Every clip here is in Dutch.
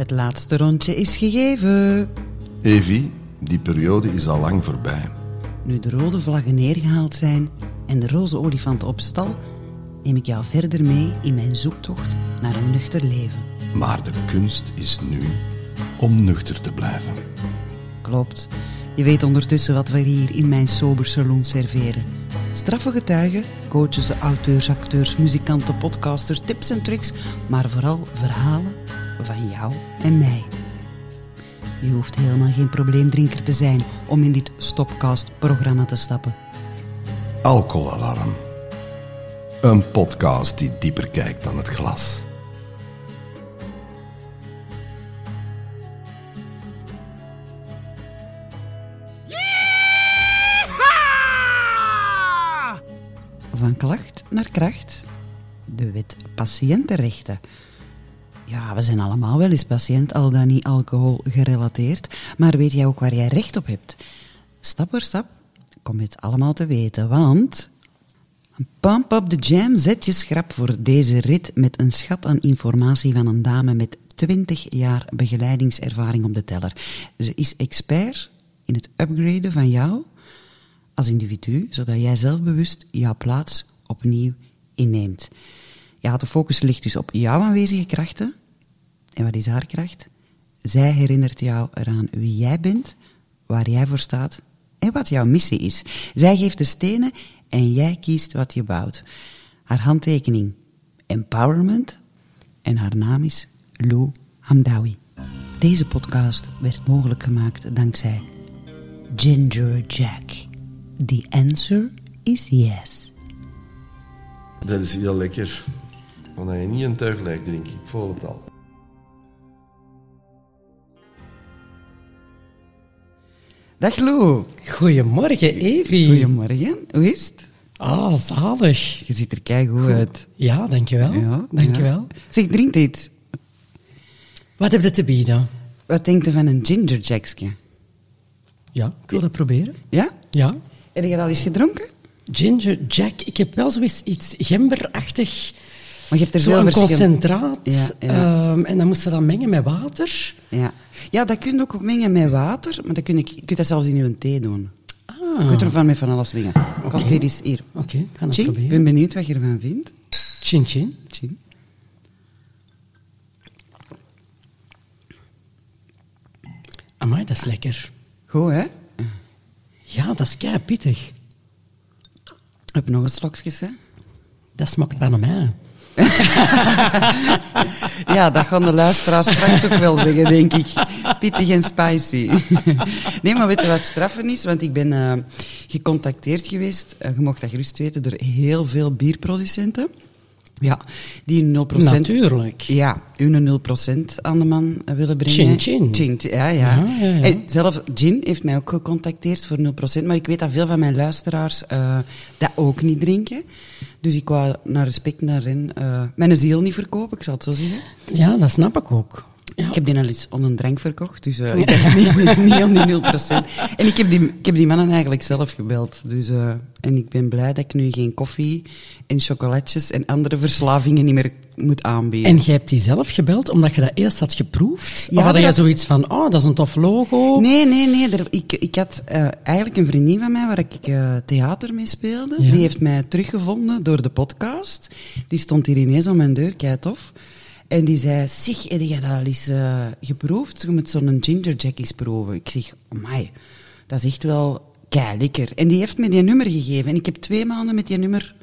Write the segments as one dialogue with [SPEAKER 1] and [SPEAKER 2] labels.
[SPEAKER 1] Het laatste rondje is gegeven.
[SPEAKER 2] Evi, die periode is al lang voorbij.
[SPEAKER 1] Nu de rode vlaggen neergehaald zijn en de roze olifant op stal, neem ik jou verder mee in mijn zoektocht naar een nuchter leven.
[SPEAKER 2] Maar de kunst is nu om nuchter te blijven.
[SPEAKER 1] Klopt. Je weet ondertussen wat we hier in mijn sober saloon serveren. Straffe getuigen, coaches, auteurs, acteurs, muzikanten, podcasters, tips en tricks, maar vooral verhalen van jou en mij. Je hoeft helemaal geen probleemdrinker te zijn om in dit Stopcast-programma te stappen.
[SPEAKER 2] Alcoholalarm. Een podcast die dieper kijkt dan het glas.
[SPEAKER 1] Van klacht naar kracht. De wet patiëntenrechten. Ja, we zijn allemaal wel eens patiënt, al dan niet alcohol gerelateerd. Maar weet jij ook waar jij recht op hebt? Stap voor stap kom je het allemaal te weten, want... Pump up the jam, zet je schrap voor deze rit met een schat aan informatie van een dame met 20 jaar begeleidingservaring op de teller. Ze is expert in het upgraden van jou als individu, zodat jij zelfbewust jouw plaats opnieuw inneemt. Ja, de focus ligt dus op jouw aanwezige krachten. En wat is haar kracht? Zij herinnert jou eraan wie jij bent, waar jij voor staat en wat jouw missie is. Zij geeft de stenen en jij kiest wat je bouwt. Haar handtekening empowerment en haar naam is Lou Hamdawi. Deze podcast werd mogelijk gemaakt dankzij Ginger Jack. The answer is yes.
[SPEAKER 2] Dat is heel lekker. Want je niet een tuiglijk drinkt, ik voel het al.
[SPEAKER 1] Dag Lou.
[SPEAKER 3] Goedemorgen, Evi.
[SPEAKER 1] Goedemorgen. Hoe is het?
[SPEAKER 3] Ah, zalig.
[SPEAKER 1] Je ziet er keigoed uit.
[SPEAKER 3] Ja, dankjewel.
[SPEAKER 1] Ja,
[SPEAKER 3] dankjewel.
[SPEAKER 1] ja. Zeg, drink dit.
[SPEAKER 3] Wat heb je te bieden?
[SPEAKER 1] Wat denkt je van een ginger jackje?
[SPEAKER 3] Ja, ik wil dat proberen.
[SPEAKER 1] Ja?
[SPEAKER 3] Ja.
[SPEAKER 1] Heb je al eens gedronken?
[SPEAKER 3] Ginger Jack. Ik heb wel zoiets iets gemberachtig.
[SPEAKER 1] Maar je hebt er
[SPEAKER 3] Zo
[SPEAKER 1] veel
[SPEAKER 3] een
[SPEAKER 1] verschil-
[SPEAKER 3] concentraat.
[SPEAKER 1] Ja, ja.
[SPEAKER 3] Ehm, en dan moest je dat mengen met water.
[SPEAKER 1] Ja. ja, dat kun je ook mengen met water, maar dat kun je, je kunt dat zelfs in je thee doen.
[SPEAKER 3] Ah.
[SPEAKER 1] Je kunt ervan met van alles mengen. Komt hier eens hier.
[SPEAKER 3] Oké, ik ga het
[SPEAKER 1] Chin, ik
[SPEAKER 3] proberen.
[SPEAKER 1] ben benieuwd wat je ervan vindt.
[SPEAKER 3] Chin chin.
[SPEAKER 1] Chin.
[SPEAKER 3] Amai, dat is lekker.
[SPEAKER 1] Goed, hè?
[SPEAKER 3] Ja, dat is kei pittig.
[SPEAKER 1] Heb nog een slokjes, hè?
[SPEAKER 3] Dat smaakt bijna mij.
[SPEAKER 1] Ja, dat gaan de luisteraars straks ook wel zeggen, denk ik. Pittig en spicy. Nee, maar weet je wat straffen is? Want ik ben eh, gecontacteerd geweest, eh, je mocht dat gerust weten, door heel veel bierproducenten. Ja, die hun 0%...
[SPEAKER 3] Natuurlijk.
[SPEAKER 1] Ja, hun 0% aan de man willen brengen.
[SPEAKER 3] Chin, chin.
[SPEAKER 1] Ja, ja.
[SPEAKER 3] Ja, ja, ja.
[SPEAKER 1] En zelf, Gin heeft mij ook gecontacteerd voor 0%, maar ik weet dat veel van mijn luisteraars eh, dat ook niet drinken. Dus ik wou naar respect naar hen eh, mijn ziel niet verkopen, ik zal het zo zeggen.
[SPEAKER 3] Ja, dat snap ik ook. Ja.
[SPEAKER 1] Ik heb die al eens onder een drank verkocht, dus eh, ik dacht niet, niet aan die 0%. En ik heb die, ik heb die mannen eigenlijk zelf gebeld. Dus, eh, en ik ben blij dat ik nu geen koffie en chocolatjes en andere verslavingen niet meer moet aanbieden.
[SPEAKER 3] En jij hebt die zelf gebeld omdat je dat eerst had geproefd?
[SPEAKER 1] Ja,
[SPEAKER 3] of had je zoiets van, oh, dat is een tof logo?
[SPEAKER 1] Nee, nee, nee. Er, ik, ik had eh, eigenlijk een vriendin van mij waar ik theater mee speelde.
[SPEAKER 3] Ja.
[SPEAKER 1] Die heeft mij teruggevonden door de podcast. Die stond hier ineens aan mijn deur, kei tof. En die zei, zeg, heb jij dat al eens eh, geproefd? Je moet zo'n ginger jack eens proeven. Ik zeg, amai, dat is echt wel kei lekker. En die heeft me die nummer gegeven. En ik heb twee maanden met die nummer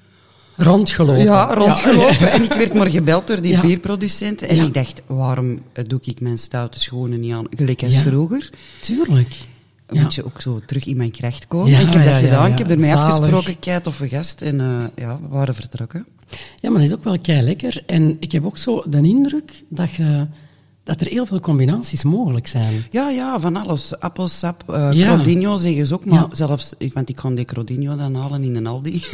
[SPEAKER 3] Rondgelopen.
[SPEAKER 1] ja, rondgelopen. En ik werd maar gebeld door die
[SPEAKER 3] Ja.
[SPEAKER 1] bierproducent. En
[SPEAKER 3] Ja.
[SPEAKER 1] ik dacht, waarom doe ik mijn stoute schoenen niet aan, gelijk als vroeger?
[SPEAKER 3] Tuurlijk.
[SPEAKER 1] Moet je ook zo terug in mijn kracht komen. Ik heb dat gedaan, ik heb ermee afgesproken, kei toffe gast. En eh, ja, we waren vertrokken.
[SPEAKER 3] Ja, maar dat is ook wel kei lekker. En ik heb ook zo de indruk dat, je, dat er heel veel combinaties mogelijk zijn.
[SPEAKER 1] Ja, ja, van alles. Appelsap, eh
[SPEAKER 3] Ja.
[SPEAKER 1] Crodinho zeggen ze ook, maar
[SPEAKER 3] Ja.
[SPEAKER 1] zelfs, ik- want ik kon die Crodinho dan halen in een Aldi.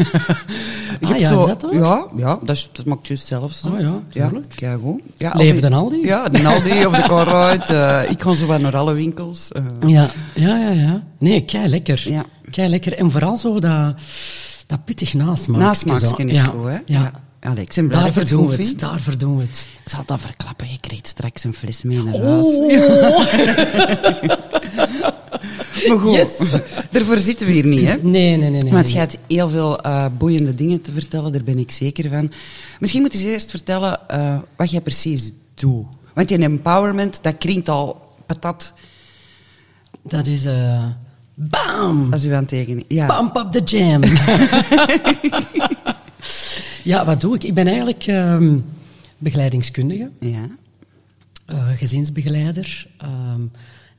[SPEAKER 3] Ah, ja, is dat ook?
[SPEAKER 1] Ja, ja dat, is, dat maakt juist zelf zo.
[SPEAKER 3] Oh ja, tuurlijk.
[SPEAKER 1] Ja, goed. Ja,
[SPEAKER 3] Leven de Aldi?
[SPEAKER 1] Ja, de Aldi of de Corruit. eh ik ga zo wat naar alle winkels. eh.
[SPEAKER 3] Ja, ja, ja. ja. Nee, kei lekker.
[SPEAKER 1] Ja.
[SPEAKER 3] Kei lekker. En vooral zo dat, dat pittig. Nasmaakje zo.
[SPEAKER 1] is
[SPEAKER 3] ja.
[SPEAKER 1] goed, hè?
[SPEAKER 3] Ja.
[SPEAKER 1] Allee, ik ben blij dat
[SPEAKER 3] Daar verdoen we het. Daar verdoen we het.
[SPEAKER 1] Ik zal dan verklappen. Je krijgt straks een fles mee naar
[SPEAKER 3] Oh.
[SPEAKER 1] huis. Maar goed,
[SPEAKER 3] Yes.
[SPEAKER 1] daarvoor zitten we hier niet, hè?
[SPEAKER 3] Nee, nee, nee. nee
[SPEAKER 1] Want
[SPEAKER 3] nee.
[SPEAKER 1] je hebt heel veel eh, boeiende dingen te vertellen, daar ben ik zeker van. Misschien moet je eerst vertellen eh, wat jij precies doet. Want die empowerment, dat klinkt al patat
[SPEAKER 3] Dat is... eh bam!
[SPEAKER 1] als u aan het tekenen. Ja.
[SPEAKER 3] Pump up the jam. ja, wat doe ik? Ik ben eigenlijk ehm, begeleidingskundige,
[SPEAKER 1] Ja.
[SPEAKER 3] eh, gezinsbegeleider. ehm,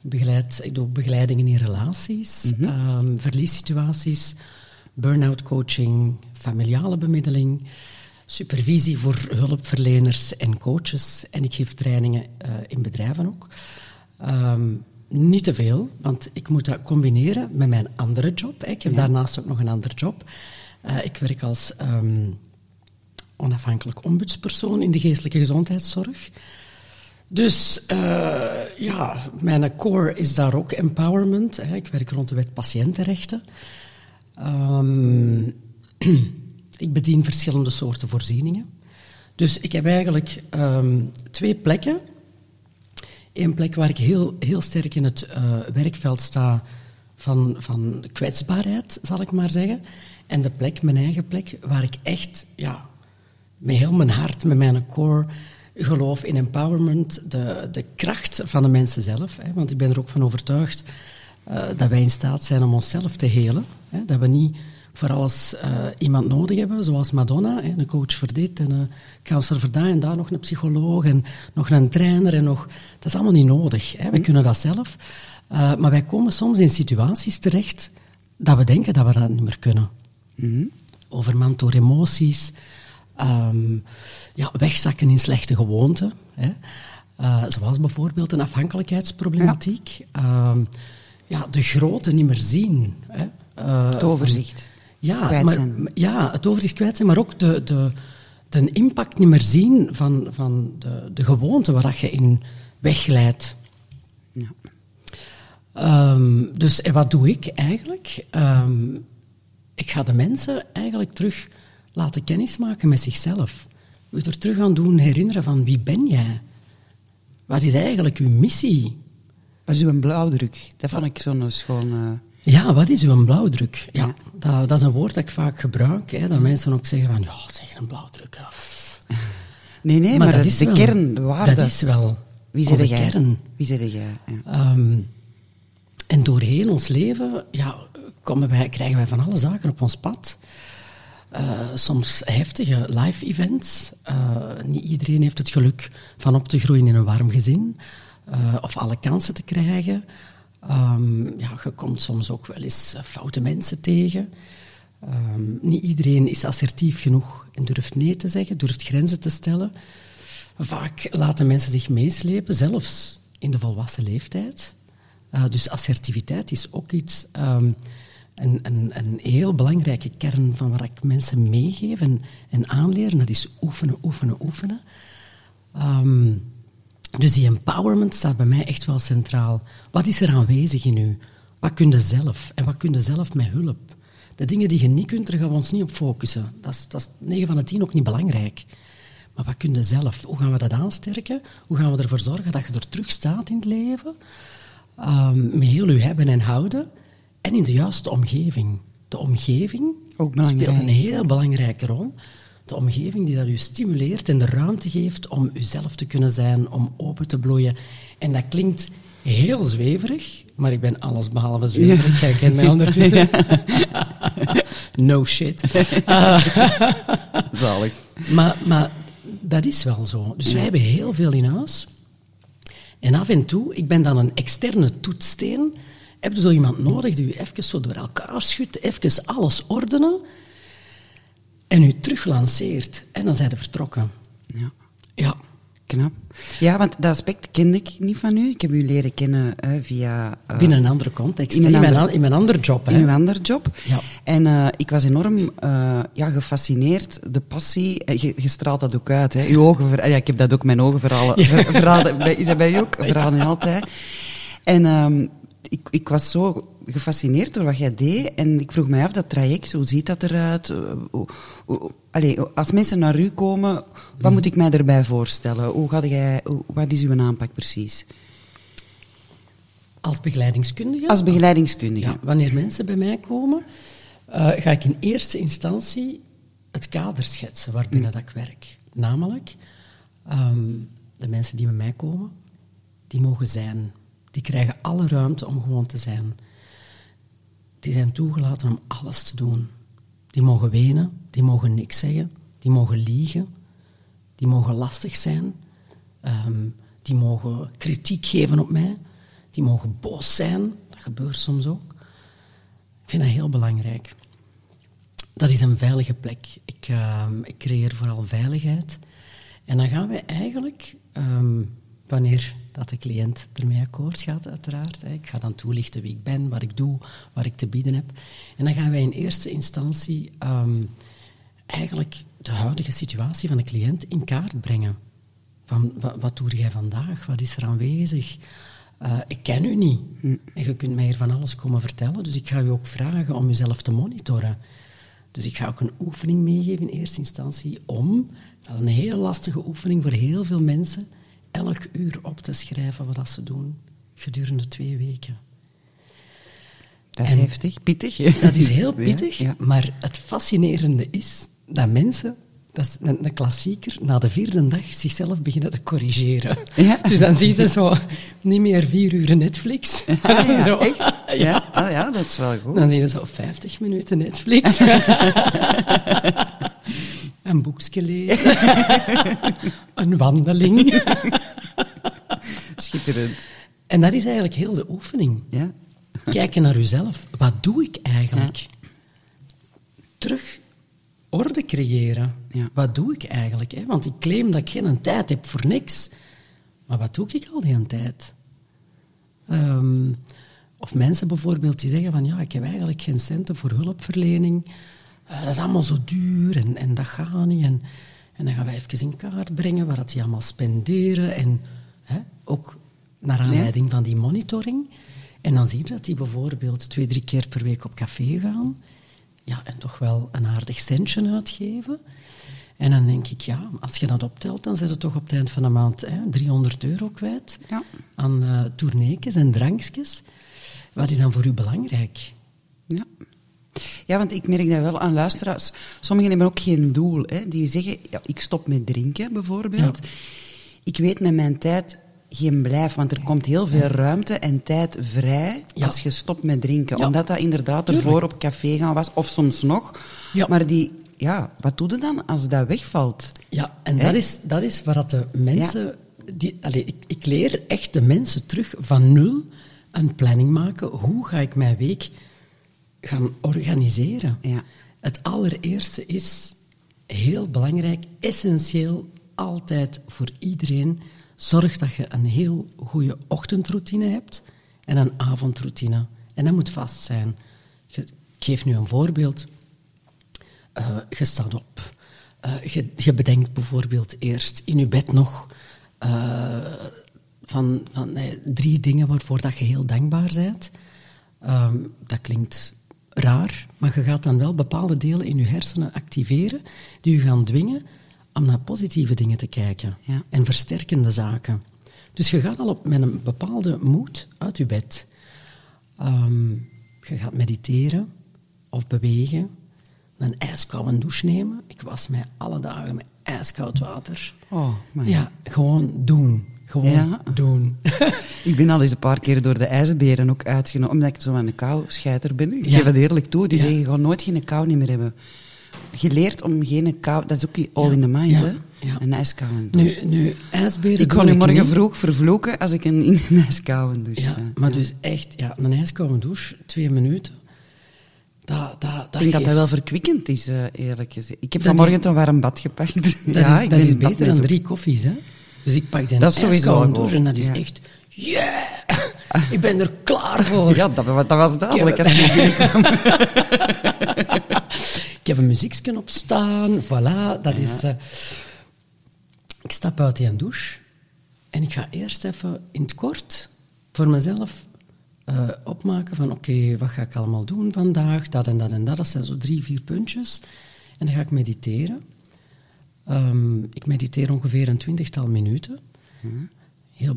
[SPEAKER 3] ik begeleid, ik doe begeleidingen in relaties, ehm, verliessituaties, burn-out coaching, familiale bemiddeling, supervisie voor hulpverleners en coaches. En ik geef trainingen eh, in bedrijven ook. Ehm, niet te veel, want ik moet dat combineren met mijn andere job. Ik heb daarnaast ook nog een andere job. Eh, ik werk als ehm, onafhankelijk ombudspersoon in de geestelijke gezondheidszorg. Dus eh, ja, mijn core is daar ook empowerment. Hè. Ik werk rond de wet patiëntenrechten. Ehm, ik bedien verschillende soorten voorzieningen. Dus ik heb eigenlijk ehm, twee plekken. Eén plek waar ik heel, heel sterk in het eh, werkveld sta van, van kwetsbaarheid, zal ik maar zeggen. En de plek, mijn eigen plek, waar ik echt ja, met heel mijn hart, met mijn core, geloof in empowerment, de, de kracht van de mensen zelf. Hè, want ik ben er ook van overtuigd eh, dat wij in staat zijn om onszelf te helen. Hè, dat we niet voor alles eh, iemand nodig hebben, zoals Madonna, hè, een coach voor dit en een counselor voor dat en daar nog een psycholoog en nog een trainer en nog... Dat is allemaal niet nodig. Hè. We kunnen dat zelf. Eh, maar wij komen soms in situaties terecht dat we denken dat we dat niet meer kunnen overmand door emoties, ehm, ja, wegzakken in slechte gewoonten. Hè. Eh, zoals bijvoorbeeld een afhankelijkheidsproblematiek. Ehm, ja, de grote niet meer zien. Hè.
[SPEAKER 1] Het overzicht.
[SPEAKER 3] Ja,
[SPEAKER 1] Kwijt
[SPEAKER 3] maar,
[SPEAKER 1] zijn.
[SPEAKER 3] ja, het overzicht kwijt zijn, maar ook de, de, de impact niet meer zien van, van de, de gewoonte waar dat je in wegglijdt.
[SPEAKER 1] Ja.
[SPEAKER 3] Ehm, dus en wat doe ik eigenlijk? Ehm, ik ga de mensen eigenlijk terug laten kennismaken met zichzelf. Je er terug aan doen herinneren van wie ben jij? Wat is eigenlijk uw missie?
[SPEAKER 1] Wat is uw blauwdruk? Dat vond ik zo'n schoon...
[SPEAKER 3] Ja, wat is uw blauwdruk? Ja,
[SPEAKER 1] Ja.
[SPEAKER 3] Dat, dat is een woord dat ik vaak gebruik. Hè, dat mensen ook zeggen van, ja, zeg een blauwdruk.
[SPEAKER 1] Nee, nee, maar, dat is de
[SPEAKER 3] wel-
[SPEAKER 1] kern, de waarde.
[SPEAKER 3] Dat is wel
[SPEAKER 1] Wie
[SPEAKER 3] onze
[SPEAKER 1] jij?
[SPEAKER 3] kern.
[SPEAKER 1] Wie zit jij? Ja.
[SPEAKER 3] Ehm, en doorheen ons leven ja, komen wij, krijgen wij van alle zaken op ons pad. Eh, soms heftige live-events. Eh, niet iedereen heeft het geluk van op te groeien in een warm gezin. eh, of alle kansen te krijgen. Ehm, ja, je komt soms ook wel eens eh, foute mensen tegen. Ehm, niet iedereen is assertief genoeg en durft nee te zeggen, durft grenzen te stellen. Vaak laten mensen zich meeslepen, zelfs in de volwassen leeftijd. Eh, dus assertiviteit is ook iets, ehm, een, een, een heel belangrijke kern van waar ik mensen meegeef en, en aanleer. Dat is oefenen, oefenen, oefenen. Dus die empowerment staat bij mij echt wel centraal. Wat is er aanwezig in u? Wat kun je zelf? En wat kun je zelf met hulp? De dingen die je niet kunt, daar gaan we ons niet op focussen. Dat is, dat is 9 van de 10 ook niet belangrijk. Maar wat kun je zelf? Hoe gaan we dat aansterken? Hoe gaan we ervoor zorgen dat je er terug staat in het leven? Ehm, met heel je hebben en houden. En in de juiste omgeving. De omgeving
[SPEAKER 1] Ook
[SPEAKER 3] speelt een heel belangrijke rol. De omgeving die dat u stimuleert en de ruimte geeft om uzelf te kunnen zijn, om open te bloeien. En dat klinkt heel zweverig, maar ik ben alles behalve zweverig. Jij kent mij ondertussen. no shit.
[SPEAKER 1] Zalig.
[SPEAKER 3] Maar, maar dat is wel zo. Dus wij hebben heel veel in huis. En af en toe, ik ben dan een externe toetssteen. Heb je zo iemand nodig die u even zo door elkaar schudt, even alles ordenen en u teruglanceert. En dan zijn ze vertrokken.
[SPEAKER 1] Ja.
[SPEAKER 3] Ja.
[SPEAKER 1] Knap. Ja, want dat aspect kende ik niet van u. Ik heb u leren kennen via... eh,
[SPEAKER 3] Binnen een andere context.
[SPEAKER 1] in een
[SPEAKER 3] In, mijn,
[SPEAKER 1] andere-
[SPEAKER 3] an- in mijn andere job.
[SPEAKER 1] in
[SPEAKER 3] hè.
[SPEAKER 1] uw andere job.
[SPEAKER 3] Ja.
[SPEAKER 1] En eh, ik was enorm eh, ja, gefascineerd. De passie, je, je straalt dat ook uit. Hè. Uw ogen, ver- ja, ik heb dat ook, mijn ogen verhalen. Ver- verhalen bij- is dat bij u ook? Verhalen niet altijd. En ehm, ik, ik was zo gefascineerd door wat jij deed. En ik vroeg mij af, dat traject, hoe ziet dat eruit? Allee, als mensen naar u komen, wat moet ik mij erbij voorstellen? Hoe ga jij, wat is uw aanpak precies?
[SPEAKER 3] Als begeleidingskundige?
[SPEAKER 1] Als begeleidingskundige.
[SPEAKER 3] Ja, wanneer mensen bij mij komen, eh, ga ik in eerste instantie het kader schetsen waarbinnen dat ik werk. Namelijk, ehm, de mensen die bij mij komen, die mogen zijn. Die krijgen alle ruimte om gewoon te zijn. Die zijn toegelaten om alles te doen. Die mogen wenen, die mogen niks zeggen, die mogen liegen, die mogen lastig zijn, ehm, die mogen kritiek geven op mij, die mogen boos zijn. Dat gebeurt soms ook. Ik vind dat heel belangrijk. Dat is een veilige plek. Ik, ehm, ik creëer vooral veiligheid. En dan gaan we eigenlijk, ehm, wanneer dat de cliënt ermee akkoord gaat, uiteraard. Ik ga dan toelichten wie ik ben, wat ik doe, wat ik te bieden heb. En dan gaan wij in eerste instantie ehm, eigenlijk de huidige situatie van de cliënt in kaart brengen. Van, wat, wat doe jij vandaag? Wat is er aanwezig? Eh, ik ken u niet. En je kunt mij hier van alles komen vertellen. Dus ik ga u ook vragen om uzelf te monitoren. Dus ik ga ook een oefening meegeven in eerste instantie om, dat is een heel lastige oefening voor heel veel mensen, elk uur op te schrijven wat dat ze doen gedurende twee weken.
[SPEAKER 1] Dat is
[SPEAKER 3] En-
[SPEAKER 1] heftig, pittig.
[SPEAKER 3] Dat is heel pittig,
[SPEAKER 1] Ja, ja.
[SPEAKER 3] maar het fascinerende is dat mensen, dat is een, een klassieker, na de vierde dag zichzelf beginnen te corrigeren.
[SPEAKER 1] Ja.
[SPEAKER 3] Dus dan zie je zo niet meer vier uur Netflix.
[SPEAKER 1] Ah, ja,
[SPEAKER 3] zo,
[SPEAKER 1] echt? Ja. Ah, ja, dat is wel goed.
[SPEAKER 3] Dan zie je zo 50 minuten Netflix. Een boekje lezen. een wandeling.
[SPEAKER 1] Schitterend.
[SPEAKER 3] en dat is eigenlijk heel de oefening.
[SPEAKER 1] Ja.
[SPEAKER 3] Kijken naar uzelf. Wat doe ik eigenlijk? Terug orde creëren.
[SPEAKER 1] Ja.
[SPEAKER 3] Wat doe ik eigenlijk? Hè? Want ik claim dat ik geen tijd heb voor niks. Maar wat doe ik al die tijd? Ehm, of mensen bijvoorbeeld die zeggen van ja, ik heb eigenlijk geen centen voor hulpverlening. Eh, dat is allemaal zo duur en, en dat gaat niet. En, en dan gaan wij even in kaart brengen waar dat die allemaal spenderen. En hè, ook naar aanleiding van die monitoring. En dan zie je dat die bijvoorbeeld twee, drie keer per week op café gaan. Ja, en toch wel een aardig centje uitgeven. En dan denk ik, ja, als je dat optelt, dan zit het toch op het eind van de maand hè, 300 euro kwijt
[SPEAKER 1] Ja.
[SPEAKER 3] aan tourneekjes en drankjes. Wat is dan voor u belangrijk?
[SPEAKER 1] Ja. Ja, want ik merk dat wel aan luisteraars. Sommigen hebben ook geen doel. Hè. Die zeggen, ja, ik stop met drinken bijvoorbeeld.
[SPEAKER 3] Ja.
[SPEAKER 1] Ik weet met mijn tijd geen blijf, want er komt heel veel ruimte en tijd vrij
[SPEAKER 3] Ja.
[SPEAKER 1] als je stopt met drinken.
[SPEAKER 3] Ja.
[SPEAKER 1] Omdat dat inderdaad ervoor op café gaan was, of soms nog.
[SPEAKER 3] Ja.
[SPEAKER 1] Maar die, ja, wat doe je dan als dat wegvalt?
[SPEAKER 3] Ja, en
[SPEAKER 1] Hè?
[SPEAKER 3] dat is, dat is waar de mensen... Die, allee, ik, ik leer echt de mensen terug van nul een planning maken. Hoe ga ik mijn week gaan organiseren?
[SPEAKER 1] Ja.
[SPEAKER 3] Het allereerste is heel belangrijk, essentieel, altijd voor iedereen. Zorg dat je een heel goede ochtendroutine hebt en een avondroutine. En dat moet vast zijn. Ik geef nu een voorbeeld. Eh, je staat op. Eh, je, je bedenkt bijvoorbeeld eerst in je bed nog eh, van, van nee, drie dingen waarvoor dat je heel dankbaar bent. Ehm, dat klinkt raar, maar je gaat dan wel bepaalde delen in je hersenen activeren die je gaan dwingen om naar positieve dingen te kijken
[SPEAKER 1] Ja.
[SPEAKER 3] en versterkende zaken. Dus je gaat al op, met een bepaalde moed uit je bed. Ehm, je gaat mediteren of bewegen, een ijskoude douche nemen. Ik was mij alle dagen met ijskoud water.
[SPEAKER 1] Oh,
[SPEAKER 3] Ja, gewoon doen. Gewoon
[SPEAKER 1] Ja.
[SPEAKER 3] doen.
[SPEAKER 1] Ik ben al eens een paar keer door de ijsberen ook uitgenomen, omdat ik zo aan een kou-scheiter ben. Ik
[SPEAKER 3] Ja.
[SPEAKER 1] geef het eerlijk toe. Die
[SPEAKER 3] Ja.
[SPEAKER 1] zeggen, je gaat nooit geen kou niet meer hebben. Je leert om geen kou... Dat is ook all in the mind,
[SPEAKER 3] Ja.
[SPEAKER 1] hè? Een ijskoude
[SPEAKER 3] nu,
[SPEAKER 1] douche.
[SPEAKER 3] nu, ijsberen
[SPEAKER 1] ik ga nu morgen
[SPEAKER 3] niet.
[SPEAKER 1] vroeg vervloeken als ik een, in een douche
[SPEAKER 3] Ja, maar dus echt, ja, een ijskoude douche, twee minuten. Dat, dat, dat
[SPEAKER 1] Ik denk dat dat wel verkwikkend is, eh, eerlijk gezegd. Ik heb vanmorgen
[SPEAKER 3] is-
[SPEAKER 1] een warm bad gepakt.
[SPEAKER 3] Dat
[SPEAKER 1] ja,
[SPEAKER 3] is,
[SPEAKER 1] ik
[SPEAKER 3] dat
[SPEAKER 1] ben
[SPEAKER 3] is beter dan drie koffies, hè. Dus ik pak die
[SPEAKER 1] Dat
[SPEAKER 3] ijskoude douche en dat is
[SPEAKER 1] ja.
[SPEAKER 3] echt... Yeah! ik ben er klaar voor.
[SPEAKER 1] Ja, dat, dat was duidelijk
[SPEAKER 3] Ik
[SPEAKER 1] als
[SPEAKER 3] heb-
[SPEAKER 1] je binnenkwam.
[SPEAKER 3] Ik heb een muziekje op staan, voilà, dat is... eh, ik stap uit die douche en ik ga eerst even in het kort voor mezelf eh, opmaken van oké, wat ga ik allemaal doen vandaag, dat en dat en dat. Dat zijn zo drie, vier puntjes. En dan ga ik mediteren. Ehm, ik mediteer ongeveer een twintigtal minuten. Heel,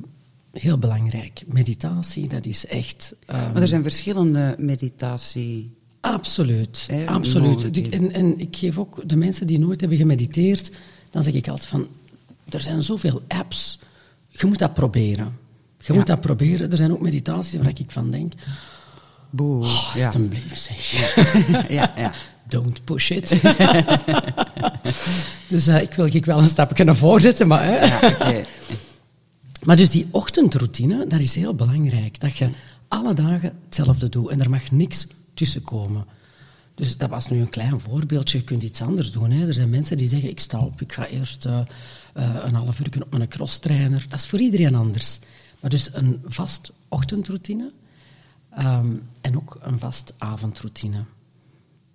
[SPEAKER 3] heel belangrijk. Meditatie, dat is echt... ehm,
[SPEAKER 1] Maar er zijn verschillende meditatie...
[SPEAKER 3] Absoluut, absoluut. En, en ik geef ook de mensen die nooit hebben gemediteerd, dan zeg ik altijd van, er zijn zoveel apps, je moet dat proberen. Je moet dat proberen. Er zijn ook meditaties waar ik van denk,
[SPEAKER 1] Boe.
[SPEAKER 3] oh,
[SPEAKER 1] ja.
[SPEAKER 3] alstublieft zeg.
[SPEAKER 1] ja, ja.
[SPEAKER 3] Don't push it. dus eh, ik wil ik wel een stapje naar voren zetten, maar... Hè.
[SPEAKER 1] ja.
[SPEAKER 3] Maar dus die ochtendroutine, dat is heel belangrijk. Dat je alle dagen hetzelfde doet en er mag niks tussenkomen. Dus dat was nu een klein voorbeeldje. Je kunt iets anders doen. Hè. Er zijn mensen die zeggen, ik sta op, ik ga eerst eh, eh, een half uur op mijn crosstrainer. Dat is voor iedereen anders. Maar dus een vast ochtendroutine ehm, en ook een vast avondroutine.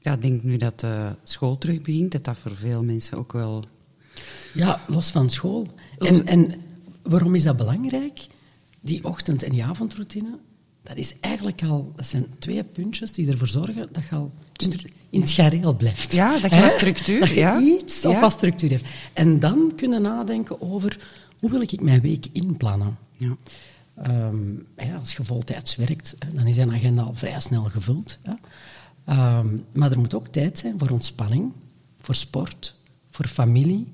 [SPEAKER 1] Ja, ik denk nu dat de school terug begint, dat dat voor veel mensen ook wel...
[SPEAKER 3] Ja, los van school. En, en waarom is dat belangrijk? Die ochtend- en die avondroutine, dat is eigenlijk al... Dat zijn twee puntjes die ervoor zorgen dat je al in, het gareel blijft.
[SPEAKER 1] Ja, dat je wat structuur,
[SPEAKER 3] Dat je
[SPEAKER 1] ja.
[SPEAKER 3] iets of
[SPEAKER 1] Ja.
[SPEAKER 3] wat structuur hebt. En dan kunnen nadenken over hoe wil ik mijn week inplannen.
[SPEAKER 1] Ja.
[SPEAKER 3] Ehm, ja, als je voltijds werkt, dan is een agenda al vrij snel gevuld. Ja. Ehm, maar er moet ook tijd zijn voor ontspanning, voor sport, voor familie,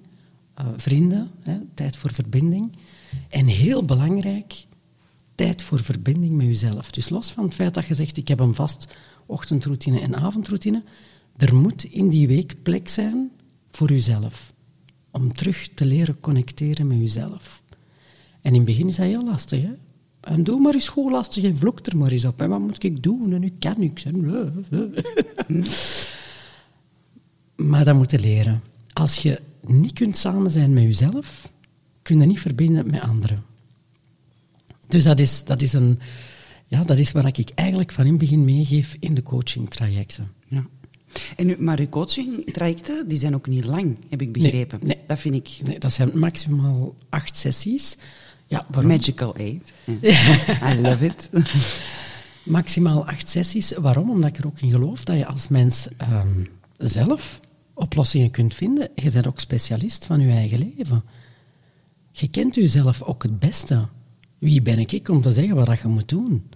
[SPEAKER 3] eh, vrienden, hè, tijd voor verbinding. En heel belangrijk, tijd voor verbinding met jezelf. Dus los van het feit dat je zegt, ik heb een vast ochtendroutine en avondroutine, er moet in die week plek zijn voor jezelf. Om terug te leren connecteren met jezelf. En in het begin is dat heel lastig, hè. En doe maar eens goed lastig en vloek er maar eens op. En wat moet ik doen? En nu kan niks. Maar dat moet je leren. Als je niet kunt samen zijn met jezelf, kun je niet verbinden met anderen. Dus dat is, dat is, een, ja, dat is wat ik eigenlijk van in het begin meegeef in de coachingtrajecten.
[SPEAKER 1] ja. En maar uw coaching-trajecten, die zijn ook niet lang, heb ik begrepen.
[SPEAKER 3] nee.
[SPEAKER 1] Dat vind ik
[SPEAKER 3] Nee, dat zijn maximaal acht sessies. Ja, waarom?
[SPEAKER 1] magical eight. I love it.
[SPEAKER 3] Maximaal acht sessies. Waarom? Omdat ik er ook in geloof dat je als mens ehm, zelf oplossingen kunt vinden. Je bent ook specialist van je eigen leven. Je kent jezelf ook het beste. Wie ben ik om te zeggen wat je moet doen?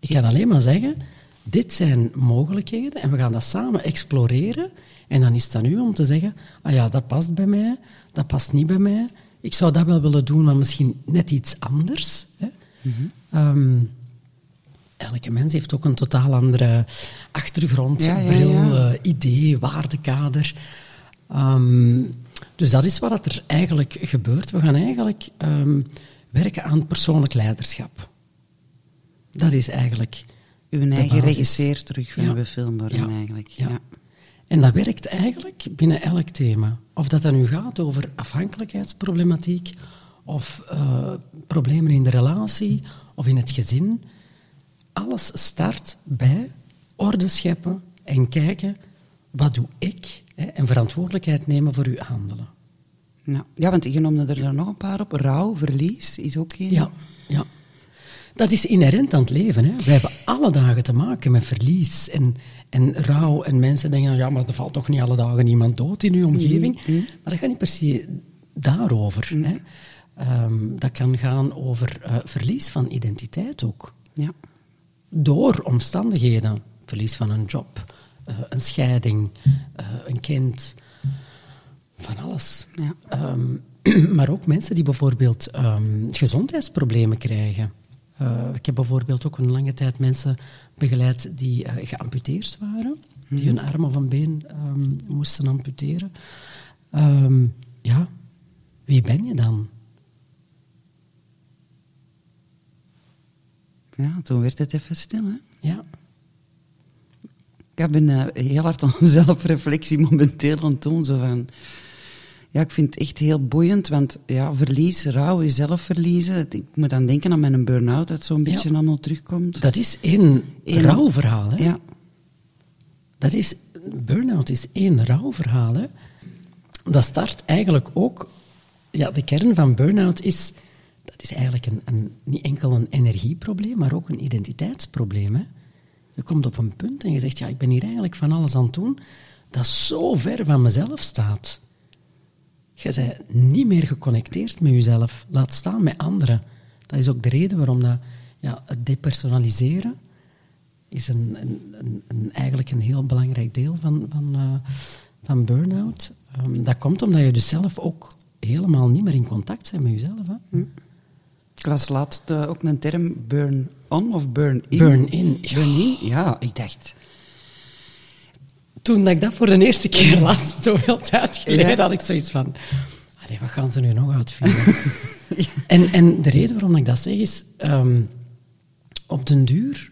[SPEAKER 3] Ik kan alleen maar zeggen, dit zijn mogelijkheden en we gaan dat samen exploreren. En dan is het aan u om te zeggen, ah ja, dat past bij mij, dat past niet bij mij. Ik zou dat wel willen doen, maar misschien net iets anders. Hè? Ehm, elke mens heeft ook een totaal andere achtergrond,
[SPEAKER 1] Ja,
[SPEAKER 3] bril,
[SPEAKER 1] ja.
[SPEAKER 3] eh, idee, waardekader. Ehm, dus dat is wat er eigenlijk gebeurt. We gaan eigenlijk ehm, werken aan persoonlijk leiderschap. Dat is eigenlijk
[SPEAKER 1] Uw eigen regisseur terug van uw film worden,
[SPEAKER 3] Ja.
[SPEAKER 1] eigenlijk.
[SPEAKER 3] Ja. En dat werkt eigenlijk binnen elk thema. Of dat dan nu gaat over afhankelijkheidsproblematiek, of eh, problemen in de relatie, of in het gezin. Alles start bij orde scheppen en kijken, wat doe ik? Hè, en verantwoordelijkheid nemen voor uw handelen.
[SPEAKER 1] Ja. ja, want je noemde er nog een paar op. Rouw, verlies is ook een.
[SPEAKER 3] Ja, ja. Dat is inherent aan het leven. Hè. We hebben alle dagen te maken met verlies en, en rouw. En mensen denken, ja, maar er valt toch niet alle dagen iemand dood in uw omgeving. Maar dat gaat niet per se daarover. Hè. Ehm, dat kan gaan over eh, verlies van identiteit ook.
[SPEAKER 1] Ja.
[SPEAKER 3] Door omstandigheden. Verlies van een job, eh, een scheiding, eh, een kind. Van alles.
[SPEAKER 1] Ja.
[SPEAKER 3] Ehm, maar ook mensen die bijvoorbeeld ehm, gezondheidsproblemen krijgen. Eh, ik heb bijvoorbeeld ook een lange tijd mensen begeleid die eh, geamputeerd waren, die hun arm of een been ehm, moesten amputeren. Ehm, ja, wie ben je dan?
[SPEAKER 1] ja, toen werd het even stil. Hè?
[SPEAKER 3] Ja,
[SPEAKER 1] Ik ben eh, heel hard aan zelfreflectie momenteel aan het doen. Zo van, ja, ik vind het echt heel boeiend, want ja, verlies, rouw, jezelf verliezen. Ik moet dan denken aan mijn burn-out, dat zo'n beetje allemaal terugkomt.
[SPEAKER 3] dat is één
[SPEAKER 1] Eén-
[SPEAKER 3] rouwverhaal. Hè?
[SPEAKER 1] Ja,
[SPEAKER 3] Dat is, burn-out is één rouwverhaal. Hè. Dat start eigenlijk ook... Ja, de kern van burn-out is dat is eigenlijk een, een, niet enkel een energieprobleem, maar ook een identiteitsprobleem. Hè? Je komt op een punt en je zegt, ja, ik ben hier eigenlijk van alles aan het doen dat zo ver van mezelf staat. Je bent niet meer geconnecteerd met jezelf, laat staan met anderen. Dat is ook de reden waarom dat, ja, het depersonaliseren is een, een, een, eigenlijk een heel belangrijk deel van, van, uh, van burn-out. Um, dat komt omdat je dus zelf ook helemaal niet meer in contact bent met jezelf. Hè? Hm.
[SPEAKER 1] Ik las laatst uh, ook een term burn-on of burn-in.
[SPEAKER 3] Burn-in.
[SPEAKER 1] Ja. Burn-in, ja, ik dacht...
[SPEAKER 3] Toen ik dat voor de eerste keer las, zoveel tijd geleden, ja. had ik zoiets van... Allee, wat gaan ze nu nog uitvinden? ja. en, en de reden waarom ik dat zeg is... Um, op den duur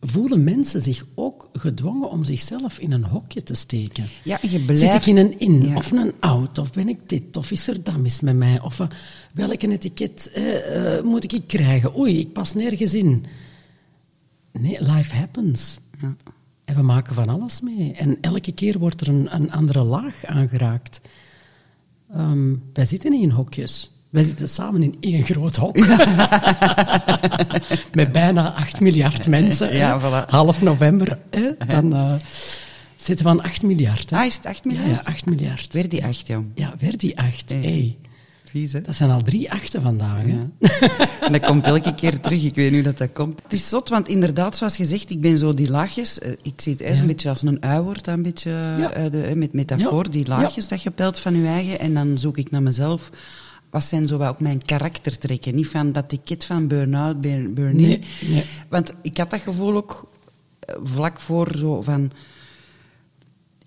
[SPEAKER 3] voelen mensen zich ook gedwongen om zichzelf in een hokje te steken.
[SPEAKER 1] Ja, je blijft...
[SPEAKER 3] Zit ik in een in, ja. of een out, of ben ik dit, of is er dat mis met mij, of uh, welke etiket uh, uh, moet ik krijgen? Oei, ik pas nergens in. Nee, life happens. Ja. En we maken van alles mee. En elke keer wordt er een, een andere laag aangeraakt. Um, wij zitten niet in hokjes. Wij zitten samen in één groot hok. Met bijna 8 miljard mensen.
[SPEAKER 1] Ja, voilà.
[SPEAKER 3] Half november. Hè? Dan uh, zitten we aan 8 miljard. Hè?
[SPEAKER 1] Ah, is het 8 miljard?
[SPEAKER 3] Ja, ja 8 miljard.
[SPEAKER 1] Weer die 8, jong.
[SPEAKER 3] Ja, weer die 8. Hey. hey.
[SPEAKER 1] Vies, hè?
[SPEAKER 3] Dat zijn al drie achten vandaag. Hè?
[SPEAKER 1] Ja. en dat komt elke keer terug. Ik weet hoe dat, dat komt. Het is zot, want inderdaad, zoals gezegd, ik ben zo die laagjes. Ik zie het ja. een beetje als een uiwoord, een beetje ja. uh, de, met metafoor. Die laagjes dat je pelt van je eigen. En dan zoek ik naar mezelf wat zijn zo ook mijn karaktertrekken? Niet van dat ticket van burn-out, burn-in.
[SPEAKER 3] Nee, nee.
[SPEAKER 1] Want ik had dat gevoel ook vlak voor zo van...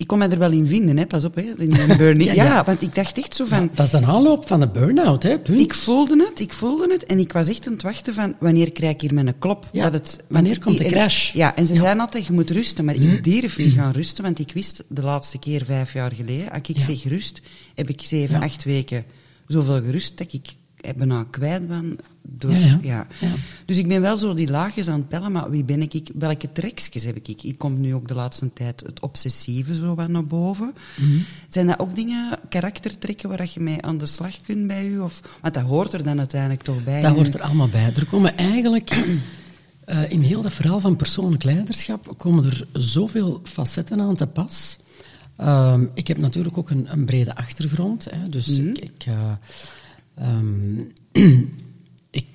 [SPEAKER 1] Ik kon me er wel in vinden, hè, pas op, hè, in een burn-in. ja, ja. ja, want ik dacht echt zo van...
[SPEAKER 3] Dat is een aanloop van de burn-out, hè, punt.
[SPEAKER 1] Ik voelde het, ik voelde het. En ik was echt aan het wachten van, wanneer krijg ik hier mijn klop?
[SPEAKER 3] Ja,
[SPEAKER 1] dat het,
[SPEAKER 3] wanneer komt de crash?
[SPEAKER 1] En, ja, en ze zeiden altijd, je moet rusten. Maar ik durf niet gaan rusten, want ik wist de laatste keer, vijf jaar geleden, als ik zeg rust, heb ik zeven, acht weken zoveel gerust dat ik bijna kwijt ben. Door,
[SPEAKER 3] ja, ja.
[SPEAKER 1] Ja. ja, Dus ik ben wel zo die laagjes aan het pellen, maar wie ben ik? Welke trekjes heb ik? Ik kom nu ook de laatste tijd het obsessieve zo wat naar boven.
[SPEAKER 3] Mhm.
[SPEAKER 1] Mm -hmm. Zijn dat ook dingen, karaktertrekken, waar je mee aan de slag kunt bij u? Of, want dat hoort er dan uiteindelijk toch bij.
[SPEAKER 3] Dat hoort er allemaal bij. Er komen eigenlijk... Uh, in heel dat verhaal van persoonlijk leiderschap komen er zoveel facetten aan te pas. Um, ik heb natuurlijk ook een, een brede achtergrond. Hè, dus
[SPEAKER 1] Mhm.
[SPEAKER 3] mm -hmm. ik, ik, uh, um, ik,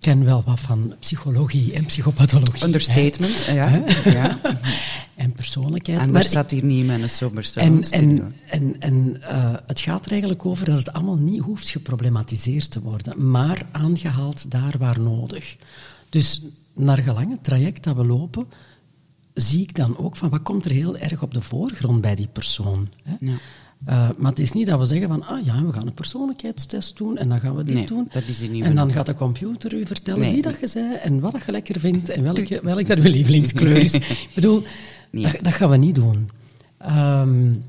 [SPEAKER 3] ken wel wat van psychologie en psychopathologie.
[SPEAKER 1] Understatement, hè. ja. ja.
[SPEAKER 3] en persoonlijkheid.
[SPEAKER 1] Anders zat hier niet met een sober
[SPEAKER 3] En, en, en, en uh, het gaat er eigenlijk over dat het allemaal niet hoeft geproblematiseerd te worden, maar aangehaald daar waar nodig. Dus naar gelang het traject dat we lopen, zie ik dan ook van wat komt er heel erg op de voorgrond bij die persoon. Hè?
[SPEAKER 1] Ja.
[SPEAKER 3] Uh, maar het is niet dat we zeggen van, ah ja, we gaan een persoonlijkheidstest doen en dan gaan we dit
[SPEAKER 1] nee,
[SPEAKER 3] doen.
[SPEAKER 1] Dat is niet
[SPEAKER 3] en dan gaat de computer u vertellen
[SPEAKER 1] nee.
[SPEAKER 3] wie dat je zei en wat dat je lekker vindt en welke, welk dat uw lievelingskleur is. ik bedoel, dat, dat, gaan we niet doen. Um,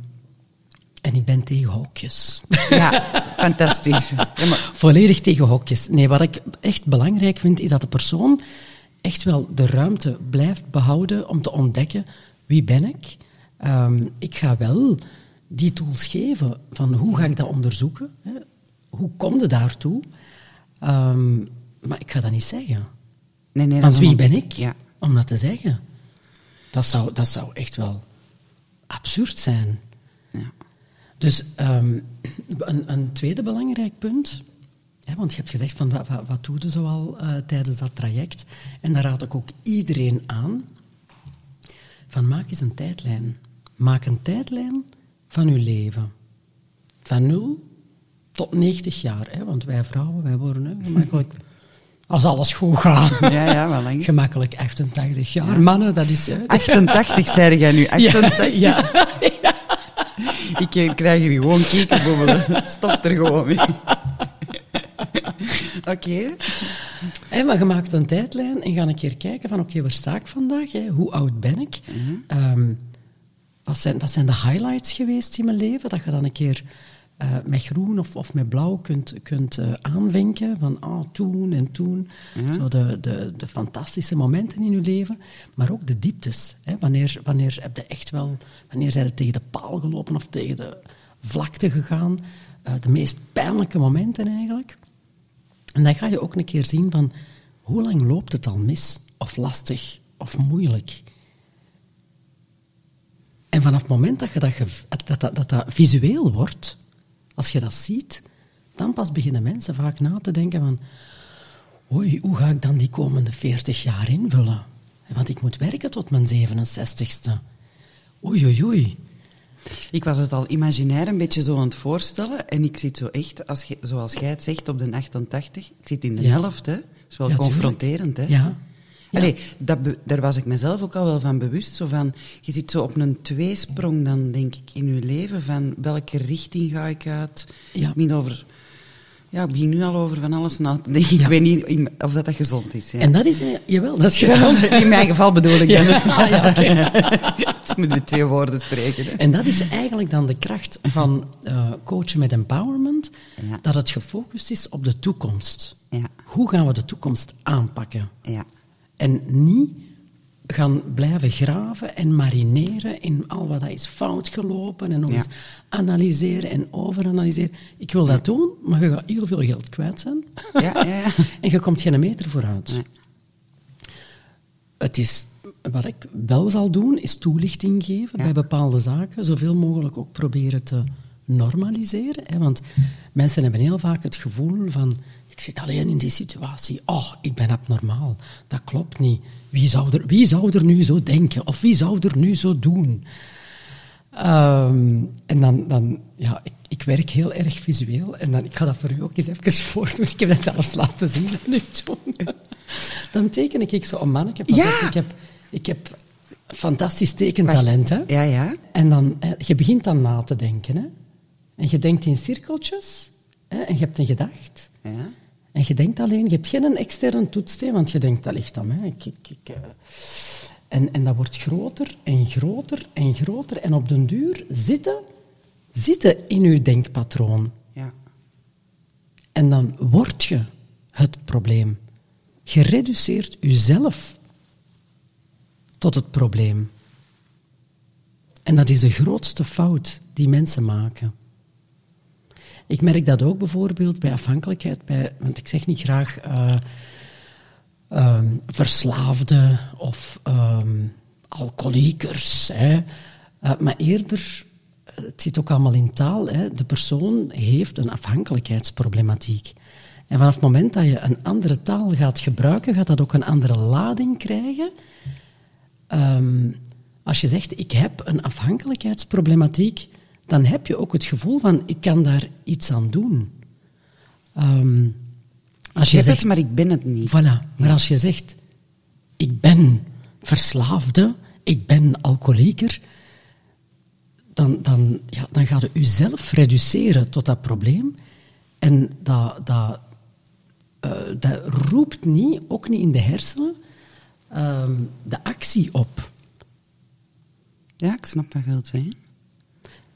[SPEAKER 3] en ik ben tegen hokjes.
[SPEAKER 1] Ja, fantastisch. Ja, maar...
[SPEAKER 3] Volledig tegen hokjes. Nee, wat ik echt belangrijk vind, is dat de persoon echt wel de ruimte blijft behouden om te ontdekken wie ben ik. Um, ik ga wel die tools geven van hoe ga ik dat onderzoeken, hè? hoe kom je daartoe, um, maar ik ga dat niet zeggen.
[SPEAKER 1] Nee, nee,
[SPEAKER 3] Want wie ben ik
[SPEAKER 1] ja.
[SPEAKER 3] om dat te zeggen? Dat zou, dat zou echt wel absurd zijn.
[SPEAKER 1] Ja.
[SPEAKER 3] Dus um, een, een, tweede belangrijk punt, hè, want je hebt gezegd van wat, wat, wat doe je zoal uh, tijdens dat traject, en daar raad ik ook iedereen aan, van maak eens een tijdlijn. Maak een tijdlijn van uw leven. Van 0 tot 90 jaar. Hè? Want wij vrouwen, wij worden hè, gemakkelijk, als alles goed gaat,
[SPEAKER 1] ja, ja, wel lang.
[SPEAKER 3] gemakkelijk 88 jaar. Ja. Mannen, dat is... Hè,
[SPEAKER 1] 88, zei jij nu. 88?
[SPEAKER 3] Ja, ja.
[SPEAKER 1] Ik krijg hier gewoon kiekenbobbelen. Stop er gewoon mee. Oké. Okay.
[SPEAKER 3] Hey, maar je maakt een tijdlijn en ga een keer kijken van oké, okay, waar sta ik vandaag? Hè? Hoe oud ben ik?
[SPEAKER 1] Mhm.
[SPEAKER 3] Mm -hmm. um, wat zijn, wat zijn de highlights geweest in mijn leven? Dat je dan een keer uh, met groen of, of met blauw kunt, kunt uh, aanvinken. Van ah, toen en toen.
[SPEAKER 1] Ja.
[SPEAKER 3] Zo de, de, de fantastische momenten in je leven. Maar ook de dieptes. Hè? Wanneer, wanneer heb je echt wel... Wanneer zijn je tegen de paal gelopen of tegen de vlakte gegaan? Uh, de meest pijnlijke momenten eigenlijk. En dan ga je ook een keer zien van hoe lang loopt het al mis, of lastig, of moeilijk. En vanaf het moment dat je dat, dat, dat, dat, dat visueel wordt, als je dat ziet, dan pas beginnen mensen vaak na te denken van oei, hoe ga ik dan die komende 40 jaar invullen? Want ik moet werken tot mijn 67ste. Oei, oei, oei.
[SPEAKER 1] Ik was het al imaginair een beetje zo aan het voorstellen. En ik zit zo echt, als je, zoals jij het zegt, op de 88. Ik zit in de
[SPEAKER 3] Ja.
[SPEAKER 1] helft, hè. Dat is wel
[SPEAKER 3] Ja, tuurlijk.
[SPEAKER 1] confronterend, hè.
[SPEAKER 3] Ja. Ja.
[SPEAKER 1] Allee, dat daar was ik mezelf ook al wel van bewust. Zo van, je zit zo op een tweesprong dan, denk ik, in je leven. Van welke richting ga ik uit?
[SPEAKER 3] Ja.
[SPEAKER 1] Ik begin over... Ja, ik begin nu al over van alles na te denken.
[SPEAKER 3] Ja.
[SPEAKER 1] Ik weet niet of dat, dat gezond is. Ja.
[SPEAKER 3] En dat is, eh, jawel, dat is gezond.
[SPEAKER 1] in mijn geval bedoel ik
[SPEAKER 3] Ja.
[SPEAKER 1] dat.
[SPEAKER 3] Ah, ja, oké.
[SPEAKER 1] Dus moet met twee woorden spreken. hè.
[SPEAKER 3] En dat is eigenlijk dan de kracht van eh, coachen met empowerment,
[SPEAKER 1] Ja.
[SPEAKER 3] dat het gefocust is op de toekomst.
[SPEAKER 1] Ja,
[SPEAKER 3] Hoe gaan we de toekomst aanpakken?
[SPEAKER 1] ja.
[SPEAKER 3] En niet gaan blijven graven en marineren in al wat dat is fout gelopen en nog
[SPEAKER 1] Ja.
[SPEAKER 3] eens analyseren en overanalyseren. Ik wil dat doen, maar je gaat heel veel geld kwijt zijn.
[SPEAKER 1] Ja, ja, ja.
[SPEAKER 3] en je komt geen meter vooruit.
[SPEAKER 1] Nee.
[SPEAKER 3] Het is, wat ik wel zal doen, is toelichting geven bij bepaalde zaken. Zoveel mogelijk ook proberen te normaliseren. Hè, want mensen hebben heel vaak het gevoel van... Ik zit alleen in die situatie. Oh, ik ben abnormaal. Dat klopt niet. Wie zou er, wie zou er nu zo denken? Of wie zou er nu zo doen? Ehm, en dan, dan ja, ik, ik werk heel erg visueel. En dan, ik ga dat voor u ook eens even voordoen. Ik heb dat zelfs laten zien aan u, John. Dan teken ik zo een manneke. Pas
[SPEAKER 1] Ja.
[SPEAKER 3] op, Ik heb, ik heb fantastisch tekentalent, hè.
[SPEAKER 1] Ja, ja.
[SPEAKER 3] En dan, hè, je begint dan na te denken, hè. En je denkt in cirkeltjes. Hè, en je hebt een gedacht.
[SPEAKER 1] ja.
[SPEAKER 3] En je denkt alleen, je hebt geen externe toetssteen, want je denkt, dat ligt aan mij. Ik, ik, ik, eh. en, en dat wordt groter en groter en groter. En op den duur zitten, zitten in je denkpatroon.
[SPEAKER 1] ja.
[SPEAKER 3] En dan word je het probleem. Je reduceert jezelf tot het probleem. En dat is de grootste fout die mensen maken. Ik merk dat ook bijvoorbeeld bij afhankelijkheid, bij, want ik zeg niet graag ehm, verslaafden of ehm, alcoholiekers, hè, Eh, maar eerder, het zit ook allemaal in taal, hè, de persoon heeft een afhankelijkheidsproblematiek. En vanaf het moment dat je een andere taal gaat gebruiken, gaat dat ook een andere lading krijgen. Ehm, als je zegt, ik heb een afhankelijkheidsproblematiek, dan heb je ook het gevoel van, ik kan daar iets aan doen. Ehm, als je zegt,
[SPEAKER 1] het, maar ik ben het niet.
[SPEAKER 3] Voilà. Maar als je zegt, ik ben verslaafde, ik ben alcoholieker, dan, dan, ja, dan ga je jezelf reduceren tot dat probleem. En dat, dat, eh, dat roept niet, ook niet in de hersenen, ehm, de actie op.
[SPEAKER 1] Ja, ik snap wat je wilt zeggen.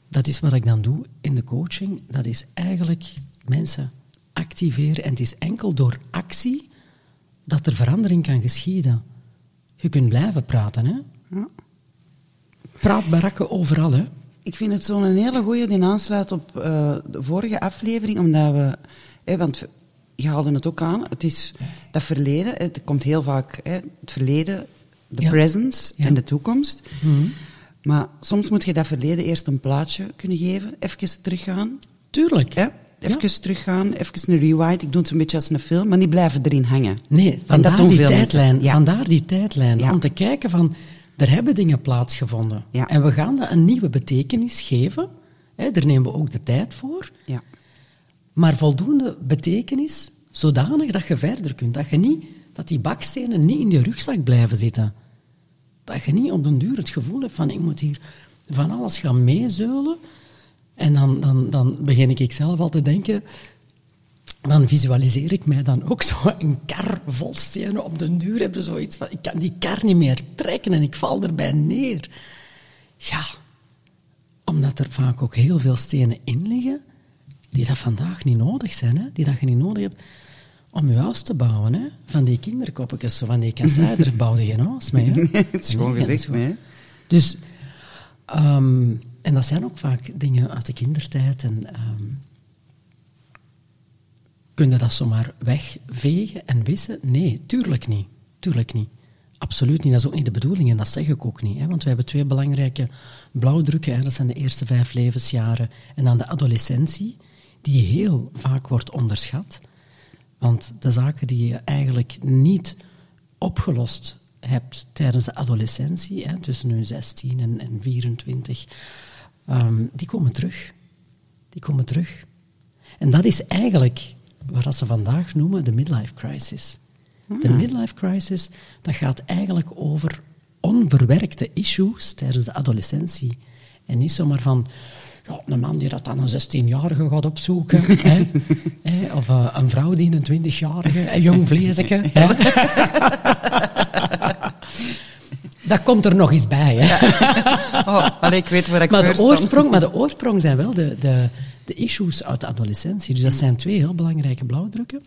[SPEAKER 3] Dat is wat ik dan doe in de coaching. Dat is eigenlijk mensen activeren. En het is enkel door actie dat er verandering kan geschieden. Je kunt blijven praten, hè.
[SPEAKER 1] Ja.
[SPEAKER 3] Praatbarakken overal, hè.
[SPEAKER 1] Ik vind het zo'n hele goeie die aansluit op eh, de vorige aflevering, omdat we... Hè, want je haalde het ook aan, het is dat verleden, het komt heel vaak hè, het verleden, de
[SPEAKER 3] Ja.
[SPEAKER 1] presence
[SPEAKER 3] Ja.
[SPEAKER 1] en de toekomst.
[SPEAKER 3] Mhm.
[SPEAKER 1] Maar soms moet je dat verleden eerst een plaatje kunnen geven, even teruggaan.
[SPEAKER 3] Tuurlijk.
[SPEAKER 1] Hè? Even teruggaan, even een rewind. Ik doe het zo'n beetje als een film, maar niet blijven erin hangen.
[SPEAKER 3] Nee,
[SPEAKER 1] dat
[SPEAKER 3] vandaar
[SPEAKER 1] doen
[SPEAKER 3] die tijdlijn.
[SPEAKER 1] Ja.
[SPEAKER 3] Vandaar die tijdlijn.
[SPEAKER 1] Ja.
[SPEAKER 3] Om te kijken van, er hebben dingen plaatsgevonden.
[SPEAKER 1] Ja.
[SPEAKER 3] En we gaan dat een nieuwe betekenis geven. Hè, daar nemen we ook de tijd voor.
[SPEAKER 1] Ja.
[SPEAKER 3] Maar voldoende betekenis, zodanig dat je verder kunt. Dat, je niet, dat die bakstenen niet in je rugzak blijven zitten. Dat je niet op den duur het gevoel hebt van ik moet hier van alles gaan meezeulen. En dan, dan, dan begin ik zelf al te denken... Dan visualiseer ik mij dan ook zo een kar vol stenen. Op den duur heb je zoiets van... Ik kan die kar niet meer trekken en ik val erbij neer. Ja, omdat er vaak ook heel veel stenen in liggen die dat vandaag niet nodig zijn, hè? die dat je niet nodig hebt om je huis te bouwen. Hè? Van die kinderkoppetjes, zo van die kassei, daar bouwde je geen huis mee. Hè?
[SPEAKER 1] het is gewoon
[SPEAKER 3] Nee,
[SPEAKER 1] gezegd.
[SPEAKER 3] Dus, ehm, en dat zijn ook vaak dingen uit de kindertijd. En, ehm, kun je dat zomaar wegvegen en wissen? Nee, tuurlijk niet. Tuurlijk niet. Absoluut niet. Dat is ook niet de bedoeling en dat zeg ik ook niet. Hè? Want we hebben twee belangrijke blauwdrukken. Hè? Dat zijn de eerste vijf levensjaren en dan de adolescentie, die heel vaak wordt onderschat. Want de zaken die je eigenlijk niet opgelost hebt tijdens de adolescentie, hè, tussen nu 16 en, en 24, ehm, die komen terug. Die komen terug. En dat is eigenlijk wat ze vandaag noemen de midlife crisis. De midlife crisis, dat gaat eigenlijk over onverwerkte issues tijdens de adolescentie. En niet zomaar van, ja, een man die dat dan een 16-jarige gaat opzoeken. hè, hè, of uh, een vrouw die een 20-jarige, een jong vleesje. dat komt er nog eens bij. Hè.
[SPEAKER 1] Oh, allee, ik weet waar ik
[SPEAKER 3] maar, de oorsprong, maar de oorsprong zijn wel de, de, de issues uit de adolescentie. Dus dat zijn twee heel belangrijke blauwdrukken.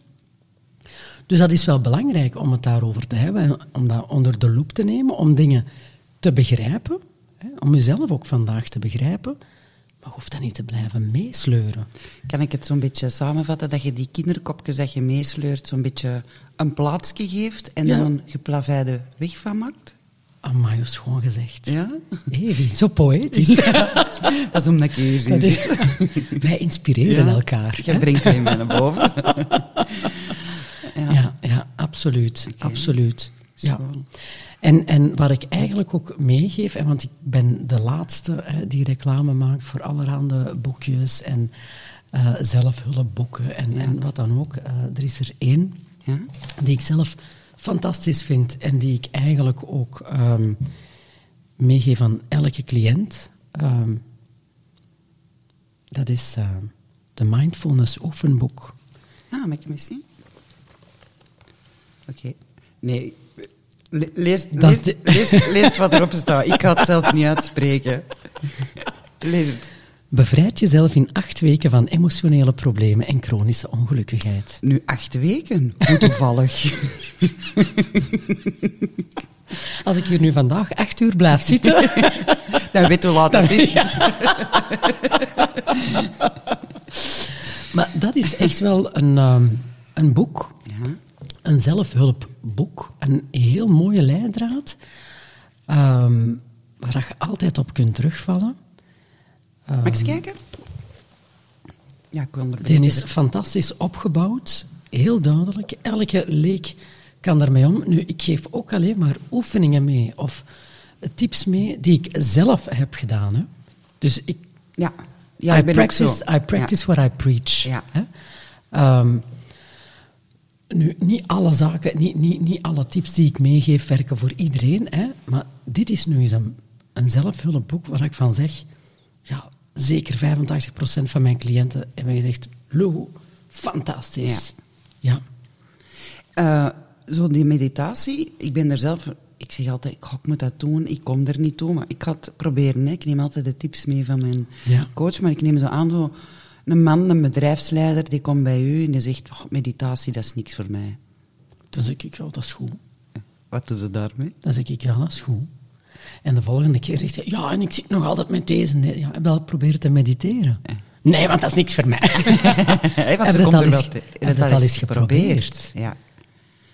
[SPEAKER 3] Dus dat is wel belangrijk om het daarover te hebben en om dat onder de loep te nemen, om dingen te begrijpen, hè, om jezelf ook vandaag te begrijpen, maar hoeft dat niet te blijven meesleuren.
[SPEAKER 1] Kan ik het zo'n beetje samenvatten dat je die kinderkopjes dat je meesleurt zo'n beetje een plaatsje geeft en
[SPEAKER 3] Ja.
[SPEAKER 1] dan een geplaveide weg van maakt?
[SPEAKER 3] Amai, schoon gezegd.
[SPEAKER 1] Ja?
[SPEAKER 3] Evi, zo poëtisch.
[SPEAKER 1] dat is omdat ik hier zit.
[SPEAKER 3] is, wij inspireren
[SPEAKER 1] Ja.
[SPEAKER 3] elkaar.
[SPEAKER 1] Je brengt mij naar boven. ja.
[SPEAKER 3] Ja, absoluut. Absoluut. Ja.
[SPEAKER 1] Schoon.
[SPEAKER 3] En, en wat ik eigenlijk ook meegeef, en want ik ben de laatste hè, die reclame maakt voor allerhande boekjes en eh, zelfhulpboeken en, en wat dan ook. Eh, er is er één
[SPEAKER 1] Ja?
[SPEAKER 3] die ik zelf fantastisch vind en die ik eigenlijk ook ehm, meegeef aan elke cliënt. Ehm, dat is eh, de Mindfulness Oefenboek.
[SPEAKER 1] Ah, mag ik hem eens zien? Oké. Nee. Le- Lees,
[SPEAKER 3] Dat is
[SPEAKER 1] lees,
[SPEAKER 3] de-
[SPEAKER 1] lees, lees wat erop staat. Ik ga het zelfs niet uitspreken. Lees het.
[SPEAKER 3] Bevrijd jezelf in acht weken van emotionele problemen en chronische ongelukkigheid.
[SPEAKER 1] Nu acht weken. Hoe toevallig.
[SPEAKER 3] Als ik hier nu vandaag acht uur blijf zitten,
[SPEAKER 1] Dan weet hoe laat het is.
[SPEAKER 3] maar dat is echt wel een, ehm, een boek. Een zelfhulpboek, een heel mooie leidraad, ehm, waar je altijd op kunt terugvallen.
[SPEAKER 1] Mag ik eens kijken? Ja, ik kon er
[SPEAKER 3] Die is fantastisch opgebouwd, heel duidelijk. Elke leek kan daarmee om. Nu, ik geef ook alleen maar oefeningen mee of tips mee die ik zelf heb gedaan. Hè. Dus ik,
[SPEAKER 1] Ja. Ja,
[SPEAKER 3] I,
[SPEAKER 1] ik ben
[SPEAKER 3] practice. I practice what I preach.
[SPEAKER 1] Ja.
[SPEAKER 3] Hè. Ehm, nu, niet alle zaken, niet, niet, niet alle tips die ik meegeef werken voor iedereen. Hè, maar dit is nu eens een, een zelfhulpboek waar ik van zeg... Ja, zeker 85% van mijn cliënten hebben gezegd... Lou, fantastisch. Ja.
[SPEAKER 1] Eh, zo die meditatie, ik ben er zelf... Ik zeg altijd, ik, ik moet dat doen, ik kom er niet toe, maar ik ga het proberen. Hè. Ik neem altijd de tips mee van mijn
[SPEAKER 3] Ja.
[SPEAKER 1] coach, maar ik neem zo aan, zo, een man, een bedrijfsleider, die komt bij u en die zegt, "Oh, meditatie, dat is niks voor mij.
[SPEAKER 3] Dan zeg ik, ja, dat is goed.
[SPEAKER 1] Wat doen ze daarmee?
[SPEAKER 3] Dan zeg ik, ja, dat is goed. En de volgende keer zegt hij, ja, en ik zit nog altijd met deze. Nee, ja, heb je al proberen te mediteren? Nee, want dat is niks voor mij.
[SPEAKER 1] Hey, want
[SPEAKER 3] Heb
[SPEAKER 1] ze
[SPEAKER 3] je
[SPEAKER 1] komt
[SPEAKER 3] dat
[SPEAKER 1] er
[SPEAKER 3] al
[SPEAKER 1] wel te-
[SPEAKER 3] heb dat al eens geprobeerd?
[SPEAKER 1] Ja.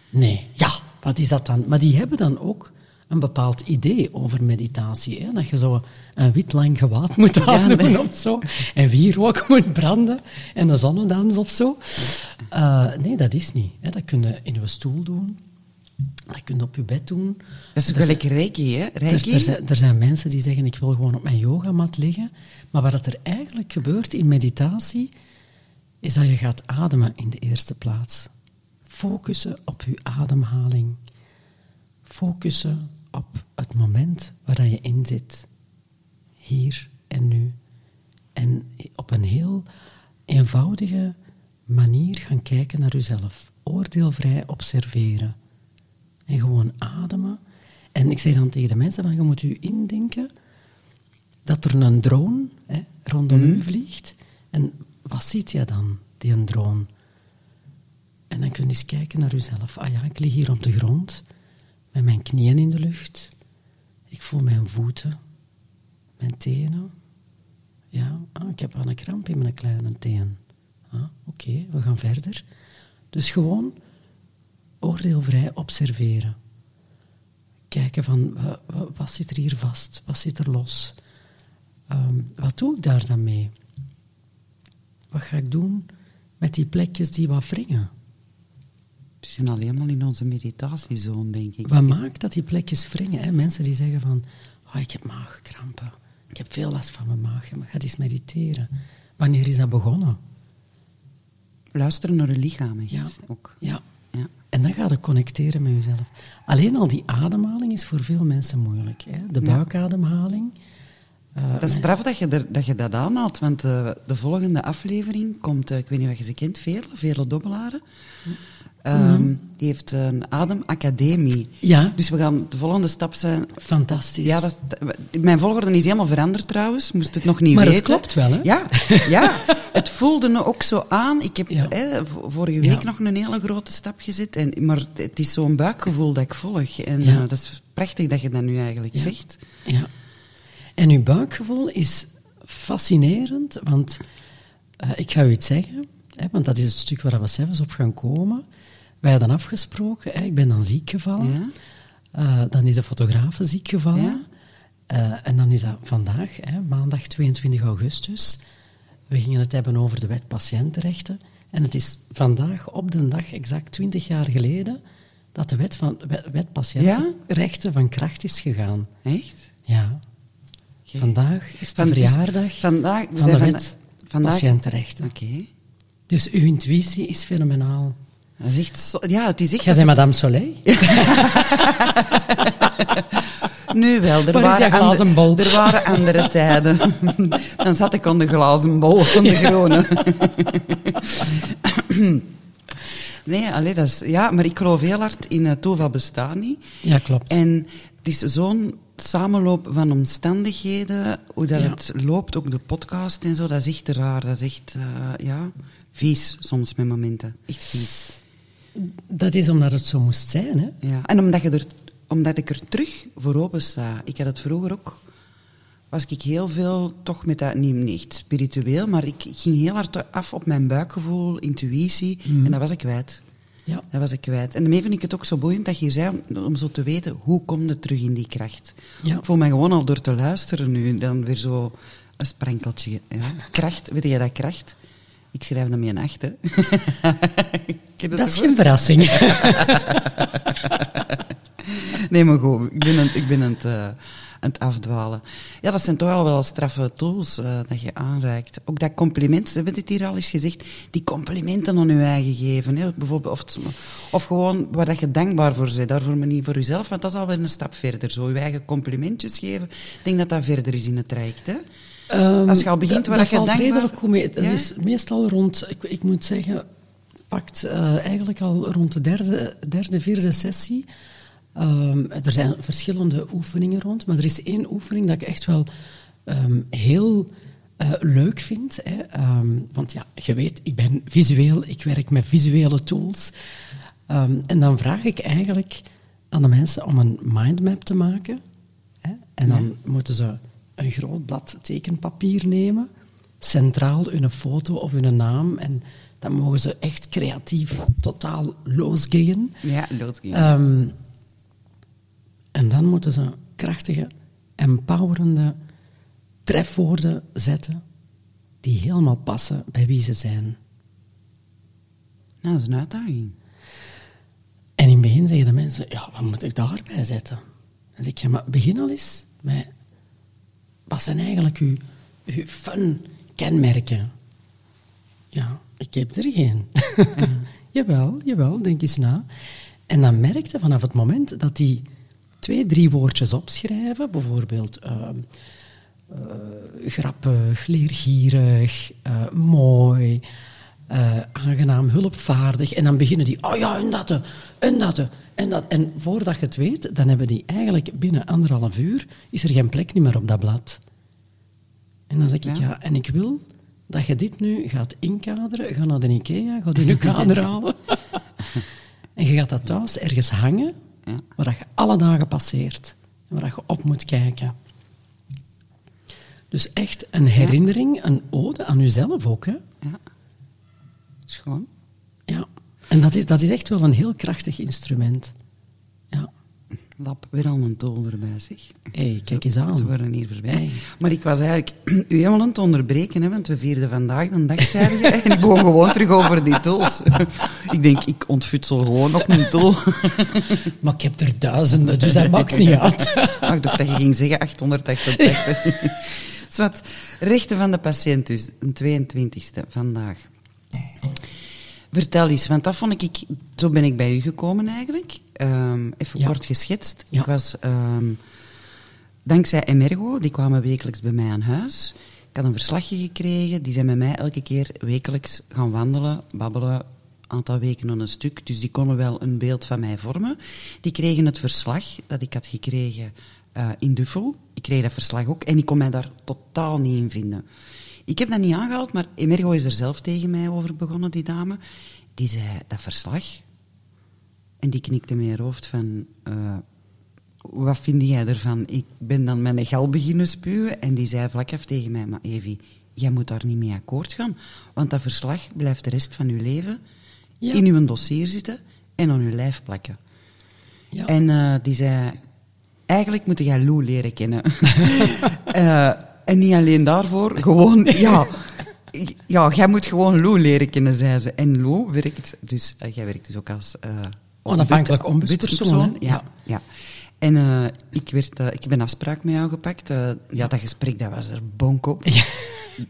[SPEAKER 3] Nee, ja, wat is dat dan? Maar die hebben dan ook een bepaald idee over meditatie. Hè? Dat je zo een wit lang gewaad moet aandoen of zo. En wierook moet branden. En een zonnedans of zo. Eh, nee, dat is niet. Hè? Dat kun je in je stoel doen. Dat kun je op je bed doen.
[SPEAKER 1] Dat is
[SPEAKER 3] Er
[SPEAKER 1] gelijk reiki, hè?
[SPEAKER 3] er,
[SPEAKER 1] Reiki?
[SPEAKER 3] er, zijn, er zijn mensen die zeggen, ik wil gewoon op mijn yogamat liggen. Maar wat er eigenlijk gebeurt in meditatie, is dat je gaat ademen in de eerste plaats. Focussen op je ademhaling. Focussen op het moment waar je in zit. Hier en nu. En op een heel eenvoudige manier gaan kijken naar jezelf. Oordeelvrij observeren. En gewoon ademen. En ik zeg dan tegen de mensen van, je moet u indenken dat er een drone hè, rondom u vliegt. En wat ziet je dan, die een drone? En dan kun je eens kijken naar jezelf. Ah ja, ik lig hier op de grond, met mijn knieën in de lucht. Ik voel mijn voeten, mijn tenen. Ja, ah, ik heb wel een kramp in mijn kleine teen. Ah, Oké, we gaan verder. Dus gewoon oordeelvrij observeren. Kijken van, wa- wa- wat zit er hier vast? Wat zit er los? Ehm, wat doe ik daar dan mee? Wat ga ik doen met die plekjes die wat wringen?
[SPEAKER 1] We zijn al helemaal in onze meditatiezone, denk ik.
[SPEAKER 3] Wat maakt dat die plekjes wringen? Hè? Mensen die zeggen van, oh, ik heb maagkrampen. Ik heb veel last van mijn maag. Maar ga eens mediteren. Wanneer is dat begonnen?
[SPEAKER 1] Luisteren naar je lichaam, echt.
[SPEAKER 3] Ja.
[SPEAKER 1] Ook.
[SPEAKER 3] Ja.
[SPEAKER 1] Ja.
[SPEAKER 3] En dan ga je connecteren met jezelf. Alleen al die ademhaling is voor veel mensen moeilijk. Hè? De buikademhaling. eh,
[SPEAKER 1] Dat is straf dat je, er, dat, je dat aanhaalt, want eh, de volgende aflevering komt, eh, ik weet niet of je ze kent, Vele, Vele Dobbelaren. Ehm, Die heeft een ademacademie.
[SPEAKER 3] Ja,
[SPEAKER 1] Dus we gaan, de volgende stap zijn...
[SPEAKER 3] fantastisch.
[SPEAKER 1] Ja, dat, mijn volgorde is helemaal veranderd trouwens, moest het nog niet
[SPEAKER 3] Maar het
[SPEAKER 1] weten.
[SPEAKER 3] klopt wel, hè?
[SPEAKER 1] Ja, ja, het voelde me ook zo aan. Ik heb
[SPEAKER 3] Ja.
[SPEAKER 1] hè, vorige week
[SPEAKER 3] Ja.
[SPEAKER 1] nog een hele grote stap gezet, en, maar het is zo'n buikgevoel dat ik volg. En
[SPEAKER 3] Ja.
[SPEAKER 1] eh, dat is prachtig dat je dat nu eigenlijk zegt.
[SPEAKER 3] Ja. En uw buikgevoel is fascinerend, want eh, ik ga u iets zeggen, hè, want dat is het stuk waar we zelfs op gaan komen. Wij hadden afgesproken, hè, ik ben dan ziek gevallen,
[SPEAKER 1] Ja.
[SPEAKER 3] Eh, dan is de fotograaf ziek gevallen,
[SPEAKER 1] Ja.
[SPEAKER 3] Eh, en dan is dat vandaag, hè, maandag 22 augustus. We gingen het hebben over de wet patiëntenrechten. En het is vandaag op de dag, exact 20 jaar geleden, dat de wet, van, wet, patiëntenrechten van kracht is gegaan.
[SPEAKER 1] Echt?
[SPEAKER 3] Ja. Vandaag is de
[SPEAKER 1] Van- dus
[SPEAKER 3] verjaardag
[SPEAKER 1] vandaag, we
[SPEAKER 3] van
[SPEAKER 1] zijn
[SPEAKER 3] de
[SPEAKER 1] van-
[SPEAKER 3] wet
[SPEAKER 1] vandaag-
[SPEAKER 3] patiëntenrechten.
[SPEAKER 1] Oké.
[SPEAKER 3] Dus uw intuïtie is fenomenaal.
[SPEAKER 1] Dat is echt zo, ja, het is echt...
[SPEAKER 3] Jij bent Madame Soleil?
[SPEAKER 1] Nu wel, er waren,
[SPEAKER 3] die glazen
[SPEAKER 1] ander-
[SPEAKER 3] bol?
[SPEAKER 1] er waren andere tijden. Dan zat ik aan de glazen bol van de groene. Nee, allee, dat is, ja, maar ik geloof heel hard in het Tova bestaan niet.
[SPEAKER 3] Ja, klopt.
[SPEAKER 1] En het is zo'n samenloop van omstandigheden, hoe dat
[SPEAKER 3] Ja.
[SPEAKER 1] het loopt, ook de podcast en zo, dat is echt raar. Dat is echt, eh, ja, vies soms met momenten. Echt vies.
[SPEAKER 3] Dat is omdat het zo moest zijn, hè?
[SPEAKER 1] Ja. En omdat, je er, omdat ik er terug voor open sta. Ik had het vroeger ook, was ik heel veel, toch met dat, niet, niet spiritueel, maar ik ging heel hard af op mijn buikgevoel, intuïtie, en dat was ik kwijt.
[SPEAKER 3] Ja.
[SPEAKER 1] Dat was ik kwijt. En daarmee vind ik het ook zo boeiend dat je hier zei, om, om zo te weten, hoe kom je terug in die kracht?
[SPEAKER 3] Ja.
[SPEAKER 1] Ik voel me gewoon al door te luisteren nu, dan weer zo een sprenkeltje. Ja. Kracht, weet je dat kracht? Ik schrijf met een acht, hè.
[SPEAKER 3] Dat is geen verrassing.
[SPEAKER 1] Nee, maar goed, ik ben aan, het- ik ben aan, het, eh, aan het afdwalen. Ja, dat zijn toch wel wel straffe tools eh, dat je aanreikt. Ook dat compliment, ze hebben dit hier al eens gezegd, die complimenten aan je eigen geven. Hè. Bijvoorbeeld, of, het- of gewoon waar dat je dankbaar voor bent, daarvoor maar niet voor jezelf, want dat is alweer een stap verder. Zo je eigen complimentjes geven, ik denk dat dat verder is in het traject. Hè.
[SPEAKER 3] Ehm,
[SPEAKER 1] Als je al begint waar
[SPEAKER 3] dat
[SPEAKER 1] je dankbaar-
[SPEAKER 3] redelijk goed mee.
[SPEAKER 1] Ja?
[SPEAKER 3] is meestal rond, ik, ik moet zeggen, pakt eh, eigenlijk al rond de derde, derde vierde sessie. Ehm, er zijn verschillende oefeningen rond, maar er is één oefening dat ik echt wel ehm, heel eh, leuk vind. Hè. Want ja, je weet, ik ben visueel, ik werk met visuele tools. En dan vraag ik eigenlijk aan de mensen om een mindmap te maken. Hè. En dan moeten ze een groot blad tekenpapier nemen, centraal hun foto of hun naam. En dan mogen ze echt creatief totaal losgaan.
[SPEAKER 1] Ja, loodgeen.
[SPEAKER 3] Ehm, en dan moeten ze krachtige, empowerende trefwoorden zetten die helemaal passen bij wie ze zijn.
[SPEAKER 1] Nou, dat is een uitdaging.
[SPEAKER 3] En in het begin zeggen de mensen, ja, wat moet ik daarbij zetten? Dan zeg ik, ja, maar begin al eens met, wat zijn eigenlijk uw, uw fun kenmerken? Ja, ik heb er geen. jawel, jawel, denk eens na. En dan merkte vanaf het moment dat die twee, drie woordjes opschrijven, bijvoorbeeld ehm, eh, grappig, leergierig, eh, mooi, eh, aangenaam, hulpvaardig. En dan beginnen die, oh ja, en dat, en dat, en dat. En voordat je het weet, dan hebben die eigenlijk binnen anderhalf uur, is er geen plek meer op dat blad. En dan zeg ik,
[SPEAKER 1] Ja.
[SPEAKER 3] ja, en ik wil dat je dit nu gaat inkaderen, ga naar de Ikea, ga je kader halen. en je gaat dat thuis ergens hangen, waar dat je alle dagen passeert. En waar dat je op moet kijken. Dus echt een herinnering, een ode aan jezelf ook. Hè?
[SPEAKER 1] Ja. Schoon.
[SPEAKER 3] Ja. En dat is, dat is echt wel een heel krachtig instrument. Ja.
[SPEAKER 1] Lap, weer al een tol erbij, zeg.
[SPEAKER 3] Hé, kijk eens aan.
[SPEAKER 1] Ze worden hier voorbij.
[SPEAKER 3] Hey.
[SPEAKER 1] Maar ik was eigenlijk u helemaal aan het onderbreken, hè, want we vierden vandaag de dag, zei je, en ik begon gewoon terug over die tools. ik denk, ik ontfutsel gewoon nog een tool.
[SPEAKER 3] Maar ik heb er duizenden, dus dat maakt niet uit.
[SPEAKER 1] Ah, ik dacht dat je ging zeggen 888. Zwat, rechten van de patiënt dus, een 22e vandaag. Vertel eens, want dat vond ik, zo ben ik bij u gekomen eigenlijk. Ehm, even
[SPEAKER 3] Ja.
[SPEAKER 1] kort geschetst.
[SPEAKER 3] Ja.
[SPEAKER 1] Ik was, ehm, dankzij Emergo, die kwamen wekelijks bij mij aan huis. Ik had een verslagje gekregen, die zijn met mij elke keer wekelijks gaan wandelen, babbelen, een aantal weken aan een stuk. Dus die konden wel een beeld van mij vormen. Die kregen het verslag dat ik had gekregen eh, in Duffel. Ik kreeg dat verslag ook en ik kon mij daar totaal niet in vinden. Ik heb dat niet aangehaald, maar Emergo is er zelf tegen mij over begonnen, die dame. Die zei, dat verslag, en die knikte met haar hoofd van... eh, wat vind jij ervan? Ik ben dan een gel beginnen spuwen en die zei vlak af tegen mij... Maar Evie, jij moet daar niet mee akkoord gaan. Want dat verslag blijft de rest van je leven
[SPEAKER 3] Ja.
[SPEAKER 1] in uw dossier zitten en aan uw lijf plakken.
[SPEAKER 3] Ja.
[SPEAKER 1] En eh, die zei... Eigenlijk moet jij Lou leren kennen. Eh, en niet alleen daarvoor, gewoon... Ja, ja, jij moet gewoon Lou leren kennen, zei ze. En Lou werkt... Dus, eh, jij werkt dus ook als... eh,
[SPEAKER 3] Onafhankelijk
[SPEAKER 1] ombuds-
[SPEAKER 3] ombudspersoon, hè?
[SPEAKER 1] Ja, ja. En eh, ik, werd, ik heb een afspraak met jou gepakt. Ja, dat gesprek, dat was er bonk op.
[SPEAKER 3] Ja,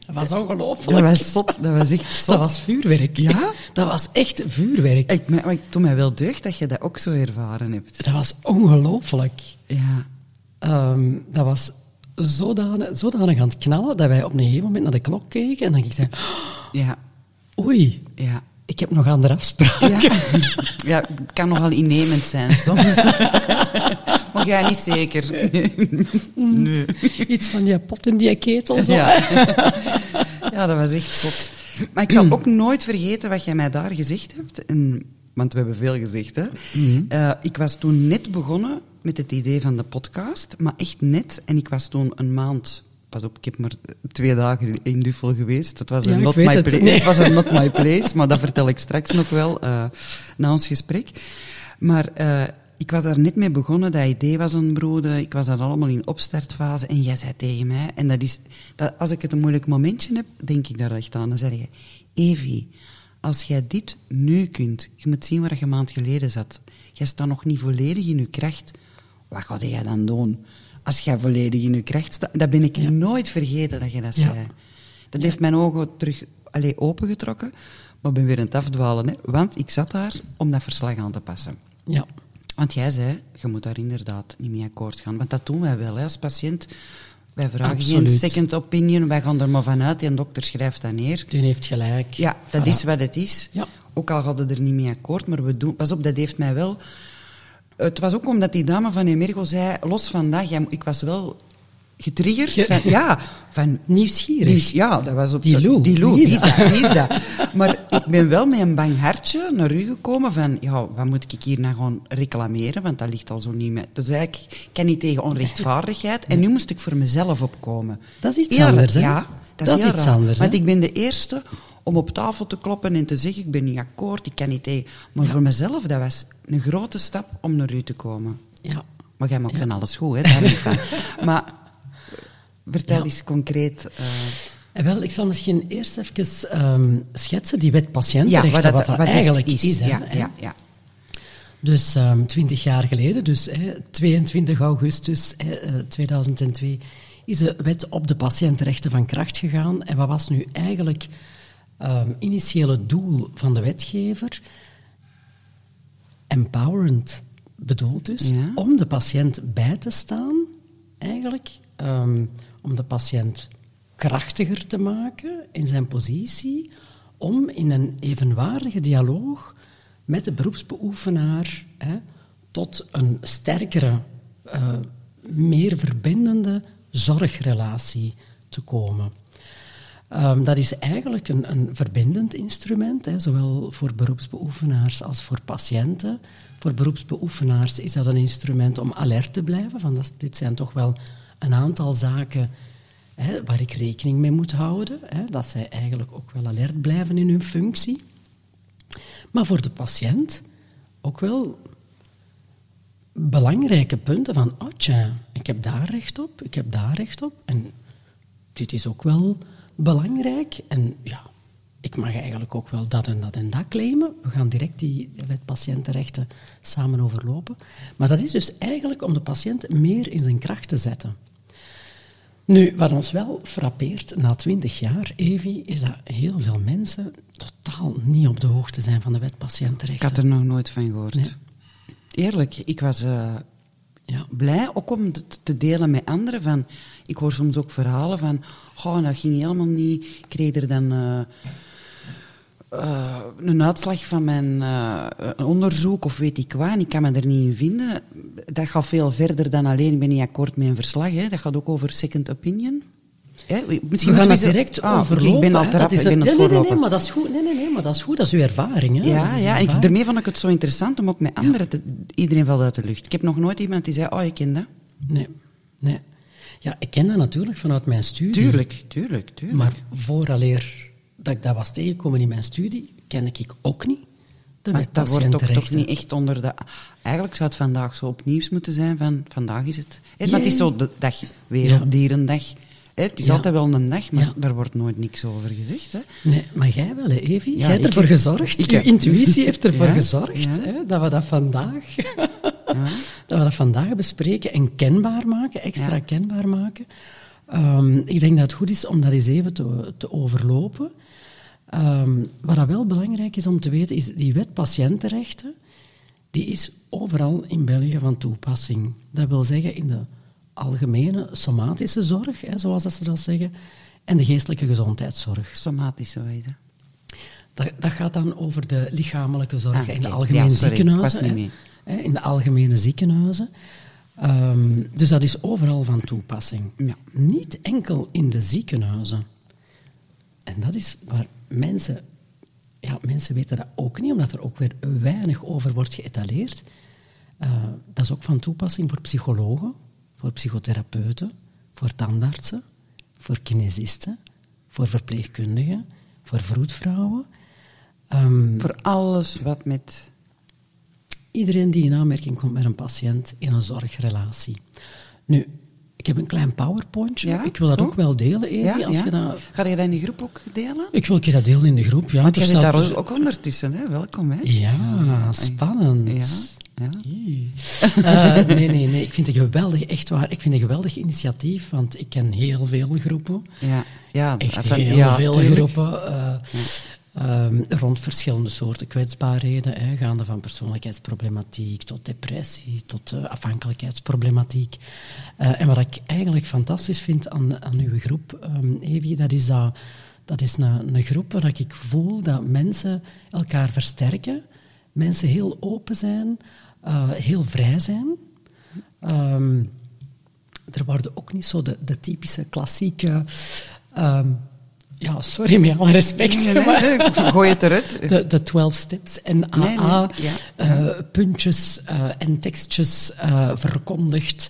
[SPEAKER 3] dat was
[SPEAKER 1] Dat
[SPEAKER 3] ongelooflijk.
[SPEAKER 1] was zot, dat was echt zot.
[SPEAKER 3] Dat was vuurwerk.
[SPEAKER 1] Ja?
[SPEAKER 3] Dat was echt vuurwerk.
[SPEAKER 1] Ik, maar ik doe mij wel deugd dat je dat ook zo ervaren hebt.
[SPEAKER 3] Dat was ongelooflijk.
[SPEAKER 1] Ja.
[SPEAKER 3] Ehm, dat was zodanig, zodanig aan het knallen dat wij op een gegeven moment naar de klok keken en dan ik zei,
[SPEAKER 1] Ja.
[SPEAKER 3] oei,
[SPEAKER 1] Ja.
[SPEAKER 3] ik heb nog andere afspraken.
[SPEAKER 1] Ja. ja, het kan nogal innemend zijn soms. maar jij niet zeker. nee.
[SPEAKER 3] Iets van die pot in die ketel. Zo.
[SPEAKER 1] Ja. ja, dat was echt zot. Maar ik zal ook nooit vergeten wat jij mij daar gezegd hebt. En, want we hebben veel gezegd, hè. Eh, ik was toen net begonnen met het idee van de podcast, maar echt net. En ik was toen een maand... Pas op, ik heb maar twee dagen in Duffel geweest. Het was een not my
[SPEAKER 3] het.
[SPEAKER 1] place.
[SPEAKER 3] Nee.
[SPEAKER 1] Het was een not my place, maar dat vertel ik straks nog wel eh, na ons gesprek. Maar eh, ik was daar net mee begonnen, dat idee was aan het broeden. Ik was daar allemaal in opstartfase. En jij zei tegen mij, en dat is, dat, als ik het een moeilijk momentje heb, denk ik daar echt aan. Dan zeg je, Evie, als jij dit nu kunt, je moet zien waar je een maand geleden zat. Jij staat nog niet volledig in je kracht. Wat ga jij dan doen? Als jij volledig in je kracht staat. Dat ben ik
[SPEAKER 3] Ja.
[SPEAKER 1] nooit vergeten dat je dat
[SPEAKER 3] Ja.
[SPEAKER 1] zei. Dat heeft mijn ogen terug allee, opengetrokken. Maar ik ben weer aan het afdwalen. Hè? Want ik zat daar om dat verslag aan te passen.
[SPEAKER 3] Ja.
[SPEAKER 1] Want jij zei, je moet daar inderdaad niet mee akkoord gaan. Want dat doen wij wel hè, als patiënt. Wij vragen geen second opinion. Wij gaan er maar vanuit. Die dokter schrijft dat neer.
[SPEAKER 3] U heeft gelijk.
[SPEAKER 1] Ja, dat
[SPEAKER 3] Voilà.
[SPEAKER 1] is wat het is.
[SPEAKER 3] Ja.
[SPEAKER 1] Ook al hadden we er niet mee akkoord, maar we doen... Pas op, dat heeft mij wel... Het was ook omdat die dame van Emergo zei, los van dat, jij, ik was wel getriggerd.
[SPEAKER 3] Ge-
[SPEAKER 1] van, ja, van...
[SPEAKER 3] Nieuwsgierig.
[SPEAKER 1] Nieuws, ja, dat was op
[SPEAKER 3] Die Lou,
[SPEAKER 1] Die Lou,
[SPEAKER 3] wie is dat?
[SPEAKER 1] dat? Wie is dat? Maar ik ben wel met een bang hartje naar u gekomen van, ja, wat moet ik hier nou gewoon reclameren? Want dat ligt al zo niet meer. Dus eigenlijk, ik kan niet tegen onrechtvaardigheid. En nu moest ik voor mezelf opkomen.
[SPEAKER 3] Dat is iets anders, hè?
[SPEAKER 1] Ja, dat,
[SPEAKER 3] Dat
[SPEAKER 1] is
[SPEAKER 3] iets
[SPEAKER 1] raar.
[SPEAKER 3] anders, hè?
[SPEAKER 1] Want ik ben de eerste om op tafel te kloppen en te zeggen, ik ben niet akkoord, ik kan niet tegen. Maar voor mezelf, dat was een grote stap om naar u te komen.
[SPEAKER 3] Ja.
[SPEAKER 1] Maar jij maakt van alles goed, hè? Daar niet van. Maar eh, vertel
[SPEAKER 3] Ja.
[SPEAKER 1] eens concreet. eh,
[SPEAKER 3] En wel, ik zal misschien eerst even ehm, schetsen die wet patiëntenrechten,
[SPEAKER 1] wat dat,
[SPEAKER 3] wat dat
[SPEAKER 1] wat
[SPEAKER 3] eigenlijk
[SPEAKER 1] is.
[SPEAKER 3] is. hè,
[SPEAKER 1] ja,
[SPEAKER 3] hè.
[SPEAKER 1] ja, ja.
[SPEAKER 3] Dus ehm, twintig jaar geleden, dus hè, 22 augustus hè, eh, 2002, is de wet op de patiëntenrechten van kracht gegaan. En wat was nu eigenlijk ehm initiële doel van de wetgever? Empowerend bedoeld dus,
[SPEAKER 1] Ja.
[SPEAKER 3] om de patiënt bij te staan, eigenlijk, ehm, om de patiënt krachtiger te maken in zijn positie, om in een evenwaardige dialoog met de beroepsbeoefenaar hè, tot een sterkere, eh, meer verbindende zorgrelatie te komen. Ehm, dat is eigenlijk een, een verbindend instrument, hè, zowel voor beroepsbeoefenaars als voor patiënten. Voor beroepsbeoefenaars is dat een instrument om alert te blijven, van dat, dit zijn toch wel een aantal zaken hè, waar ik rekening mee moet houden, hè, dat zij eigenlijk ook wel alert blijven in hun functie. Maar voor de patiënt ook wel belangrijke punten van, oh ik heb daar recht op, ik heb daar recht op. En dit is ook wel belangrijk. En ja, ik mag eigenlijk ook wel dat en dat en dat claimen. We gaan direct die wet patiëntenrechten samen overlopen. Maar dat is dus eigenlijk om de patiënt meer in zijn kracht te zetten. Nu, wat ons wel frappeert na twintig jaar, Evi, is dat heel veel mensen totaal niet op de hoogte zijn van de wet
[SPEAKER 1] Ik
[SPEAKER 3] patiëntenrechten.
[SPEAKER 1] had er nog nooit van gehoord.
[SPEAKER 3] Nee.
[SPEAKER 1] Eerlijk, ik was eh,
[SPEAKER 3] Ja.
[SPEAKER 1] blij ook om het te delen met anderen. Van, ik hoor soms ook verhalen van, oh, dat ging helemaal niet. Ik kreeg er dan eh, eh, een uitslag van mijn eh, onderzoek of weet ik wat, en ik kan me er niet in vinden. Dat gaat veel verder dan alleen, ik ben niet akkoord met een verslag. Hè. Dat gaat ook over second opinion. Hè? Misschien
[SPEAKER 3] We gaan direct
[SPEAKER 1] Ah,
[SPEAKER 3] overlopen.
[SPEAKER 1] Ik ben al te
[SPEAKER 3] Dat
[SPEAKER 1] rap,
[SPEAKER 3] is
[SPEAKER 1] ik ben
[SPEAKER 3] het- nee, nee, nee, maar dat is goed. Nee, nee, nee, maar dat is goed. Dat is uw ervaring. Hè.
[SPEAKER 1] Ja, ja en ik,
[SPEAKER 3] ervaring.
[SPEAKER 1] daarmee vond ik het zo interessant om ook met anderen te... Iedereen valt uit de lucht. Ik heb nog nooit iemand die zei, oh, ik ken dat.
[SPEAKER 3] Nee, nee. Ja, ik ken dat natuurlijk vanuit mijn studie.
[SPEAKER 1] Tuurlijk, tuurlijk, tuurlijk.
[SPEAKER 3] Maar vooraleer dat ik dat was tegengekomen in mijn studie, ken ik ook niet
[SPEAKER 1] Maar dat wordt toch, toch niet echt onder de... Eigenlijk zou het vandaag zo op nieuws moeten zijn van... Vandaag is het... Hè, maar het is zo de dag, Werelddierendag. Hè, het is
[SPEAKER 3] Ja.
[SPEAKER 1] altijd wel een dag, maar
[SPEAKER 3] Ja.
[SPEAKER 1] daar wordt nooit niks over gezegd. Hè.
[SPEAKER 3] Nee, maar jij wel, hè, Evi? Jij hebt ervoor
[SPEAKER 1] heb-
[SPEAKER 3] gezorgd.
[SPEAKER 1] ik
[SPEAKER 3] Uw
[SPEAKER 1] heb-
[SPEAKER 3] intuïtie heeft ervoor gezorgd. Hè, dat we dat vandaag...
[SPEAKER 1] Ja.
[SPEAKER 3] dat we dat vandaag bespreken en kenbaar maken, extra kenbaar maken. Ehm, ik denk dat het goed is om dat eens even te, te overlopen. Ehm, wat dat wel belangrijk is om te weten, is die wet patiëntenrechten, die is overal in België van toepassing. Dat wil zeggen in de algemene somatische zorg, hè, zoals dat ze dat zeggen, en de geestelijke gezondheidszorg.
[SPEAKER 1] Somatische wijze.
[SPEAKER 3] Dat, dat gaat dan over de lichamelijke zorg
[SPEAKER 1] Ah,
[SPEAKER 3] in de algemene
[SPEAKER 1] Ja, sorry,
[SPEAKER 3] ziekenhuizen. Hè, In de algemene ziekenhuizen. Ehm, dus dat is overal van toepassing.
[SPEAKER 1] Ja.
[SPEAKER 3] Niet enkel in de ziekenhuizen. En dat is waar mensen... Ja, mensen weten dat ook niet, omdat er ook weer weinig over wordt geëtaleerd. Eh, dat is ook van toepassing voor psychologen, voor psychotherapeuten, voor tandartsen, voor kinesisten, voor verpleegkundigen, voor vroedvrouwen. Ehm,
[SPEAKER 1] Voor alles wat met...
[SPEAKER 3] iedereen die in aanmerking komt met een patiënt in een zorgrelatie. Nu, ik heb een klein powerpointje.
[SPEAKER 1] Ja,
[SPEAKER 3] ik wil dat ook wel delen, Evi.
[SPEAKER 1] Ja,
[SPEAKER 3] als
[SPEAKER 1] ja.
[SPEAKER 3] je dat...
[SPEAKER 1] Ga je dat in de groep ook delen?
[SPEAKER 3] Ik wil je dat delen in de groep. Ja,
[SPEAKER 1] Want jij zit
[SPEAKER 3] staat
[SPEAKER 1] daar
[SPEAKER 3] dus-
[SPEAKER 1] ook ondertussen, hè? Welkom, hè?
[SPEAKER 3] Ja, spannend.
[SPEAKER 1] Ja.
[SPEAKER 3] Eh, nee, nee, nee. Ik vind het geweldig, echt waar. Ik vind het een geweldig initiatief, want ik ken heel veel groepen.
[SPEAKER 1] Ja, ja,
[SPEAKER 3] Echt
[SPEAKER 1] van-
[SPEAKER 3] heel
[SPEAKER 1] ja,
[SPEAKER 3] veel
[SPEAKER 1] tuurlijk.
[SPEAKER 3] groepen. eh, ehm, rond verschillende soorten kwetsbaarheden, hè, gaande van persoonlijkheidsproblematiek tot depressie, tot eh, afhankelijkheidsproblematiek. En wat ik eigenlijk fantastisch vind aan, aan uw groep, ehm Evi, dat is dat... Dat is een, een groep waar ik voel dat mensen elkaar versterken, mensen heel open zijn, eh, heel vrij zijn. Ehm, er worden ook niet zo de, de typische klassieke. ehm, ja, sorry, met alle respect.
[SPEAKER 1] Nee, nee,
[SPEAKER 3] maar
[SPEAKER 1] nee, gooi het eruit.
[SPEAKER 3] De, de 12 steps en AA,
[SPEAKER 1] ja,
[SPEAKER 3] eh, puntjes eh, en tekstjes eh, verkondigd.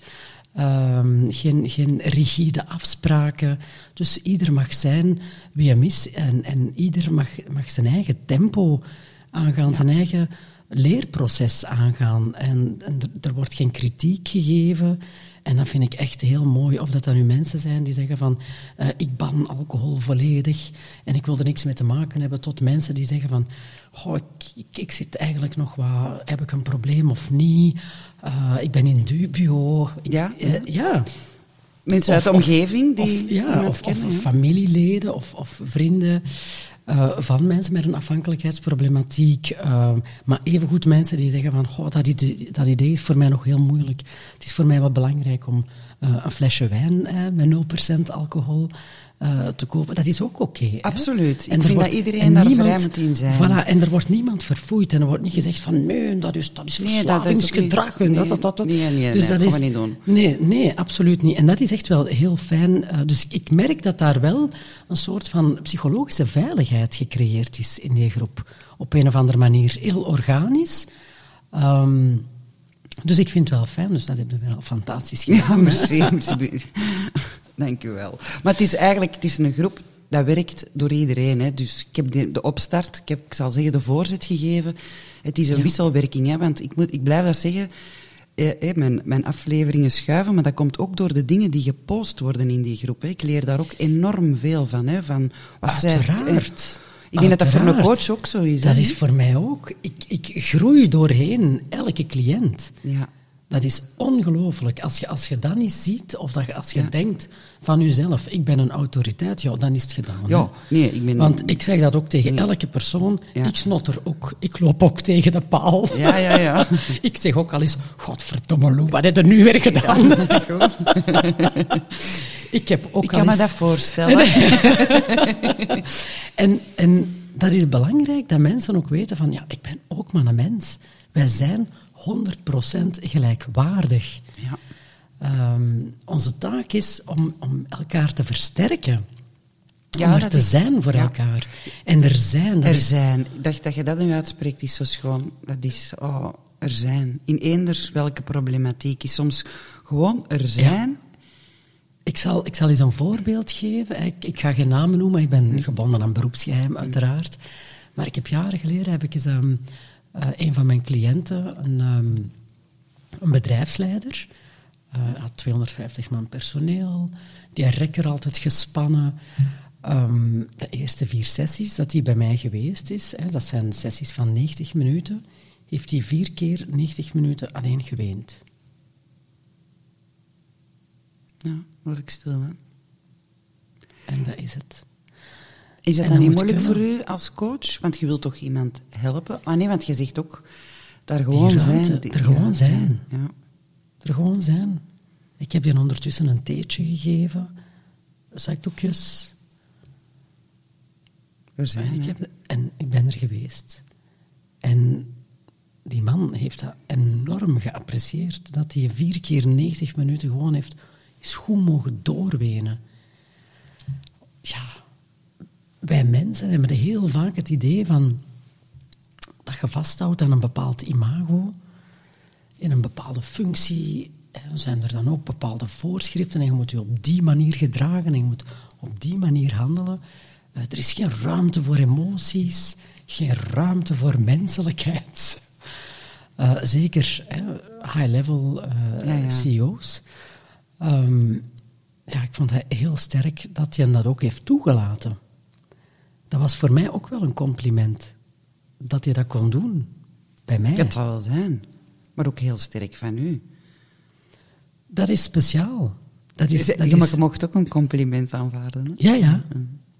[SPEAKER 3] Ehm, geen, geen rigide afspraken. Dus ieder mag zijn wie hem is en, en ieder mag, mag zijn eigen tempo aangaan, zijn eigen leerproces aangaan. En, en er, wordt geen kritiek gegeven. En dat vind ik echt heel mooi. Of dat dan nu mensen zijn die zeggen van eh, ik ban alcohol volledig en ik wil er niks mee te maken hebben, tot mensen die zeggen van goh, ik, ik, ik zit eigenlijk nog wat, heb ik een probleem of niet? Eh, ik ben in dubio. Ik-
[SPEAKER 1] Ja,
[SPEAKER 3] eh, ja.
[SPEAKER 1] Mensen uit de omgeving die
[SPEAKER 3] of, ja, of,
[SPEAKER 1] kennen.
[SPEAKER 3] of
[SPEAKER 1] ja.
[SPEAKER 3] familieleden of, of vrienden eh, van mensen met een afhankelijkheidsproblematiek. eh, maar evengoed mensen die zeggen van goh, dat, idee, dat idee is voor mij nog heel moeilijk. Het is voor mij wel belangrijk om eh, een flesje wijn met 0% alcohol eh, te kopen. Dat is ook oké.
[SPEAKER 1] Absoluut. Ik
[SPEAKER 3] En er
[SPEAKER 1] vind
[SPEAKER 3] wordt-
[SPEAKER 1] dat iedereen
[SPEAKER 3] en
[SPEAKER 1] daar
[SPEAKER 3] niemand-
[SPEAKER 1] vrij moet in zijn.
[SPEAKER 3] Voilà, en er wordt niemand verfoeid en er wordt niet gezegd van nee, dat is, dat is
[SPEAKER 1] Nee, dat is ook niet-
[SPEAKER 3] verslavingsgedrag. en dat, dat, dat, dat.
[SPEAKER 1] Nee, nee, nee,
[SPEAKER 3] dus
[SPEAKER 1] nee,
[SPEAKER 3] dat
[SPEAKER 1] gaan
[SPEAKER 3] is,
[SPEAKER 1] we niet doen.
[SPEAKER 3] Nee, nee, absoluut niet. En dat is echt wel heel fijn. Eh, dus ik merk dat daar wel een soort van psychologische veiligheid gecreëerd is in die groep. Op een of andere manier. Heel organisch. Ehm, dus ik vind het wel fijn. Dus dat hebben we wel fantastisch gedaan.
[SPEAKER 1] Ja,
[SPEAKER 3] hè.
[SPEAKER 1] Dank u wel. Maar het is eigenlijk het is een groep dat werkt door iedereen. Hè. Dus ik heb de, de opstart, ik heb, ik zal zeggen, de voorzet gegeven. Het is een
[SPEAKER 3] Ja.
[SPEAKER 1] wisselwerking, hè, want ik, moet, ik blijf dat zeggen. Eh, eh, mijn, mijn afleveringen schuiven, maar dat komt ook door de dingen die gepost worden in die groep. Hè. Ik leer daar ook enorm veel van. Hè, van wat zij-
[SPEAKER 3] Uiteraard.
[SPEAKER 1] ik denk dat dat voor een coach ook zo is.
[SPEAKER 3] Dat is voor mij ook. Ik, ik groei doorheen elke cliënt.
[SPEAKER 1] Ja.
[SPEAKER 3] Dat is ongelooflijk. Als je, als je dat niet ziet, of dat als je
[SPEAKER 1] Ja.
[SPEAKER 3] denkt van jezelf, ik ben een autoriteit, ja, dan is het gedaan. hè.
[SPEAKER 1] ja, nee, ik ben...
[SPEAKER 3] Want ik zeg dat ook tegen
[SPEAKER 1] Nee.
[SPEAKER 3] elke persoon.
[SPEAKER 1] Ja.
[SPEAKER 3] Ik snotter ook. Ik loop ook tegen de paal.
[SPEAKER 1] Ja, ja, ja.
[SPEAKER 3] ik zeg ook al eens, godverdomme Lou, wat heb je nu weer gedaan? ik heb ook
[SPEAKER 1] ik
[SPEAKER 3] al
[SPEAKER 1] kan me dat voorstellen.
[SPEAKER 3] En, en dat is belangrijk dat mensen ook weten van, ja, ik ben ook maar een mens. Wij zijn 100% gelijkwaardig.
[SPEAKER 1] Ja.
[SPEAKER 3] Ehm, onze taak is om, om elkaar te versterken.
[SPEAKER 1] Ja,
[SPEAKER 3] om er te
[SPEAKER 1] is-
[SPEAKER 3] zijn voor
[SPEAKER 1] ja.
[SPEAKER 3] elkaar. En er zijn. Dat
[SPEAKER 1] Er
[SPEAKER 3] is,
[SPEAKER 1] zijn. Ik dacht dat je dat nu uitspreekt, is zo schoon. Dat is, oh, er zijn. In eender welke problematiek is soms gewoon er zijn.
[SPEAKER 3] ik, zal, ik zal eens een voorbeeld geven. Ik, ik ga geen namen noemen, ik ben gebonden aan beroepsgeheim, uiteraard. Maar ik heb jaren geleden heb ik eens eh, een van mijn cliënten, een, ehm, een bedrijfsleider, eh, had 250 man personeel, die rekker altijd gespannen. Ehm, de eerste vier sessies dat hij bij mij geweest is, hè, dat zijn sessies van 90 minuten, heeft hij vier keer 90 minuten alleen geweend.
[SPEAKER 1] Ja, word ik stil van.
[SPEAKER 3] En dat is het.
[SPEAKER 1] Is dat
[SPEAKER 3] En
[SPEAKER 1] dan niet moeilijk voor u als coach? Want je wilt toch iemand helpen? Ah nee, want je zegt ook daar gewoon
[SPEAKER 3] ruimte,
[SPEAKER 1] zijn.
[SPEAKER 3] er gewoon zijn.
[SPEAKER 1] Ja.
[SPEAKER 3] Er gewoon zijn. Ik heb je ondertussen een theetje gegeven, zakdoekjes.
[SPEAKER 1] Er
[SPEAKER 3] En
[SPEAKER 1] zijn.
[SPEAKER 3] ik,
[SPEAKER 1] hè.
[SPEAKER 3] heb, en ik ben er geweest. En die man heeft dat enorm geapprecieerd. Dat hij vier keer 90 minuten gewoon heeft is goed mogen doorwenen. Ja, wij mensen hebben heel vaak het idee van dat je vasthoudt aan een bepaald imago, in een bepaalde functie. En zijn er dan ook bepaalde voorschriften en je moet je op die manier gedragen en je moet op die manier handelen. Eh, Er is geen ruimte voor emoties, geen ruimte voor menselijkheid. Eh, zeker high-level eh,
[SPEAKER 1] Ja, ja.
[SPEAKER 3] CEO's. Ehm, ja, ik vond het heel sterk dat hij dat ook heeft toegelaten. Dat was voor mij ook wel een compliment. Dat hij dat kon doen. Bij mij.
[SPEAKER 1] Het zal wel zijn. Maar ook heel sterk van u.
[SPEAKER 3] Dat is speciaal. Dat is, dat
[SPEAKER 1] je
[SPEAKER 3] is,
[SPEAKER 1] mocht ook een compliment aanvaarden. Hè?
[SPEAKER 3] ja, ja.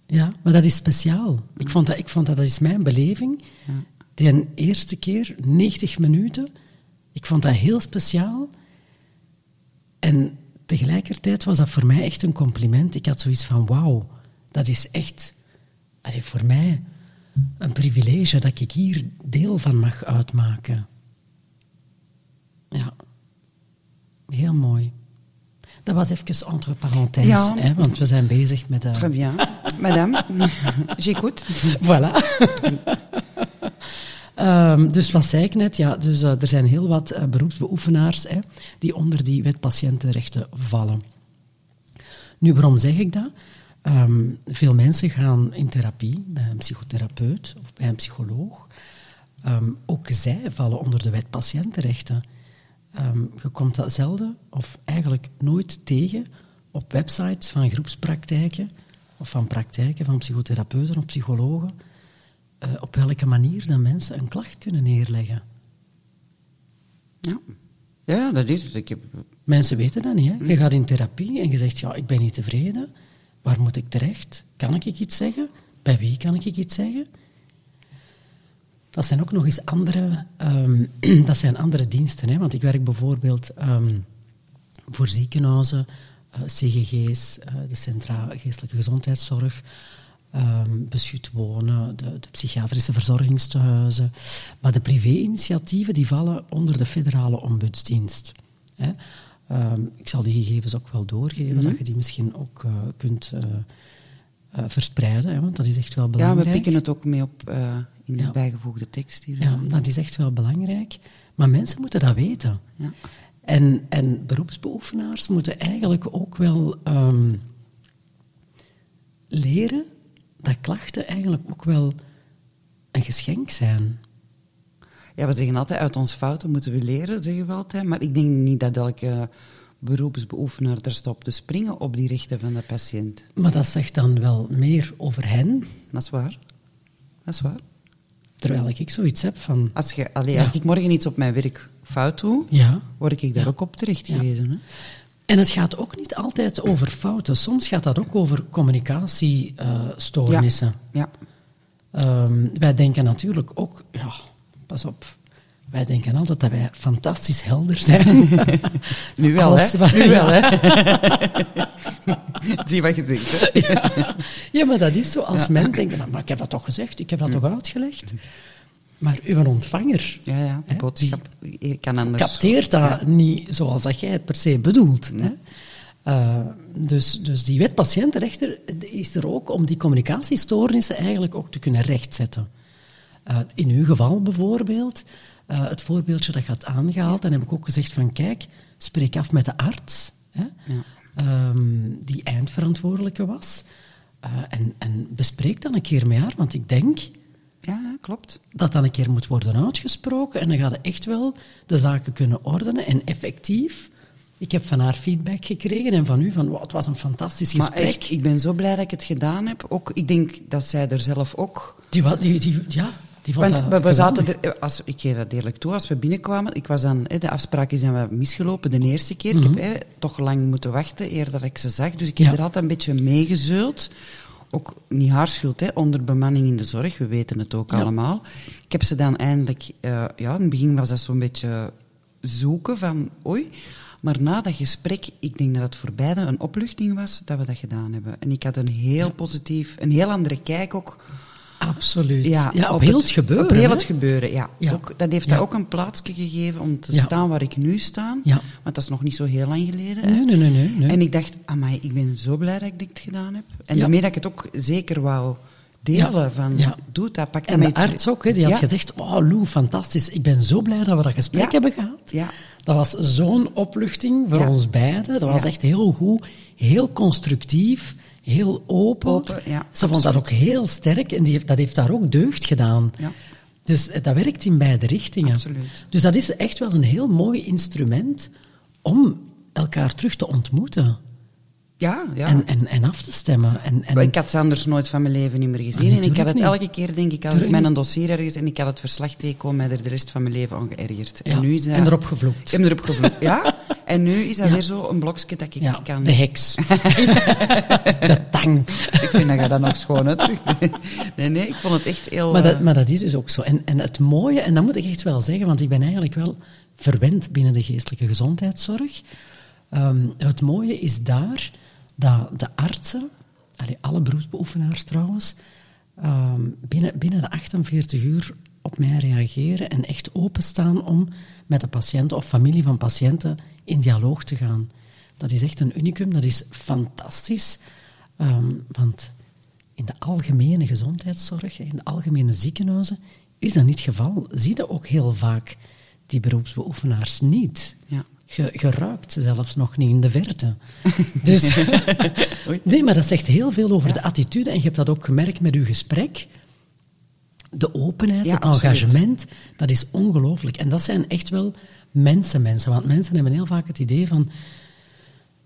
[SPEAKER 3] ja, maar dat is speciaal. Ik vond dat, ik vond dat, dat is mijn beleving.
[SPEAKER 1] Ja.
[SPEAKER 3] Die eerste keer, 90 minuten, ik vond dat heel speciaal. En tegelijkertijd was dat voor mij echt een compliment. Ik had zoiets van, wauw, dat is echt allee, voor mij een privilege dat ik hier deel van mag uitmaken. Ja, heel mooi. Dat was even entre parenthèses,
[SPEAKER 1] Ja.
[SPEAKER 3] hè, want we zijn bezig met... eh,
[SPEAKER 1] Très bien. Madame, j'écoute.
[SPEAKER 3] Voilà. Ehm, dus wat zei ik net? Ja, dus, eh, er zijn heel wat eh, beroepsbeoefenaars hè, die onder die wet patiëntenrechten vallen. Nu, waarom zeg ik dat? Ehm, veel mensen gaan in therapie bij een psychotherapeut of bij een psycholoog. Ehm, ook zij vallen onder de wet patiëntenrechten. Ehm, je komt dat zelden of eigenlijk nooit tegen op websites van groepspraktijken of van praktijken van psychotherapeuten of psychologen. eh, op welke manier dan mensen een klacht kunnen neerleggen.
[SPEAKER 1] Ja. ja, dat is het. Ik heb,
[SPEAKER 3] Mensen weten dat niet. Hè? Je gaat in therapie en je zegt, ja, ik ben niet tevreden. Waar moet ik terecht? Kan ik iets zeggen? Bij wie kan ik iets zeggen? Dat zijn ook nog eens andere, ehm, dat zijn andere diensten. Hè? Want ik werk bijvoorbeeld ehm, voor ziekenhuizen, eh, CGG's, eh, de Centra Geestelijke Gezondheidszorg, ehm beschut wonen, de, de psychiatrische verzorgingstehuizen. Maar de privé-initiatieven die vallen onder de federale ombudsdienst. Hè? Ehm, ik zal die gegevens ook wel doorgeven, dat je die misschien ook eh, kunt eh, eh, verspreiden, hè? want dat is echt wel
[SPEAKER 1] ja,
[SPEAKER 3] belangrijk.
[SPEAKER 1] we pikken het ook mee op in
[SPEAKER 3] Ja.
[SPEAKER 1] de bijgevoegde tekst hier.
[SPEAKER 3] Ja, dat is echt wel belangrijk. Maar mensen moeten dat weten.
[SPEAKER 1] Ja.
[SPEAKER 3] En, en beroepsbeoefenaars moeten eigenlijk ook wel ehm, leren dat klachten eigenlijk ook wel een geschenk zijn.
[SPEAKER 1] Ja, we zeggen altijd, uit ons fouten moeten we leren, zeggen we altijd. Maar ik denk niet dat elke beroepsbeoefenaar er staat op te springen op die rechten van de patiënt.
[SPEAKER 3] Maar dat zegt dan wel meer over hen,
[SPEAKER 1] Dat is waar. Dat is waar.
[SPEAKER 3] terwijl ik zoiets heb van...
[SPEAKER 1] Als, je, allee,
[SPEAKER 3] Ja.
[SPEAKER 1] als ik morgen iets op mijn werk fout doe,
[SPEAKER 3] Ja,
[SPEAKER 1] word ik daar
[SPEAKER 3] Ja.
[SPEAKER 1] ook op terecht gewezen. Hè?
[SPEAKER 3] En het gaat ook niet altijd over fouten. Soms gaat dat ook over communicatiestoornissen.
[SPEAKER 1] Ja.
[SPEAKER 3] Ehm, wij denken natuurlijk ook, ja, pas op. Wij denken altijd dat wij fantastisch helder zijn.
[SPEAKER 1] Nu wel,
[SPEAKER 3] Alles
[SPEAKER 1] hè?
[SPEAKER 3] wat-
[SPEAKER 1] Nu wel,
[SPEAKER 3] ja.
[SPEAKER 1] hè? Zie wat je zegt, hè?
[SPEAKER 3] Ja, maar dat is zo. Als mensen denken, van, maar ik heb dat toch gezegd, ik heb dat toch uitgelegd. Maar uw ontvanger
[SPEAKER 1] Ja, ja, de
[SPEAKER 3] Hè,
[SPEAKER 1] boodschap je kan anders.
[SPEAKER 3] capteert dat niet zoals dat jij het per se bedoelt. Hè? Eh, dus, dus die wet patiëntenrechter is er ook om die communicatiestoornissen eigenlijk ook te kunnen rechtzetten. Eh, in uw geval bijvoorbeeld, eh, het voorbeeldje dat je had aangehaald, dan heb ik ook gezegd van kijk, spreek af met de arts, hè, ehm, die eindverantwoordelijke was. Eh, en, en bespreek dan een keer met haar, want ik denk
[SPEAKER 1] Ja, klopt.
[SPEAKER 3] dat dan een keer moet worden uitgesproken en dan gaat het echt wel de zaken kunnen ordenen en effectief. Ik heb van haar feedback gekregen en van u van wow, het was een fantastisch
[SPEAKER 1] Maar
[SPEAKER 3] gesprek.
[SPEAKER 1] echt, ik ben zo blij dat ik het gedaan heb. Ook, ik denk dat zij er zelf ook...
[SPEAKER 3] Die, die, die, ja, die vond
[SPEAKER 1] Want
[SPEAKER 3] dat
[SPEAKER 1] we, we zaten er, als, ik geef dat eerlijk toe, als we binnenkwamen, ik was dan, de afspraak is dan wat misgelopen de eerste keer. Ik heb hè, toch lang moeten wachten eer dat ik ze zag. Dus ik heb
[SPEAKER 3] Mhm.
[SPEAKER 1] Er altijd een beetje meegezeuld. Ook niet haar schuld, hè, onderbemanning in de zorg, we weten het ook
[SPEAKER 3] Ja.
[SPEAKER 1] allemaal. Ik heb ze dan eindelijk, eh, ja, in het begin was dat zo'n beetje zoeken van, oei. Maar na dat gesprek, ik denk dat het voor beiden een opluchting was dat we dat gedaan hebben. En ik had een heel positief, een heel andere kijk ook
[SPEAKER 3] Absoluut. Ja, op, heel het, gebeuren.
[SPEAKER 1] Op heel
[SPEAKER 3] hè?
[SPEAKER 1] het gebeuren, ja.
[SPEAKER 3] Ja.
[SPEAKER 1] Ook, dat heeft
[SPEAKER 3] Ja.
[SPEAKER 1] dat ook een plaatsje gegeven om te staan waar ik nu sta.
[SPEAKER 3] Ja.
[SPEAKER 1] Want dat is nog niet zo heel lang geleden.
[SPEAKER 3] Nee, nee, nee. nee, nee.
[SPEAKER 1] En ik dacht, amai, ik ben zo blij dat ik dit gedaan heb. En daarmee dat ik het ook zeker wou delen. Van,
[SPEAKER 3] Ja.
[SPEAKER 1] doe dat, pak dat
[SPEAKER 3] en de arts ook, hè, die had gezegd, oh Lou, fantastisch, ik ben zo blij dat we dat gesprek hebben gehad.
[SPEAKER 1] Ja.
[SPEAKER 3] Dat was zo'n opluchting voor ons beiden. Dat was echt heel goed, heel constructief, heel open.
[SPEAKER 1] Open, ja,
[SPEAKER 3] Ze vond dat ook heel sterk en die heeft, dat heeft daar ook deugd gedaan.
[SPEAKER 1] Ja.
[SPEAKER 3] Dus eh, dat werkt in beide richtingen.
[SPEAKER 1] Absoluut.
[SPEAKER 3] Dus dat is echt wel een heel mooi instrument om elkaar terug te ontmoeten
[SPEAKER 1] Ja, ja.
[SPEAKER 3] en, en, en af te stemmen. En, en,
[SPEAKER 1] ik had ze anders nooit van mijn leven niet meer gezien. En ik had het
[SPEAKER 3] niet.
[SPEAKER 1] elke keer, denk ik,
[SPEAKER 3] Tuurlijk
[SPEAKER 1] met een dossier ergens en ik had het verslag tegenkomen, mij er de rest van mijn leven aan geërgerd.
[SPEAKER 3] Ja,
[SPEAKER 1] En, nu is dat,
[SPEAKER 3] en erop gevloekt.
[SPEAKER 1] Ik heb erop gevloekt, ja. En nu is dat
[SPEAKER 3] Ja.
[SPEAKER 1] weer zo een blokje dat ik
[SPEAKER 3] ja,
[SPEAKER 1] kan...
[SPEAKER 3] de heks. de tang.
[SPEAKER 1] Ik vind dat je dat nog schoon uit terug. Nee, nee, ik vond het echt heel...
[SPEAKER 3] Maar dat,
[SPEAKER 1] eh,
[SPEAKER 3] maar dat is dus ook zo. En, en het mooie, en dat moet ik echt wel zeggen, want ik ben eigenlijk wel verwend binnen de geestelijke gezondheidszorg. Ehm, het mooie is daar dat de artsen, alle beroepsbeoefenaars trouwens, ehm, binnen, binnen de 48 uur op mij reageren en echt openstaan om met de patiënten of familie van patiënten in dialoog te gaan. Dat is echt een unicum, dat is fantastisch. Ehm, want in de algemene gezondheidszorg, in de algemene ziekenhuizen, is dat niet het geval. Zie je ook heel vaak die beroepsbeoefenaars niet.
[SPEAKER 1] Ja.
[SPEAKER 3] Ruikt ze zelfs nog niet in de verte. Dus, nee, maar dat zegt heel veel over de attitude. En je hebt dat ook gemerkt met uw gesprek. De openheid,
[SPEAKER 1] Ja,
[SPEAKER 3] het
[SPEAKER 1] absoluut.
[SPEAKER 3] engagement, dat is ongelooflijk. En dat zijn echt wel mensen, mensen. Want mensen hebben heel vaak het idee van...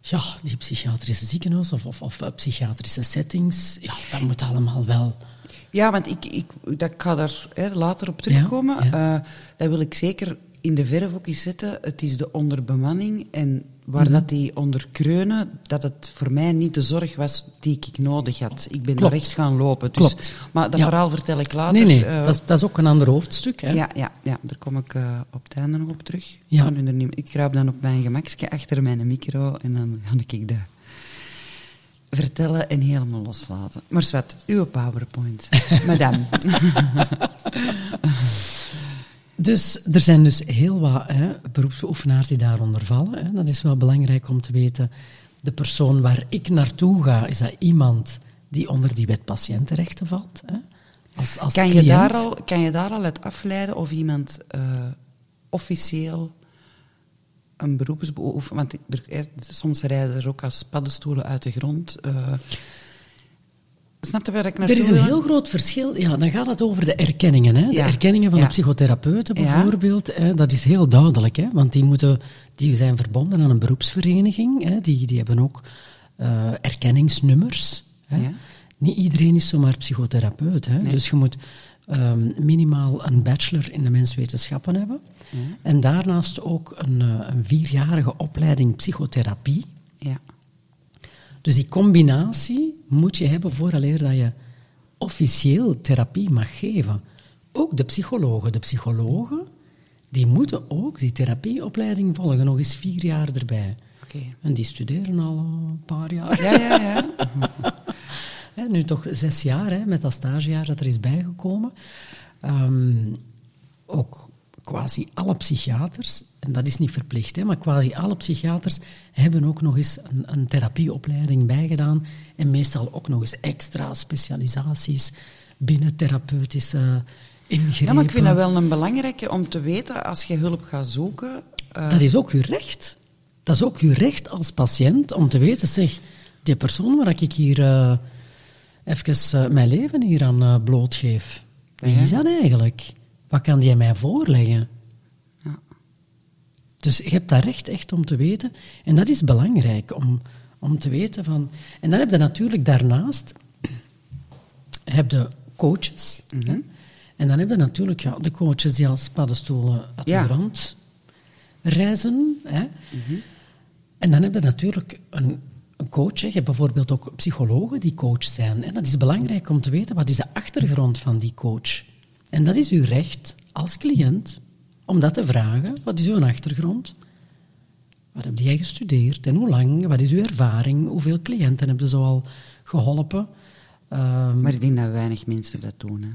[SPEAKER 3] Ja, die psychiatrische ziekenhuis of, of, of eh, psychiatrische settings, ja, dat moet allemaal wel...
[SPEAKER 1] Ja, want ik, ik, dat, ik ga daar hè, later op terugkomen.
[SPEAKER 3] Ja,
[SPEAKER 1] Eh, dat wil ik zeker in de verf ook eens zetten. Het is de onderbemanning en waar
[SPEAKER 3] Mhm.
[SPEAKER 1] dat die onder kreunen, dat het voor mij niet de zorg was die ik nodig had. Ik ben
[SPEAKER 3] Klopt.
[SPEAKER 1] daar echt gaan lopen. Dus,
[SPEAKER 3] Klopt.
[SPEAKER 1] Maar dat
[SPEAKER 3] Ja.
[SPEAKER 1] verhaal vertel ik later.
[SPEAKER 3] Nee, nee,
[SPEAKER 1] eh,
[SPEAKER 3] dat, is, dat is ook een ander hoofdstuk. Hè?
[SPEAKER 1] ja, ja, ja, daar kom ik eh, op het einde nog op terug.
[SPEAKER 3] Ja.
[SPEAKER 1] Ik er niet- Ik kruip dan op mijn gemakje achter mijn micro en dan ga ik dat vertellen en helemaal loslaten. Maar Swet, uw PowerPoint. Madame.
[SPEAKER 3] Dus er zijn dus heel wat hè, beroepsbeoefenaars die daaronder vallen. Hè. Dat is wel belangrijk om te weten. De persoon waar ik naartoe ga, is dat iemand die onder die wet patiëntenrechten valt. Hè. Als, als
[SPEAKER 1] Kan je, daar al, kan je daar al uit afleiden of iemand eh, officieel een beroepsbeoefener... Want er- soms rijden er ook als paddenstoelen uit de grond. eh, Snap je waar ik
[SPEAKER 3] Er is een heel groot verschil. Ja, dan gaat het over de erkenningen. Hè? De
[SPEAKER 1] Ja.
[SPEAKER 3] erkenningen van
[SPEAKER 1] Ja.
[SPEAKER 3] de psychotherapeuten
[SPEAKER 1] Ja.
[SPEAKER 3] bijvoorbeeld. Hè? Dat is heel duidelijk. Hè? Want die, moeten, die zijn verbonden aan een beroepsvereniging. Hè? Die, die hebben ook eh, erkenningsnummers. Hè? Niet iedereen is zomaar psychotherapeut. Hè? Dus je moet ehm, minimaal een bachelor in de menswetenschappen hebben. En daarnaast ook een, eh, een vierjarige opleiding psychotherapie.
[SPEAKER 1] Ja.
[SPEAKER 3] Dus die combinatie moet je hebben vooraleer dat je officieel therapie mag geven. Ook de psychologen. De psychologen die moeten ook die therapieopleiding volgen, nog eens vier jaar erbij.
[SPEAKER 1] Oké.
[SPEAKER 3] En die studeren al een paar jaar.
[SPEAKER 1] Ja, ja, ja.
[SPEAKER 3] Nu toch zes jaar, hè, met dat stagejaar dat er is bijgekomen. Ehm, ook quasi alle psychiaters, en dat is niet verplicht, hè, maar quasi alle psychiaters hebben ook nog eens een, een therapieopleiding bijgedaan. En meestal ook nog eens extra specialisaties binnen therapeutische ingrepen.
[SPEAKER 1] Ja, maar ik vind dat wel een belangrijke om te weten als je hulp gaat zoeken. eh,
[SPEAKER 3] Dat is ook uw recht. Dat is ook uw recht als patiënt om te weten, zeg, die persoon waar ik hier uh, even uh, mijn leven hier aan blootgeef, wie is dat eigenlijk? Wat kan die mij voorleggen?
[SPEAKER 1] Ja.
[SPEAKER 3] Dus je hebt dat recht echt om te weten. En dat is belangrijk, om, om te weten van... En dan heb je natuurlijk daarnaast heb je coaches.
[SPEAKER 1] Mhm.
[SPEAKER 3] En dan heb je natuurlijk ja, de coaches die als paddenstoelen uit
[SPEAKER 1] Ja.
[SPEAKER 3] de grond reizen. Hè. En dan heb je natuurlijk een, een coach. Hè. Je hebt bijvoorbeeld ook psychologen die coach zijn. En dat is belangrijk om te weten wat is de achtergrond van die coach. En dat is uw recht als cliënt om dat te vragen. Wat is uw achtergrond? Wat heb jij gestudeerd en hoe lang? Wat is uw ervaring? Hoeveel cliënten heb je zo al geholpen? Ehm,
[SPEAKER 1] Maar ik denk dat weinig mensen dat doen. Hè.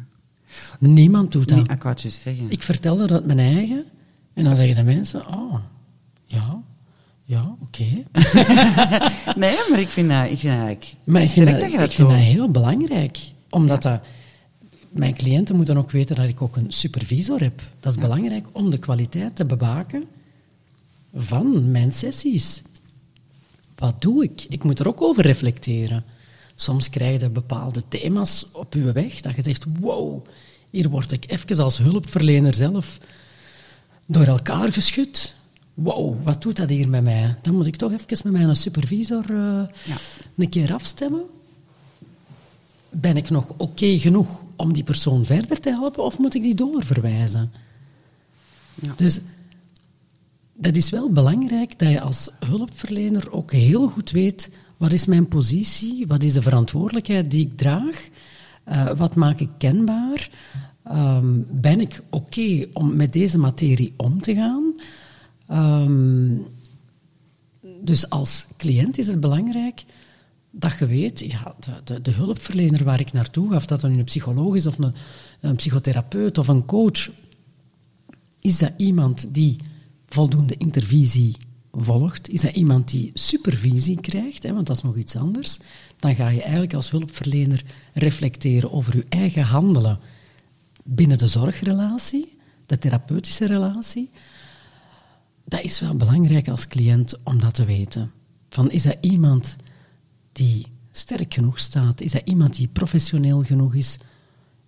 [SPEAKER 3] niemand doet dat.
[SPEAKER 1] Nee, ik zeggen.
[SPEAKER 3] Ik vertel dat uit mijn eigen. En dan zeggen de mensen, oh, ja, ja, oké.
[SPEAKER 1] Nee, maar ik vind dat... Ik vind dat ik
[SPEAKER 3] Maar ik vind, ik dat heel belangrijk. Omdat dat, mijn cliënten moeten ook weten dat ik ook een supervisor heb. Dat is belangrijk om de kwaliteit te bewaken van mijn sessies. Wat doe ik? Ik moet er ook over reflecteren. Soms krijg je bepaalde thema's op je weg dat je zegt, wow, hier word ik even als hulpverlener zelf door elkaar geschud. Wow, wat doet dat hier met mij? Dan moet ik toch even met mijn supervisor eh,
[SPEAKER 1] Ja.
[SPEAKER 3] een keer afstemmen. Ben ik nog oké genoeg om die persoon verder te helpen of moet ik die doorverwijzen?
[SPEAKER 1] Ja.
[SPEAKER 3] Dus dat is wel belangrijk dat je als hulpverlener ook heel goed weet wat is mijn positie, wat is de verantwoordelijkheid die ik draag, eh, wat maak ik kenbaar, Ehm, ben ik oké om met deze materie om te gaan. Ehm, dus als cliënt is het belangrijk dat je weet, ja, de, de, hulpverlener waar ik naartoe ga, of dat een psycholoog is of een, een psychotherapeut of een coach, is dat iemand die voldoende intervisie volgt? Is dat iemand die supervisie krijgt? Hè? Want dat is nog iets anders. Dan ga je eigenlijk als hulpverlener reflecteren over je eigen handelen binnen de zorgrelatie, de therapeutische relatie. Dat is wel belangrijk als cliënt om dat te weten. Van, is dat iemand die sterk genoeg staat? Is dat iemand die professioneel genoeg is?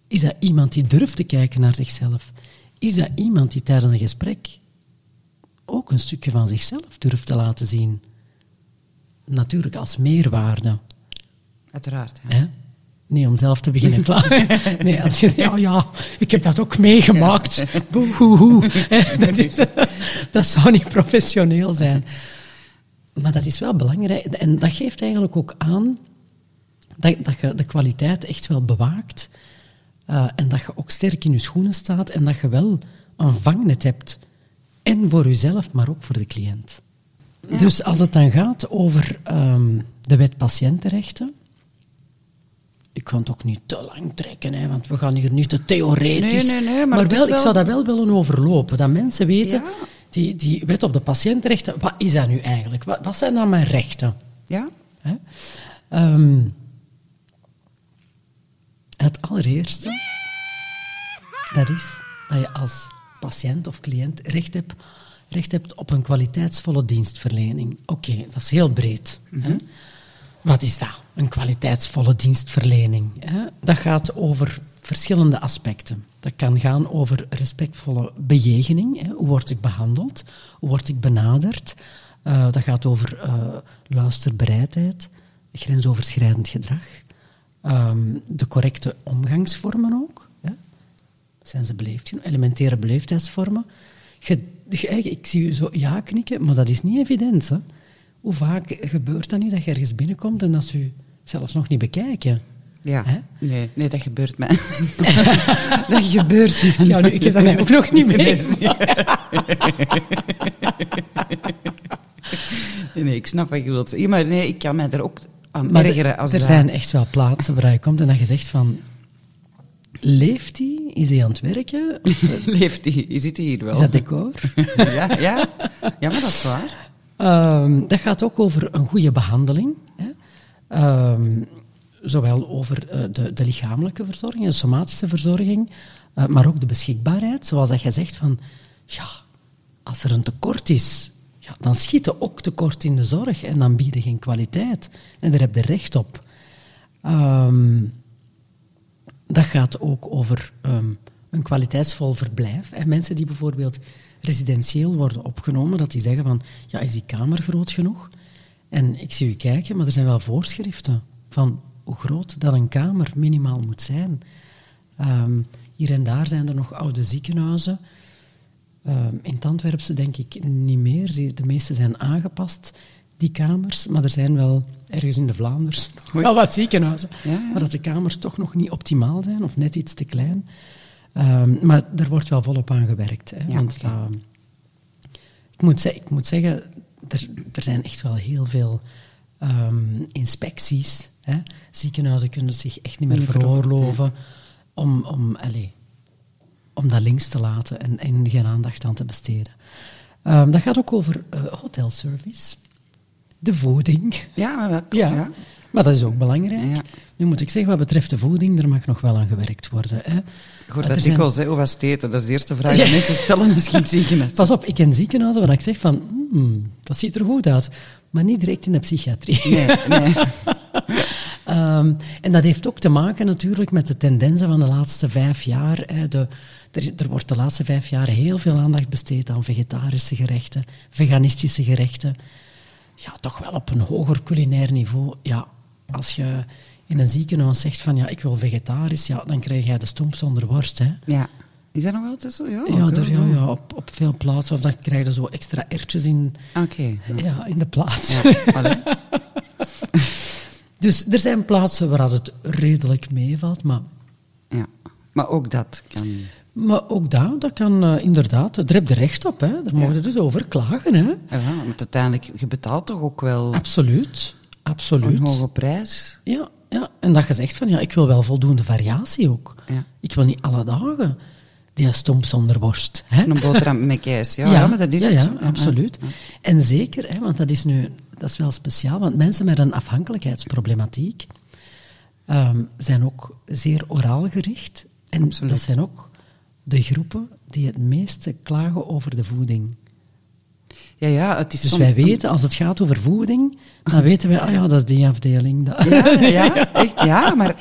[SPEAKER 3] Is dat iemand die durft te kijken naar zichzelf? Is dat iemand die tijdens een gesprek ook een stukje van zichzelf durft te laten zien? Natuurlijk als meerwaarde.
[SPEAKER 1] Uiteraard. Ja.
[SPEAKER 3] Hè? Nee, om zelf te beginnen klagen. Nee, als je ja, ja, ik heb dat ook meegemaakt. Boehoehoe. Dat, is, dat zou niet professioneel zijn. Maar dat is wel belangrijk. En dat geeft eigenlijk ook aan dat, dat je de kwaliteit echt wel bewaakt. eh, en dat je ook sterk in je schoenen staat. En dat je wel een vangnet hebt. En voor jezelf, maar ook voor de cliënt. Dus als het dan gaat over ehm, de wet patiëntenrechten. Ik kan het ook niet te lang trekken, hè, want we gaan hier niet te theoretisch.
[SPEAKER 1] Nee, nee, nee, maar
[SPEAKER 3] wel, ik zou dat wel willen overlopen. Dat mensen weten,
[SPEAKER 1] Ja.
[SPEAKER 3] Die, die wet op de patiëntenrechten, wat is dat nu eigenlijk? Wat, wat zijn dan mijn rechten?
[SPEAKER 1] Ja?
[SPEAKER 3] Hè? Ehm, het allereerste, dat is dat je als patiënt of cliënt recht hebt, recht hebt op een kwaliteitsvolle dienstverlening. Oké, dat is heel breed. hè? Wat is dat? Een kwaliteitsvolle dienstverlening. Hè? Dat gaat over verschillende aspecten. Dat kan gaan over respectvolle bejegening. Hoe word ik behandeld? Hoe word ik benaderd? Uh, dat gaat over uh, luisterbereidheid, grensoverschrijdend gedrag, um, de correcte omgangsvormen ook. Hè? Zijn ze beleefd? Elementaire beleefdheidsvormen. Ik zie u zo ja knikken, maar dat is niet evident. Hè? Hoe vaak gebeurt dat niet dat je ergens binnenkomt en dat ze u zelfs nog niet bekijken?
[SPEAKER 1] Ja, nee, nee, dat gebeurt mij. dat gebeurt mij.
[SPEAKER 3] Ja, nu, ik heb dat ook nog niet mee.
[SPEAKER 1] nee, ik snap wat je wilt zeggen. Maar nee, ik kan mij er ook aan maar ergeren. Als
[SPEAKER 3] er zijn echt wel plaatsen waar je komt en dat je zegt van... Leeft hij? Is hij aan het werken?
[SPEAKER 1] Leeft hij? Je zit hier wel.
[SPEAKER 3] Is dat decor?
[SPEAKER 1] ja, ja. ja, maar dat is waar.
[SPEAKER 3] Um, dat gaat ook over een goede behandeling. Hè. Um, zowel over uh, de, de, lichamelijke verzorging, de somatische verzorging, uh, maar ook de beschikbaarheid. Zoals dat je zegt van, ja, als er een tekort is, ja, dan schiet er ook tekort in de zorg en dan bieden geen kwaliteit. En daar heb je recht op. Um, dat gaat ook over een kwaliteitsvol verblijf. En mensen die bijvoorbeeld residentieel worden opgenomen, dat die zeggen van, ja, is die kamer groot genoeg? En ik zie u kijken, maar er zijn wel voorschriften van hoe groot dat een kamer minimaal moet zijn. Um, hier en daar zijn er nog oude ziekenhuizen. Um, in het Antwerpse denk ik niet meer. De meeste zijn aangepast, die kamers. Maar er zijn wel ergens in de Vlaanders nog wel wat ziekenhuizen. Ja, ja. Maar dat de kamers toch nog niet optimaal zijn of net iets te klein. Um, maar er wordt wel volop aan gewerkt. Hè, want okay. uh, ik, moet ik, moet zeggen, er, er, zijn echt wel heel veel um, inspecties. Hè. Ziekenhuizen kunnen zich echt niet meer veroorloven om, om, allez, om dat links te laten en, en geen aandacht aan te besteden. Um, dat gaat ook over uh, hotelservice, de voeding.
[SPEAKER 1] Ja, maar wel, ja. ja.
[SPEAKER 3] Maar dat is ook belangrijk. Ja. Nu moet ik zeggen, wat betreft de voeding, daar mag nog wel aan gewerkt worden. Hè.
[SPEAKER 1] Ik hoor dat dikwijls, zijn... hoe was het eten? Dat is de eerste vraag die mensen stellen als je ziekenhuis
[SPEAKER 3] Pas op, ik ken ziekenhuizen waar ik zeg van, hmm, dat ziet er goed uit. Maar niet direct in de psychiatrie.
[SPEAKER 1] Nee, nee.
[SPEAKER 3] um, en dat heeft ook te maken natuurlijk met de tendensen van de laatste vijf jaar. Hè. De, er, er, wordt de laatste vijf jaar heel veel aandacht besteed aan vegetarische gerechten, veganistische gerechten. Ja, toch wel op een hoger culinair niveau. Ja, als je in een ziekenhuis zegt van ja, ik wil vegetarisch, ja, dan krijg jij de stomp zonder worst. Hè.
[SPEAKER 1] Ja. Is dat nog altijd zo? Ja,
[SPEAKER 3] ja, er, ja, ja op, op veel plaatsen. Of dan krijg je zo extra ertjes in,
[SPEAKER 1] okay,
[SPEAKER 3] ja. ja. in de plaats. Ja, dus er zijn plaatsen waar het redelijk meevalt, maar...
[SPEAKER 1] Ja, maar ook dat kan...
[SPEAKER 3] Maar ook dat, dat kan uh, inderdaad. Daar heb je recht op, hè. Daar mogen je dus over klagen, hè.
[SPEAKER 1] Ja, maar uiteindelijk, je betaalt toch ook wel...
[SPEAKER 3] Absoluut, absoluut.
[SPEAKER 1] Een hoge prijs.
[SPEAKER 3] Ja, ja, en dat je zegt van, ja, ik wil wel voldoende variatie ook.
[SPEAKER 1] Ja.
[SPEAKER 3] Ik wil niet alle dagen die stomp zonder worst. Hè?
[SPEAKER 1] Een boterham met kaas, ja, ja, maar dat is
[SPEAKER 3] ja, ja, absoluut. En zeker, hè, want dat is nu dat is wel speciaal, want mensen met een afhankelijkheidsproblematiek um, zijn ook zeer oraal gericht. En absoluut. dat zijn ook de groepen die het meeste klagen over de voeding.
[SPEAKER 1] Ja, ja, het is
[SPEAKER 3] dus wij weten, als het gaat over voeding, dan weten wij, ah ja, dat is die afdeling. Dat.
[SPEAKER 1] Ja, ja, echt, ja, maar,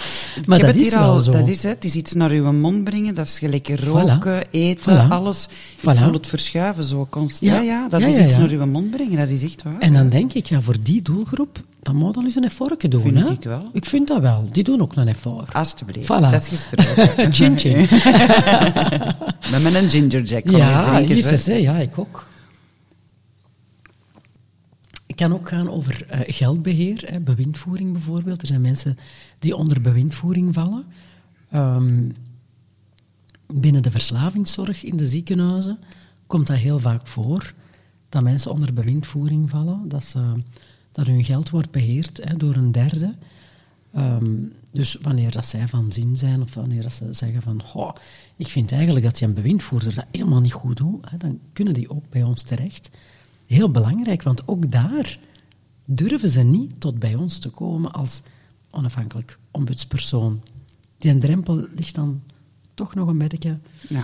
[SPEAKER 1] maar dat is al, zo. Dat is het, het is iets naar uw mond brengen, dat is gelijk roken, voilà. eten, voilà. alles. Ik voilà. voel het verschuiven zo constant. Ja, ja, dat ja, is iets naar uw mond brengen, dat is echt waar.
[SPEAKER 3] En dan denk ik, ja, voor die doelgroep, dan moet al eens een effort doen.
[SPEAKER 1] Vind
[SPEAKER 3] hè?
[SPEAKER 1] ik wel.
[SPEAKER 3] Ik vind dat wel. Die doen ook een effort.
[SPEAKER 1] Alsjeblieft. Dat is gesproken.
[SPEAKER 3] chin chin.
[SPEAKER 1] Met een ginger jack.
[SPEAKER 3] Ja, hè, ja, ik ook. Kan ook gaan over uh, geldbeheer, hè, bewindvoering bijvoorbeeld. Er zijn mensen die onder bewindvoering vallen. Um, binnen de verslavingszorg in de ziekenhuizen komt dat heel vaak voor, dat mensen onder bewindvoering vallen, dat, ze, dat hun geld wordt beheerd hè, door een derde. Um, dus wanneer dat zij van zin zijn, of wanneer dat ze zeggen van ik vind eigenlijk dat die een bewindvoerder dat helemaal niet goed doet, hè, dan kunnen die ook bij ons terecht. Heel belangrijk, want ook daar durven ze niet tot bij ons te komen als onafhankelijk ombudspersoon. Die drempel ligt dan toch nog een beetje.
[SPEAKER 1] Ja.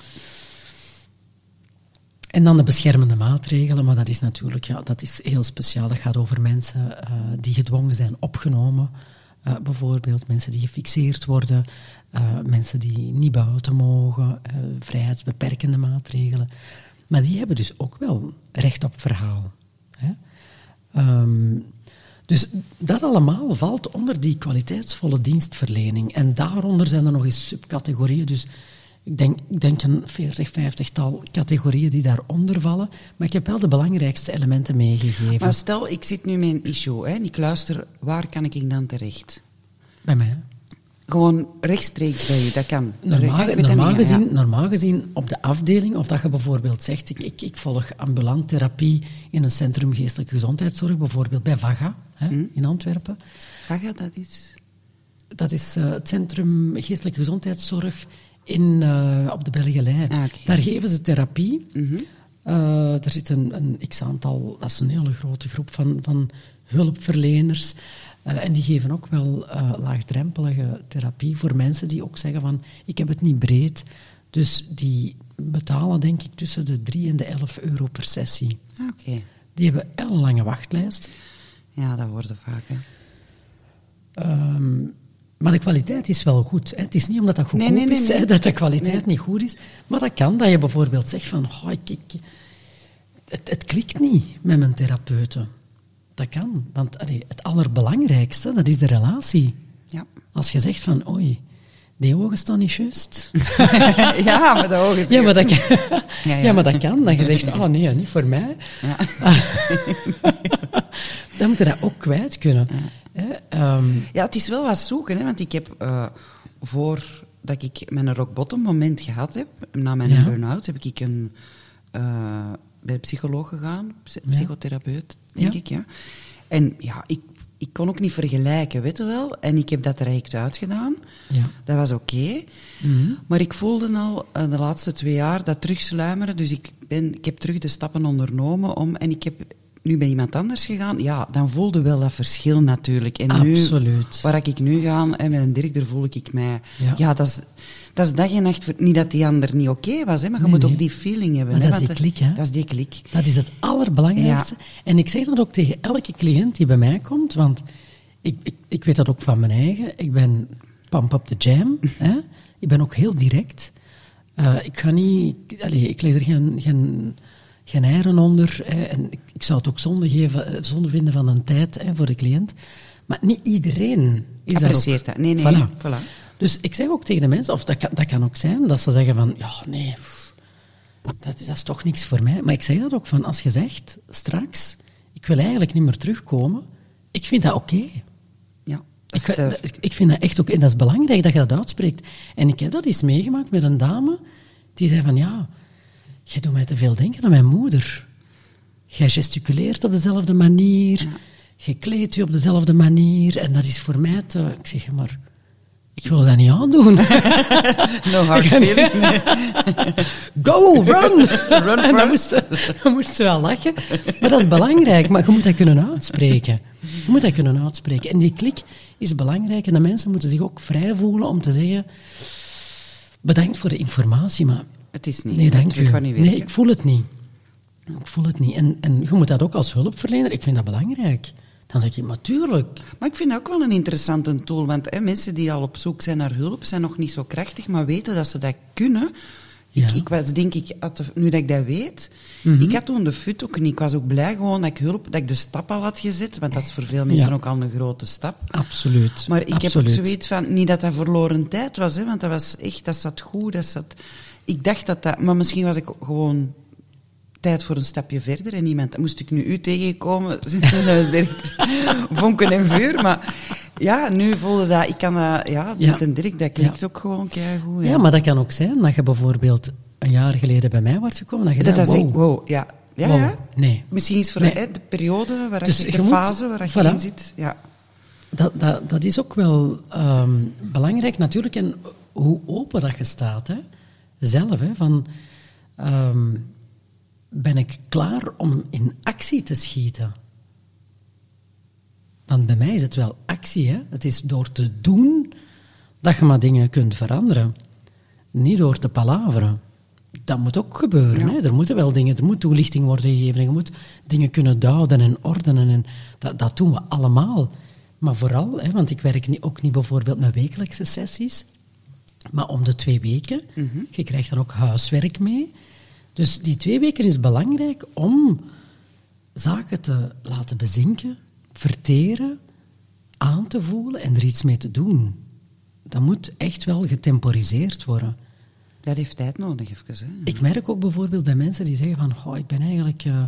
[SPEAKER 3] En dan de beschermende maatregelen, maar dat is natuurlijk ja, dat is heel speciaal. Dat gaat over mensen uh, die gedwongen zijn opgenomen. Uh, bijvoorbeeld mensen die gefixeerd worden, uh, mensen die niet buiten mogen, vrijheidsbeperkende maatregelen. Maar die hebben dus ook wel recht op verhaal. Hè? Um, dus dat allemaal valt onder die kwaliteitsvolle dienstverlening. En daaronder zijn er nog eens subcategorieën. Dus ik denk, ik denk een 40, 50-tal categorieën die daaronder vallen. Maar ik heb wel de belangrijkste elementen meegegeven.
[SPEAKER 1] Maar stel, ik zit nu met een issue hè, en ik luister, waar kan ik dan terecht?
[SPEAKER 3] Bij mij.
[SPEAKER 1] Gewoon rechtstreeks bij je, dat kan.
[SPEAKER 3] Normaal, normaal, gezien, normaal gezien op de afdeling, of dat je bijvoorbeeld zegt, ik, ik, ik volg ambulant therapie in een centrum geestelijke gezondheidszorg, bijvoorbeeld bij VAGA hè, hm? in Antwerpen.
[SPEAKER 1] VAGA, dat is?
[SPEAKER 3] Dat is uh, het Centrum Geestelijke Gezondheidszorg in, uh, op de Belgelei.
[SPEAKER 1] Ah, okay.
[SPEAKER 3] Daar geven ze therapie.
[SPEAKER 1] Mm -hmm.
[SPEAKER 3] uh, er zit een, een x-aantal, dat is een hele grote groep van, van hulpverleners. Uh, en die geven ook wel uh, laagdrempelige therapie voor mensen die ook zeggen van ik heb het niet breed. Dus die betalen denk ik tussen de 3 en de 11 euro per sessie.
[SPEAKER 1] Ah, okay.
[SPEAKER 3] Die hebben een lange wachtlijst.
[SPEAKER 1] Ja, dat worden vaak. Hè.
[SPEAKER 3] Um, maar de kwaliteit is wel goed. Hè. Het is niet omdat dat goedkoop
[SPEAKER 1] nee, nee, nee,
[SPEAKER 3] is, hè, dat de kwaliteit niet goed is. Maar dat kan dat je bijvoorbeeld zegt van... Oh, ik, ik, het, het klikt niet met mijn therapeuten. Dat kan. Want allee, het allerbelangrijkste, dat is de relatie.
[SPEAKER 1] Ja.
[SPEAKER 3] Als je zegt van, oei, die ogen staan niet juist.
[SPEAKER 1] ja, maar de ogen
[SPEAKER 3] ja, maar dat kan. Ja, ja. ja, maar dat kan. Dat je zegt, oh nee, niet voor mij.
[SPEAKER 1] Ja.
[SPEAKER 3] Dan moet je dat ook kwijt kunnen.
[SPEAKER 1] Ja, um, ja het is wel wat zoeken, hè, want ik heb uh, voor dat ik mijn rock bottom moment gehad heb, na mijn burn-out, heb ik een, uh, bij de psycholoog gegaan, psychotherapeut, denk ik, ja. En ja, ik, ik kon ook niet vergelijken, weet je wel. En ik heb dat eigenlijk uitgedaan.
[SPEAKER 3] Ja.
[SPEAKER 1] Dat was oké. Okay.
[SPEAKER 3] Mm -hmm.
[SPEAKER 1] Maar ik voelde al uh, de laatste twee jaar dat terugsluimeren. Dus ik, ben, ik heb terug de stappen ondernomen om... En ik heb nu bij iemand anders gegaan, ja, dan voelde wel dat verschil natuurlijk. En
[SPEAKER 3] Absoluut.
[SPEAKER 1] nu, waar ik nu ga, en met een Dirk, daar voel ik mij...
[SPEAKER 3] Ja,
[SPEAKER 1] ja dat, is, dat is dag en nacht... Niet dat die ander niet oké okay was, hè, maar je
[SPEAKER 3] nee,
[SPEAKER 1] moet
[SPEAKER 3] nee.
[SPEAKER 1] ook die feeling hebben. Hè,
[SPEAKER 3] dat is die klik, hè?
[SPEAKER 1] Dat is die klik.
[SPEAKER 3] Dat is het allerbelangrijkste. Ja. En ik zeg dat ook tegen elke cliënt die bij mij komt, want ik, ik, ik weet dat ook van mijn eigen. Ik ben pump up the jam. hè? Ik ben ook heel direct. Uh, ik ga niet... Allez, ik leg er geen... geen geen eieren onder. Hè, en ik, ik, zou het ook zonde, geven, zonde vinden van een tijd hè, voor de cliënt. Maar niet iedereen is
[SPEAKER 1] Apprecieert dat. Nee, nee.
[SPEAKER 3] Voilà.
[SPEAKER 1] voilà.
[SPEAKER 3] Dus ik zeg ook tegen de mensen, of dat kan, dat kan ook zijn, dat ze zeggen van, ja, nee, dat is, dat is toch niks voor mij. Maar ik zeg dat ook van, als je zegt, straks, ik wil eigenlijk niet meer terugkomen, ik vind dat oké. Okay.
[SPEAKER 1] Ja.
[SPEAKER 3] Ik, ik, vind dat echt ook, en dat is belangrijk dat je dat uitspreekt. En ik heb dat eens meegemaakt met een dame, die zei van, ja, jij doet mij te veel denken aan mijn moeder. Jij gesticuleert op dezelfde manier,
[SPEAKER 1] ja.
[SPEAKER 3] je kleedt je op dezelfde manier, en dat is voor mij te... Ik zeg, maar ik wil dat niet aandoen.
[SPEAKER 1] no hard feeling. Nee.
[SPEAKER 3] Go, run!
[SPEAKER 1] run
[SPEAKER 3] en dan moest, ze, dan moest ze wel lachen. Maar dat is belangrijk, maar je moet dat kunnen uitspreken. Je moet dat kunnen uitspreken. En die klik is belangrijk en de mensen moeten zich ook vrij voelen om te zeggen bedankt voor de informatie, maar...
[SPEAKER 1] Het is niet.
[SPEAKER 3] Nee, dank u.
[SPEAKER 1] Niet
[SPEAKER 3] nee, ik voel het niet. Ik voel het niet. En, en je moet dat ook als hulpverlener, ik vind dat belangrijk. Dan zeg je, natuurlijk.
[SPEAKER 1] Maar ik vind dat ook wel een interessante tool, want hè, mensen die al op zoek zijn naar hulp, zijn nog niet zo krachtig, maar weten dat ze dat kunnen.
[SPEAKER 3] Ja.
[SPEAKER 1] Ik, ik was, denk ik, nu dat ik dat weet,
[SPEAKER 3] mm -hmm.
[SPEAKER 1] ik had toen de fut ook niet. Ik was ook blij gewoon dat ik hulp, dat ik de stap al had gezet, want dat is voor veel mensen
[SPEAKER 3] ja.
[SPEAKER 1] ook al een grote stap.
[SPEAKER 3] Absoluut.
[SPEAKER 1] Maar ik
[SPEAKER 3] Absoluut.
[SPEAKER 1] heb ook zoiets van, niet dat dat verloren tijd was, hè, want dat was echt, dat zat goed, dat zat... Ik dacht dat dat, maar misschien was ik gewoon tijd voor een stapje verder en iemand, moest ik nu u tegenkomen, direct vonken en vuur, maar ja, nu voelde dat, ik kan dat, ja,
[SPEAKER 3] Ja.
[SPEAKER 1] met een Dirk, dat klinkt
[SPEAKER 3] Ja.
[SPEAKER 1] ook gewoon keigoed.
[SPEAKER 3] Ja, maar dat kan ook zijn dat je bijvoorbeeld een jaar geleden bij mij wordt gekomen, dat je
[SPEAKER 1] dat,
[SPEAKER 3] wow,
[SPEAKER 1] ja. Ja,
[SPEAKER 3] wow,
[SPEAKER 1] ja.
[SPEAKER 3] nee.
[SPEAKER 1] Misschien is voor
[SPEAKER 3] Nee.
[SPEAKER 1] de periode, waar
[SPEAKER 3] Dus
[SPEAKER 1] je,
[SPEAKER 3] je
[SPEAKER 1] de
[SPEAKER 3] moet-
[SPEAKER 1] fase waar je in zit, ja.
[SPEAKER 3] Dat, dat, dat is ook wel ehm, belangrijk natuurlijk. En hoe open dat je staat, hè? zelf. Hè? Van, ehm, ben ik klaar om in actie te schieten? Want bij mij is het wel actie. Hè? Het is door te doen dat je maar dingen kunt veranderen. Niet door te palaveren. dat moet ook gebeuren. Hè? Er moeten wel dingen, er moet toelichting worden gegeven. En je moet dingen kunnen duiden en ordenen. En dat, dat doen we allemaal. Maar vooral, hè, want ik werk niet, ook niet bijvoorbeeld met wekelijkse sessies, maar om de twee weken. Je krijgt dan ook huiswerk mee. Dus die twee weken is belangrijk om zaken te laten bezinken, verteren, aan te voelen en er iets mee te doen. Dat moet echt wel getemporiseerd worden.
[SPEAKER 1] Dat heeft tijd nodig, even. Hè?
[SPEAKER 3] Ik merk ook bijvoorbeeld bij mensen die zeggen van, goh, ik ben eigenlijk uh,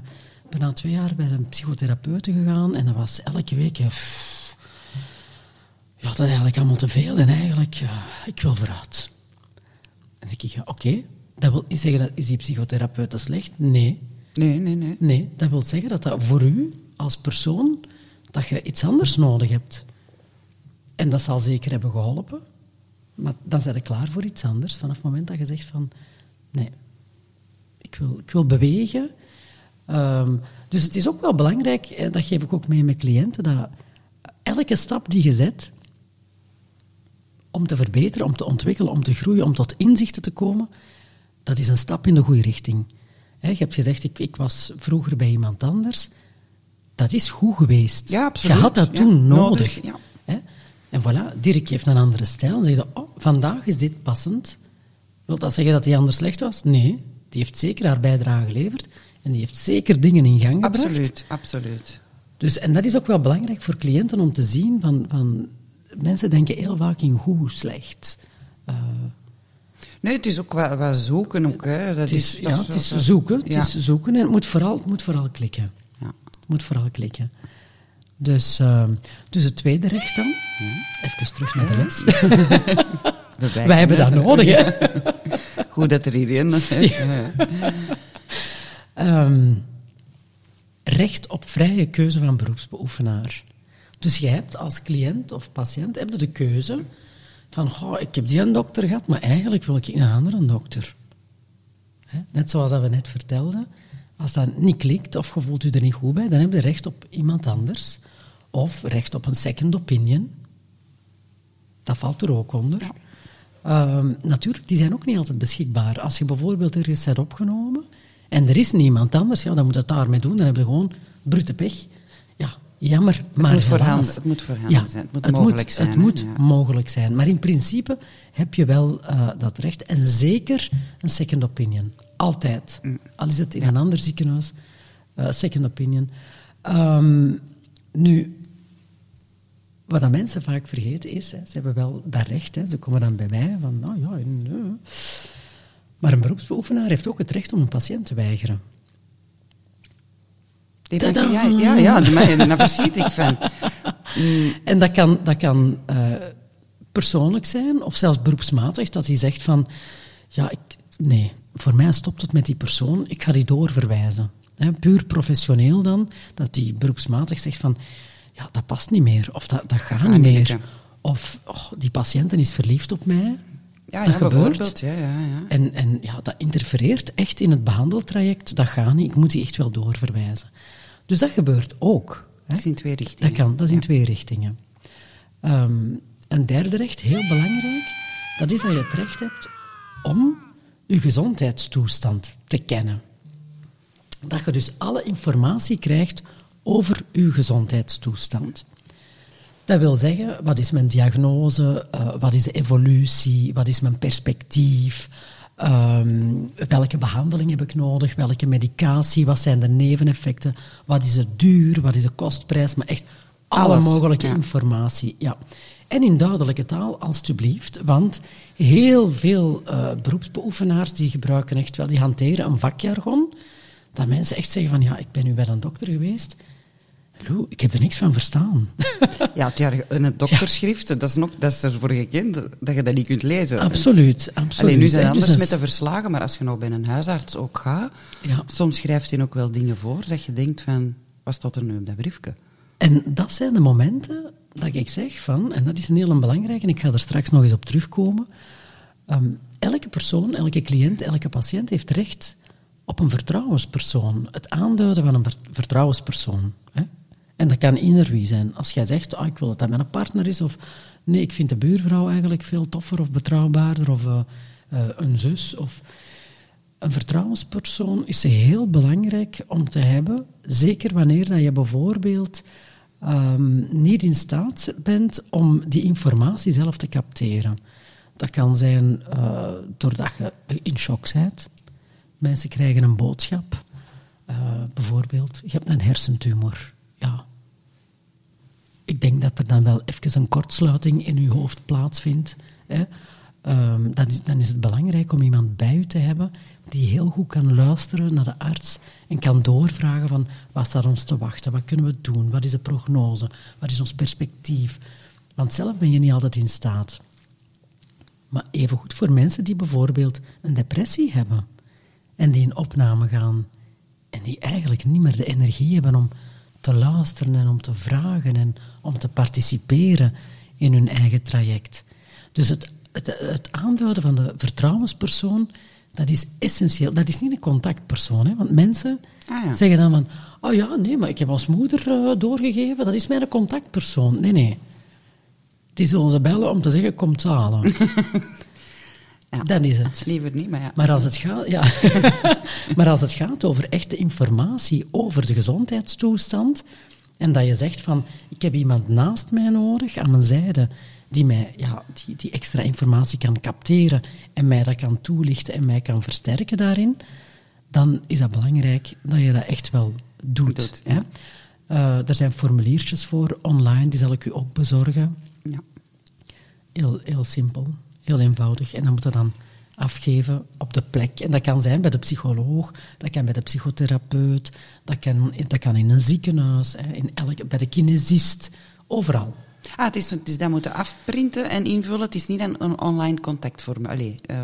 [SPEAKER 3] bijna twee jaar bij een psychotherapeute gegaan en dat was elke week, uh, pff, ja, dat is eigenlijk allemaal te veel en eigenlijk, uh, ik wil vooruit. En dan denk ik, oké, dat wil niet zeggen dat is die psychotherapeut slecht? Nee.
[SPEAKER 1] Nee, nee, nee.
[SPEAKER 3] Nee, dat wil zeggen dat dat voor u als persoon, dat je iets anders nodig hebt. En dat zal zeker hebben geholpen. Maar dan zijn je klaar voor iets anders vanaf het moment dat je zegt van nee, ik wil, ik wil bewegen. Um, dus het is ook wel belangrijk, en dat geef ik ook mee met cliënten, dat elke stap die je zet om te verbeteren, om te ontwikkelen, om te groeien, om tot inzichten te komen, dat is een stap in de goede richting. He, je hebt gezegd, ik, ik was vroeger bij iemand anders. Dat is goed geweest.
[SPEAKER 1] Ja, absoluut.
[SPEAKER 3] Je had dat toen
[SPEAKER 1] ja,
[SPEAKER 3] nodig.
[SPEAKER 1] nodig
[SPEAKER 3] ja. En voilà, Dirk heeft een andere stijl. Dan zeg je, oh, vandaag is dit passend. Wil dat zeggen dat hij anders slecht was? Nee, die heeft zeker haar bijdrage geleverd. En die heeft zeker dingen in gang gebracht.
[SPEAKER 1] Absoluut, absoluut.
[SPEAKER 3] Dus, en dat is ook wel belangrijk voor cliënten om te zien van... van mensen denken heel vaak in goed, slecht. Uh,
[SPEAKER 1] nee, het is ook wat zoeken. Ook, hè. Dat
[SPEAKER 3] het is,
[SPEAKER 1] is,
[SPEAKER 3] ja,
[SPEAKER 1] dat
[SPEAKER 3] het is zoeken. Het
[SPEAKER 1] ja.
[SPEAKER 3] is zoeken en het moet vooral, het moet vooral klikken.
[SPEAKER 1] Ja.
[SPEAKER 3] Het moet vooral klikken. Dus, uh, dus het tweede recht dan. Even terug naar de les.
[SPEAKER 1] Wij,
[SPEAKER 3] Wij hebben dat nodig, hè.
[SPEAKER 1] Goed dat er hierin is.
[SPEAKER 3] Um, recht op vrije keuze van beroepsbeoefenaar. Dus jij hebt als cliënt of patiënt heb je de keuze van, goh, ik heb die een dokter gehad, maar eigenlijk wil ik een andere dokter. Hè? Net zoals dat we net vertelden. Als dat niet klikt of je voelt u er niet goed bij, dan heb je recht op iemand anders. Of recht op een second opinion. Dat valt er ook onder. Ja. Um, natuurlijk, die zijn ook niet altijd beschikbaar. Als je bijvoorbeeld ergens bent opgenomen en er is niemand anders, ja, dan moet je het daarmee doen. Dan heb je gewoon brute pech. Ja, jammer, maar
[SPEAKER 1] het moet
[SPEAKER 3] helaas.
[SPEAKER 1] voorhanden, het moet voorhanden
[SPEAKER 3] Ja,
[SPEAKER 1] zijn. Het moet
[SPEAKER 3] het
[SPEAKER 1] mogelijk
[SPEAKER 3] moet,
[SPEAKER 1] zijn.
[SPEAKER 3] Het moet
[SPEAKER 1] Ja.
[SPEAKER 3] mogelijk zijn. Maar in principe heb je wel uh, dat recht. En zeker een second opinion. Altijd.
[SPEAKER 1] Mm.
[SPEAKER 3] Al is het in een ander ziekenhuis. Uh, second opinion. Um, nu, wat dat mensen vaak vergeten is, hè, ze hebben wel dat recht. Hè, ze komen dan bij mij van, nou ja, nee. Maar een beroepsbeoefenaar heeft ook het recht om een patiënt te weigeren.
[SPEAKER 1] Ja, ja, ja, daar verschiet ik van.
[SPEAKER 3] Mm. En dat kan, dat kan uh, persoonlijk zijn, of zelfs beroepsmatig, dat hij zegt van, ja, ik, nee, voor mij stopt het met die persoon, ik ga die doorverwijzen. He, puur professioneel dan, dat die beroepsmatig zegt van, ja, dat past niet meer, of dat, dat gaat niet meer.
[SPEAKER 1] Ja.
[SPEAKER 3] Of oh, die patiënten is verliefd op mij.
[SPEAKER 1] Ja,
[SPEAKER 3] dat
[SPEAKER 1] ja,
[SPEAKER 3] gebeurt.
[SPEAKER 1] Ja, ja, ja.
[SPEAKER 3] En, en ja, dat interfereert echt in het behandeltraject. Dat gaat niet. Ik moet die echt wel doorverwijzen. Dus dat gebeurt ook. Hè?
[SPEAKER 1] Dat is in twee richtingen.
[SPEAKER 3] Dat kan, dat is in
[SPEAKER 1] Ja.
[SPEAKER 3] twee richtingen. Um, een derde recht, heel belangrijk, dat is dat je het recht hebt om je gezondheidstoestand te kennen. Dat je dus alle informatie krijgt over je gezondheidstoestand. Dat wil zeggen, wat is mijn diagnose, uh, wat is de evolutie, wat is mijn perspectief, um, welke behandeling heb ik nodig, welke medicatie, wat zijn de neveneffecten, wat is het duur, wat is de kostprijs, maar echt alle
[SPEAKER 1] Alles,
[SPEAKER 3] mogelijke
[SPEAKER 1] ja.
[SPEAKER 3] informatie. Ja. En in duidelijke taal, alstublieft, want heel veel uh, beroepsbeoefenaars die gebruiken echt wel, die hanteren een vakjargon, dat mensen echt zeggen van ja, ik ben nu bij een dokter geweest, Lou, ik heb er niks van verstaan.
[SPEAKER 1] Ja, in het dokterschrift, dat is, nog, dat is ervoor gekend dat je dat niet kunt lezen.
[SPEAKER 3] absoluut, absoluut.
[SPEAKER 1] Alleen nu zijn het
[SPEAKER 3] Dus
[SPEAKER 1] anders
[SPEAKER 3] dat
[SPEAKER 1] met de verslagen, maar als je nou bij een huisarts ook gaat,
[SPEAKER 3] Ja.
[SPEAKER 1] soms schrijft hij ook wel dingen voor dat je denkt van, wat staat er nu op dat briefje?
[SPEAKER 3] En dat zijn de momenten dat ik zeg van, en dat is een heel belangrijke, en ik ga er straks nog eens op terugkomen. ehm, elke persoon, elke cliënt, elke patiënt heeft recht op een vertrouwenspersoon. Het aanduiden van een ver- vertrouwenspersoon. Hè? En dat kan ieder wie zijn. Als jij zegt, ah, ik wil dat dat mijn partner is, of nee, ik vind de buurvrouw eigenlijk veel toffer of betrouwbaarder, of eh, eh, een zus, of... een vertrouwenspersoon is heel belangrijk om te hebben, zeker wanneer dat je bijvoorbeeld ehm, niet in staat bent om die informatie zelf te capteren. Dat kan zijn uh, doordat je in shock bent. Mensen krijgen een boodschap. Bijvoorbeeld, je hebt een hersentumor. Ik denk dat er dan wel even een kortsluiting in je hoofd plaatsvindt. Hè. Um, dan, is, dan is het belangrijk om iemand bij u te hebben die heel goed kan luisteren naar de arts en kan doorvragen van wat staat ons te wachten, wat kunnen we doen, wat is de prognose, wat is ons perspectief. Want zelf ben je niet altijd in staat. Maar evengoed voor mensen die bijvoorbeeld een depressie hebben en die in opname gaan en die eigenlijk niet meer de energie hebben om te luisteren en om te vragen en om te participeren in hun eigen traject. Dus het, het, het aanduiden van de vertrouwenspersoon, dat is essentieel. Dat is niet een contactpersoon, hè? want mensen ah, ja. zeggen dan van, oh ja, nee, maar ik heb als moeder uh, doorgegeven, dat is mijn contactpersoon. Nee, nee. Die zullen ze bellen om te zeggen, kom halen. ja, Dan is het.
[SPEAKER 1] Liever niet, maar ja.
[SPEAKER 3] Maar als het gaat, ja. maar als het gaat over echte informatie over de gezondheidstoestand, en dat je zegt van, ik heb iemand naast mij nodig, aan mijn zijde, die mij ja, die, die extra informatie kan capteren en mij dat kan toelichten en mij kan versterken daarin, dan is dat belangrijk dat je dat echt wel doet. doet hè? Uh, er zijn formuliertjes voor online, die zal ik u ook bezorgen. Ja. Heel, heel simpel, heel eenvoudig. En dan moet je dan afgeven op de plek. En dat kan zijn bij de psycholoog, dat kan bij de psychotherapeut, dat kan, dat kan in een ziekenhuis, in elke, bij de kinesist, overal.
[SPEAKER 1] Ah, het is, het is dat moeten afprinten en invullen. Het is niet een, een online contactformulier. Uh,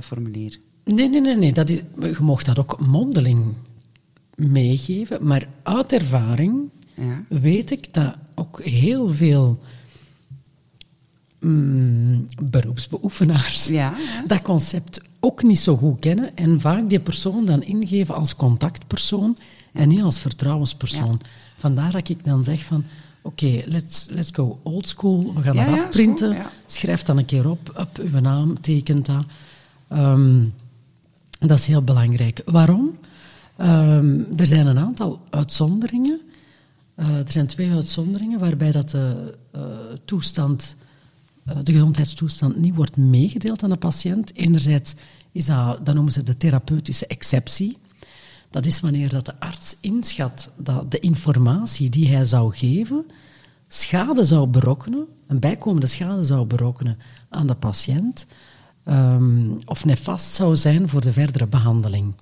[SPEAKER 3] nee, nee, nee. nee. Dat is, je mocht dat ook mondeling meegeven. Maar uit ervaring ja. weet ik dat ook heel veel mm, beroepsbeoefenaars ja, dat concept ook niet zo goed kennen en vaak die persoon dan ingeven als contactpersoon en niet als vertrouwenspersoon. Vandaar dat ik dan zeg van, oké, let's, let's go old school, we gaan dat afprinten, schrijf dan een keer op, op uw naam, tekent dat. Ehm, dat is heel belangrijk. Waarom? Um, er zijn een aantal uitzonderingen. Uh, er zijn twee uitzonderingen waarbij dat de uh, toestand eh, de gezondheidstoestand niet wordt meegedeeld aan de patiënt. Enerzijds is dat, noemen ze de therapeutische exceptie. Dat is wanneer dat de arts inschat dat de informatie die hij zou geven schade zou berokkenen, een bijkomende schade zou berokkenen aan de patiënt, um, of nefast zou zijn voor de verdere behandeling.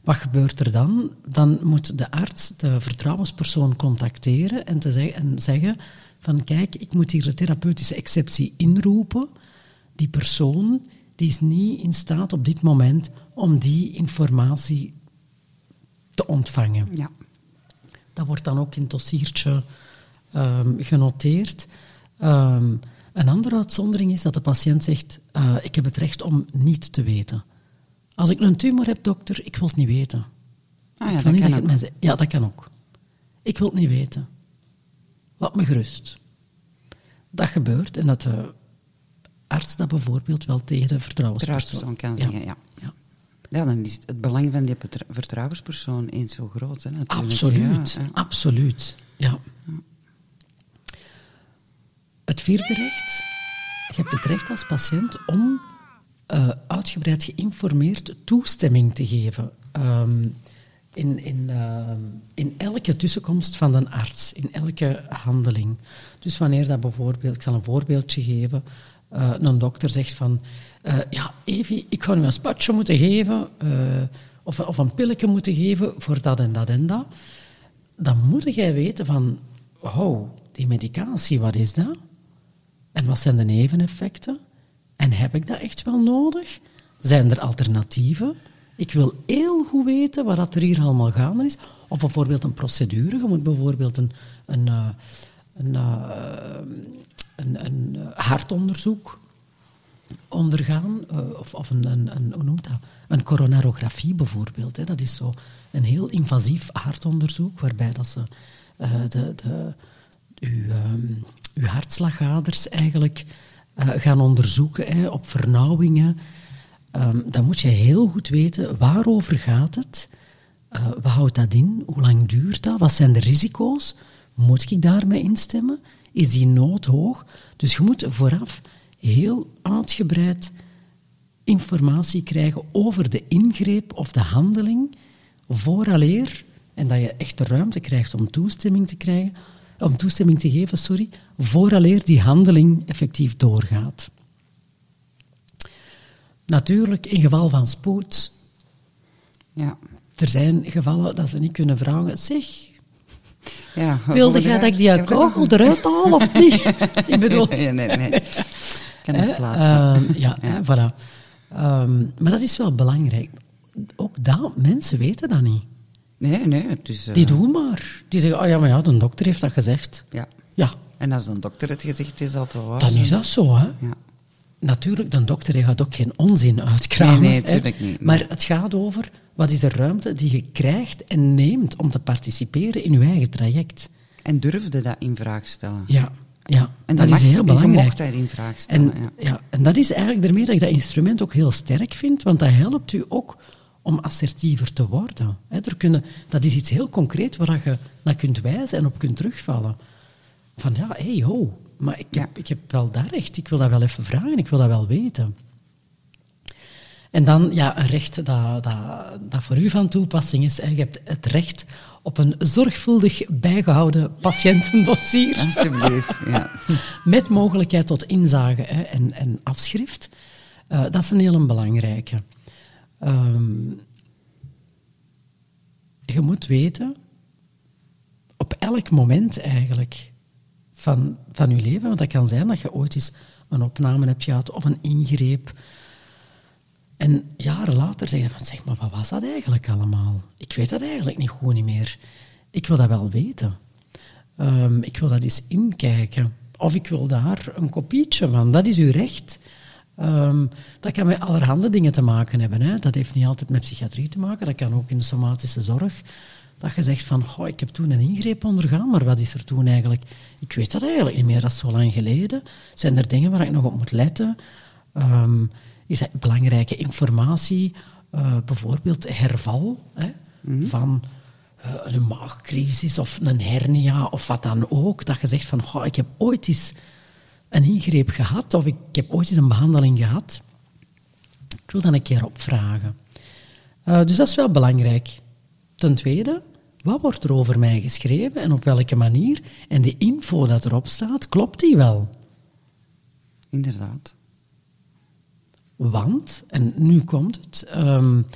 [SPEAKER 3] Wat gebeurt er dan? Dan moet de arts de vertrouwenspersoon contacteren en, te en zeggen van kijk, ik moet hier de therapeutische exceptie inroepen. Die persoon die is niet in staat op dit moment om die informatie te ontvangen. Ja. Dat wordt dan ook in het dossiertje um, genoteerd. Um, een andere uitzondering is dat de patiënt zegt, uh, ik heb het recht om niet te weten. Als ik een tumor heb, dokter, ik wil het niet weten.
[SPEAKER 1] Ah, ja, dat kan ook.
[SPEAKER 3] ja, dat kan ook. Ik wil het niet weten. Laat me gerust. Dat gebeurt en dat de arts dat bijvoorbeeld wel tegen de vertrouwenspersoon
[SPEAKER 1] kan zeggen. Ja. ja. Ja. dan is het belang van die vertrouwenspersoon eens zo groot. Hè, natuurlijk.
[SPEAKER 3] Absoluut, ja, absoluut. Ja. Het vierde recht. Je hebt het recht als patiënt om uh, uitgebreid geïnformeerd toestemming te geven. Um, in, in, uh, in elke tussenkomst van een arts, in elke handeling. Dus wanneer dat bijvoorbeeld, ik zal een voorbeeldje geven, uh, een dokter zegt van, uh, ja, Evie, ik ga nu een spatje moeten geven, of, of een pilletje moeten geven voor dat en dat en dat. Dan moet jij weten van, oh, die medicatie, wat is dat? En wat zijn de neveneffecten? En heb ik dat echt wel nodig? Zijn er alternatieven? Ik wil heel goed weten wat er hier allemaal gaande is. Of bijvoorbeeld een procedure. Je moet bijvoorbeeld een, een, eh, een, eh, een, een hartonderzoek ondergaan. Of of een, een, een, een coronarografie bijvoorbeeld. Dat is zo een heel invasief hartonderzoek waarbij dat ze de, de, uw, um, uw hartslagaders eigenlijk gaan onderzoeken op vernauwingen ehm, dan moet je heel goed weten waarover gaat het, uh, wat houdt dat in, hoe lang duurt dat, wat zijn de risico's, moet ik daarmee instemmen, is die nood hoog? Dus je moet vooraf heel uitgebreid informatie krijgen over de ingreep of de handeling, vooraleer, en dat je echt de ruimte krijgt om toestemming te krijgen, om toestemming te geven, sorry, vooraleer die handeling effectief doorgaat. Natuurlijk, in geval van spoed.
[SPEAKER 1] Ja.
[SPEAKER 3] Er zijn gevallen dat ze niet kunnen vragen. Zeg,
[SPEAKER 1] ja,
[SPEAKER 3] wilde jij dat ik die kogel eruit haal of niet? ik bedoel...
[SPEAKER 1] Nee, nee, nee. Kan niet plaatsen.
[SPEAKER 3] Uh, ja, ja. voilà. Um, maar dat is wel belangrijk. Ook dat, mensen weten dat niet.
[SPEAKER 1] Nee, nee. Het is, uh...
[SPEAKER 3] Die doen maar. Die zeggen, oh ja, maar ja, de dokter heeft dat gezegd.
[SPEAKER 1] Ja.
[SPEAKER 3] Ja.
[SPEAKER 1] En als de dokter het gezegd is, dat wel waar.
[SPEAKER 3] Dan is dat zo, hè.
[SPEAKER 1] Ja.
[SPEAKER 3] Natuurlijk, de dokter gaat ook geen onzin uitkramen.
[SPEAKER 1] Nee, nee, natuurlijk niet.
[SPEAKER 3] Maar het gaat over, wat is de ruimte die je krijgt en neemt om te participeren in je eigen traject.
[SPEAKER 1] En durfde dat in vraag stellen.
[SPEAKER 3] Ja, ja.
[SPEAKER 1] En
[SPEAKER 3] dat,
[SPEAKER 1] dat
[SPEAKER 3] is heel belangrijk.
[SPEAKER 1] Je mocht dat in vraag stellen.
[SPEAKER 3] En,
[SPEAKER 1] ja.
[SPEAKER 3] ja. en dat is eigenlijk daarmee dat ik dat instrument ook heel sterk vind, want dat helpt u ook om assertiever te worden. er kunnen, dat is iets heel concreet waar je naar kunt wijzen en op kunt terugvallen. Van ja, hé, hey, ho, maar ik heb, ik heb wel dat recht, ik wil dat wel even vragen, ik wil dat wel weten. En dan ja, een recht dat, dat, dat voor u van toepassing is. Je hebt het recht op een zorgvuldig bijgehouden patiëntendossier.
[SPEAKER 1] Alsjeblieft, ja.
[SPEAKER 3] Met mogelijkheid tot inzage hè, en, en afschrift. Uh, dat is een heel belangrijke. Um, je moet weten, op elk moment eigenlijk van, van je leven, want dat kan zijn dat je ooit eens een opname hebt gehad of een ingreep. En jaren later zeg je van, zeg maar, wat was dat eigenlijk allemaal? Ik weet dat eigenlijk niet goed meer. Ik wil dat wel weten. Um, ik wil dat eens inkijken. Of ik wil daar een kopietje van. Dat is uw recht. Um, dat kan met allerhande dingen te maken hebben. Hè. Dat heeft niet altijd met psychiatrie te maken. Dat kan ook in de somatische zorg. Dat je zegt van, goh, ik heb toen een ingreep ondergaan, maar wat is er toen eigenlijk? Ik weet dat eigenlijk niet meer, dat is zo lang geleden. Zijn er dingen waar ik nog op moet letten? Um, is dat belangrijke informatie? Uh, bijvoorbeeld herval hè, mm -hmm. van uh, een maagcrisis of een hernia of wat dan ook. Dat je zegt van, goh, ik heb ooit eens een ingreep gehad of ik heb ooit eens een behandeling gehad. Ik wil dan een keer opvragen. Uh, dus dat is wel belangrijk. Ten tweede, wat wordt er over mij geschreven en op welke manier? En de info dat erop staat, klopt die wel?
[SPEAKER 1] Inderdaad.
[SPEAKER 3] Want, en nu komt het, um,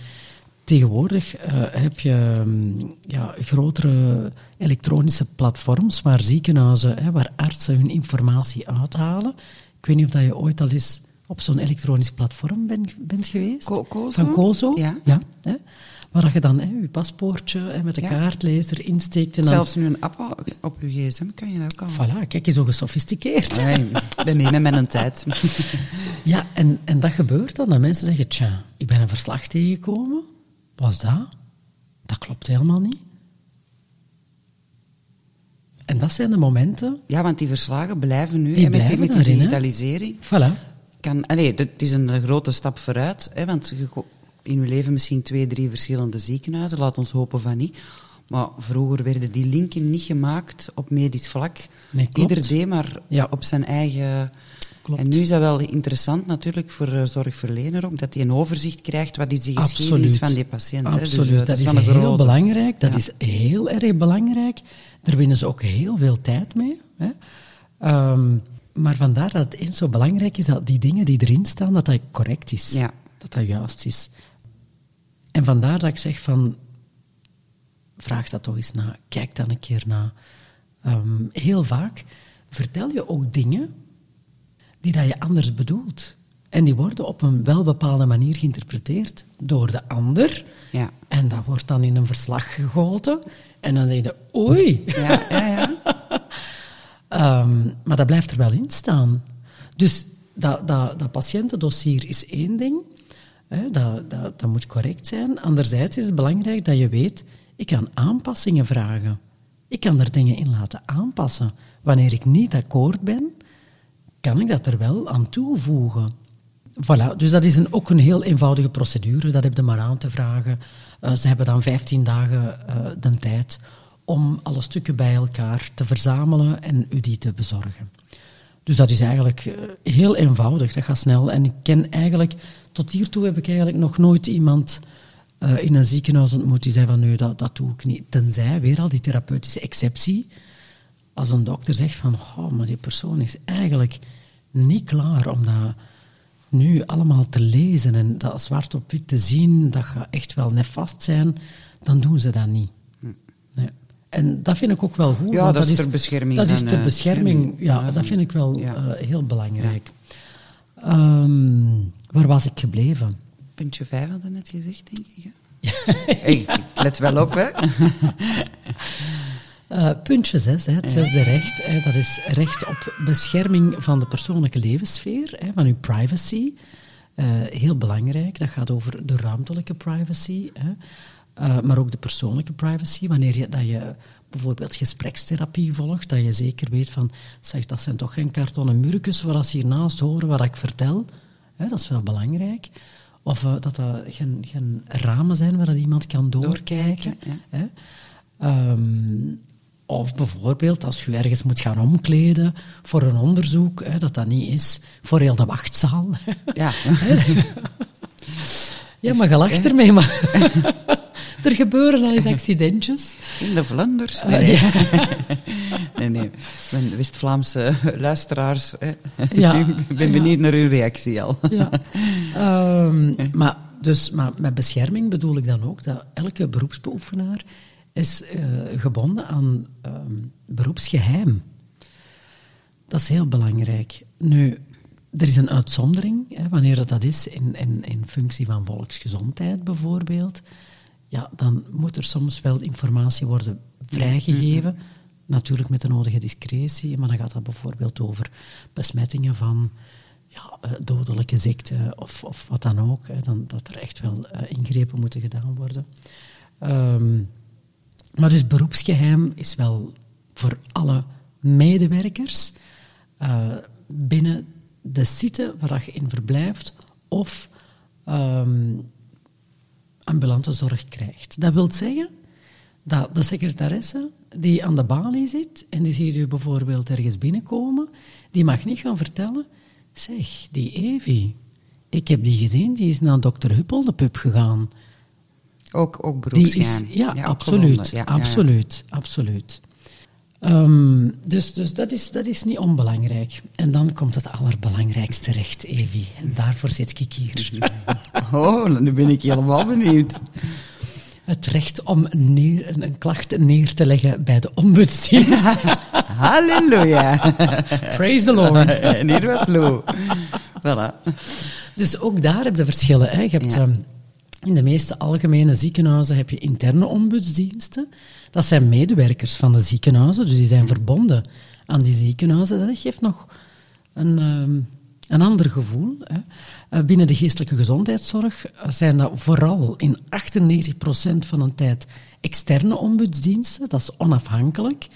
[SPEAKER 3] tegenwoordig uh, heb je um, ja, grotere elektronische platforms waar ziekenhuizen, hè, waar artsen hun informatie uithalen. Ik weet niet of dat je ooit al eens op zo'n elektronisch platform bent, bent geweest.
[SPEAKER 1] Ko Kozo?
[SPEAKER 3] Van Kozo?
[SPEAKER 1] Ja.
[SPEAKER 3] ja hè, waar je dan hè, je paspoortje hè, met de
[SPEAKER 1] Ja.
[SPEAKER 3] kaartlezer insteekt. En dan,
[SPEAKER 1] Zelfs nu een app op je gsm kan je dat ook al.
[SPEAKER 3] Voilà, kijk, je zo gesofisticeerd.
[SPEAKER 1] Nee, ik ben mee met mijn tijd.
[SPEAKER 3] Ja, en, en dat gebeurt dan, dat mensen zeggen, tja, ik ben een verslag tegengekomen. Wat is dat? Dat klopt helemaal niet. En dat zijn de momenten,
[SPEAKER 1] Ja, want die verslagen blijven nu
[SPEAKER 3] Die
[SPEAKER 1] hè, met, die,
[SPEAKER 3] blijven
[SPEAKER 1] met die
[SPEAKER 3] daarin, hè?
[SPEAKER 1] digitalisering.
[SPEAKER 3] voilà.
[SPEAKER 1] Kan, allee, het is een grote stap vooruit, hè, want je in je leven misschien twee, drie verschillende ziekenhuizen, laat ons hopen van niet. Maar vroeger werden die linken niet gemaakt op medisch vlak.
[SPEAKER 3] Nee.
[SPEAKER 1] Ieder deed maar
[SPEAKER 3] Ja.
[SPEAKER 1] op zijn eigen...
[SPEAKER 3] Klopt.
[SPEAKER 1] En nu is dat wel interessant natuurlijk voor de zorgverlener ook, dat hij een overzicht krijgt wat is de geschiedenis
[SPEAKER 3] Absoluut.
[SPEAKER 1] van die patiënt. Dus,
[SPEAKER 3] Absoluut,
[SPEAKER 1] eh,
[SPEAKER 3] dat,
[SPEAKER 1] dat
[SPEAKER 3] is heel
[SPEAKER 1] grote.
[SPEAKER 3] belangrijk. Dat
[SPEAKER 1] Ja.
[SPEAKER 3] is heel erg belangrijk. Daar winnen ze ook heel veel tijd mee. Hè. Ehm, maar vandaar dat het eens zo belangrijk is dat die dingen die erin staan, dat dat correct is.
[SPEAKER 1] Ja.
[SPEAKER 3] Dat dat juist is. En vandaar dat ik zeg van, vraag dat toch eens na, kijk dan een keer na. Ehm, heel vaak vertel je ook dingen die dat je anders bedoelt. En die worden op een welbepaalde manier geïnterpreteerd door de ander.
[SPEAKER 1] Ja.
[SPEAKER 3] En dat wordt dan in een verslag gegoten. En dan zeg je, oei.
[SPEAKER 1] Ja, ja, ja.
[SPEAKER 3] Ehm, maar dat blijft er wel in staan. Dus dat, dat, dat patiëntendossier is één ding. Dat, dat, dat moet correct zijn. Anderzijds is het belangrijk dat je weet, ik kan aanpassingen vragen. Ik kan er dingen in laten aanpassen. Wanneer ik niet akkoord ben, kan ik dat er wel aan toevoegen. Voilà, dus dat is een, ook een heel eenvoudige procedure. Dat heb je maar aan te vragen. Uh, ze hebben dan 15 dagen uh, de tijd om alle stukken bij elkaar te verzamelen en u die te bezorgen. Dus dat is eigenlijk uh, heel eenvoudig, dat gaat snel. En ik ken eigenlijk, tot hiertoe heb ik eigenlijk nog nooit iemand in een ziekenhuis ontmoet die zei van nee, dat, dat doe ik niet. Tenzij, weer al die therapeutische exceptie, als een dokter zegt van, oh, maar die persoon is eigenlijk niet klaar om dat nu allemaal te lezen en dat zwart op wit te zien, dat gaat echt wel nefast zijn, dan doen ze dat niet. Nee. En dat vind ik ook wel goed.
[SPEAKER 1] Ja, dat, is ter bescherming.
[SPEAKER 3] Dat is ter bescherming, ja, dat vind ik wel ja. uh, heel belangrijk. Um, waar was ik gebleven?
[SPEAKER 1] Puntje 5 hadden net gezegd, denk ik. hey, let wel op, hè.
[SPEAKER 3] Uh, puntje 6, het zesde recht, hè, dat is recht op bescherming van de persoonlijke levenssfeer, hè, van uw privacy. Uh, heel belangrijk, dat gaat over de ruimtelijke privacy, hè, uh, maar ook de persoonlijke privacy. Wanneer je, dat je bijvoorbeeld gesprekstherapie volgt, dat je zeker weet van, zeg, dat zijn toch geen kartonnen murkjes waar ze hiernaast horen wat ik vertel. Hè, dat is wel belangrijk. Of dat dat geen, geen ramen zijn waar dat iemand kan doorkijken. doorkijken ja. hè. Um, of bijvoorbeeld als u ergens moet gaan omkleden voor een onderzoek, hè, dat dat niet is voor heel de wachtzaal.
[SPEAKER 1] Ja.
[SPEAKER 3] ja, maar je lacht ermee, maar er gebeuren al eens accidentjes.
[SPEAKER 1] In de Vlaanders? Ah, nee, nee. nee, nee. Mijn West-Vlaamse luisteraars, hè. Ja. ik ben benieuwd naar uw reactie al.
[SPEAKER 3] Ja. Um, maar, dus, maar met bescherming bedoel ik dan ook dat elke beroepsbeoefenaar is uh, gebonden aan um, beroepsgeheim. Dat is heel belangrijk. Nu, er is een uitzondering, hè, wanneer dat is in, in, in functie van volksgezondheid bijvoorbeeld. Ja, dan moet er soms wel informatie worden vrijgegeven. Mm-hmm. Natuurlijk met de nodige discretie, maar dan gaat dat bijvoorbeeld over besmettingen van ja, eh, dodelijke ziekten of, of wat dan ook. Hè, dan, dat er echt wel uh, ingrepen moeten gedaan worden. Um, maar dus beroepsgeheim is wel voor alle medewerkers uh, binnen de site waar je in verblijft of um, ambulante zorg krijgt. Dat wil zeggen dat de secretaresse die aan de balie zit en die ziet u bijvoorbeeld ergens binnenkomen, die mag niet gaan vertellen, zeg, die Evi, ik heb die gezien, die is naar dokter Huppel de pub gegaan.
[SPEAKER 1] Ook, ook beroepsgeheim.
[SPEAKER 3] ja, ja, absoluut. Ja, absoluut, ja, absoluut. Um, dus dus dat, is, dat is niet onbelangrijk. En dan komt het allerbelangrijkste recht, Evi. En daarvoor zit ik hier.
[SPEAKER 1] Oh, nu ben ik helemaal benieuwd.
[SPEAKER 3] Het recht om neer, een klacht neer te leggen bij de ombudsdienst.
[SPEAKER 1] Halleluja.
[SPEAKER 3] Praise the Lord.
[SPEAKER 1] en hier was Lou. Voilà.
[SPEAKER 3] Dus ook daar heb je verschillen. Hè. Je hebt... Um, in de meeste algemene ziekenhuizen heb je interne ombudsdiensten. Dat zijn medewerkers van de ziekenhuizen, dus die zijn verbonden aan die ziekenhuizen. Dat geeft nog een, ehm, een ander gevoel. Hè. Eh, binnen de geestelijke gezondheidszorg zijn dat vooral in 98% van de tijd externe ombudsdiensten. Dat is onafhankelijk.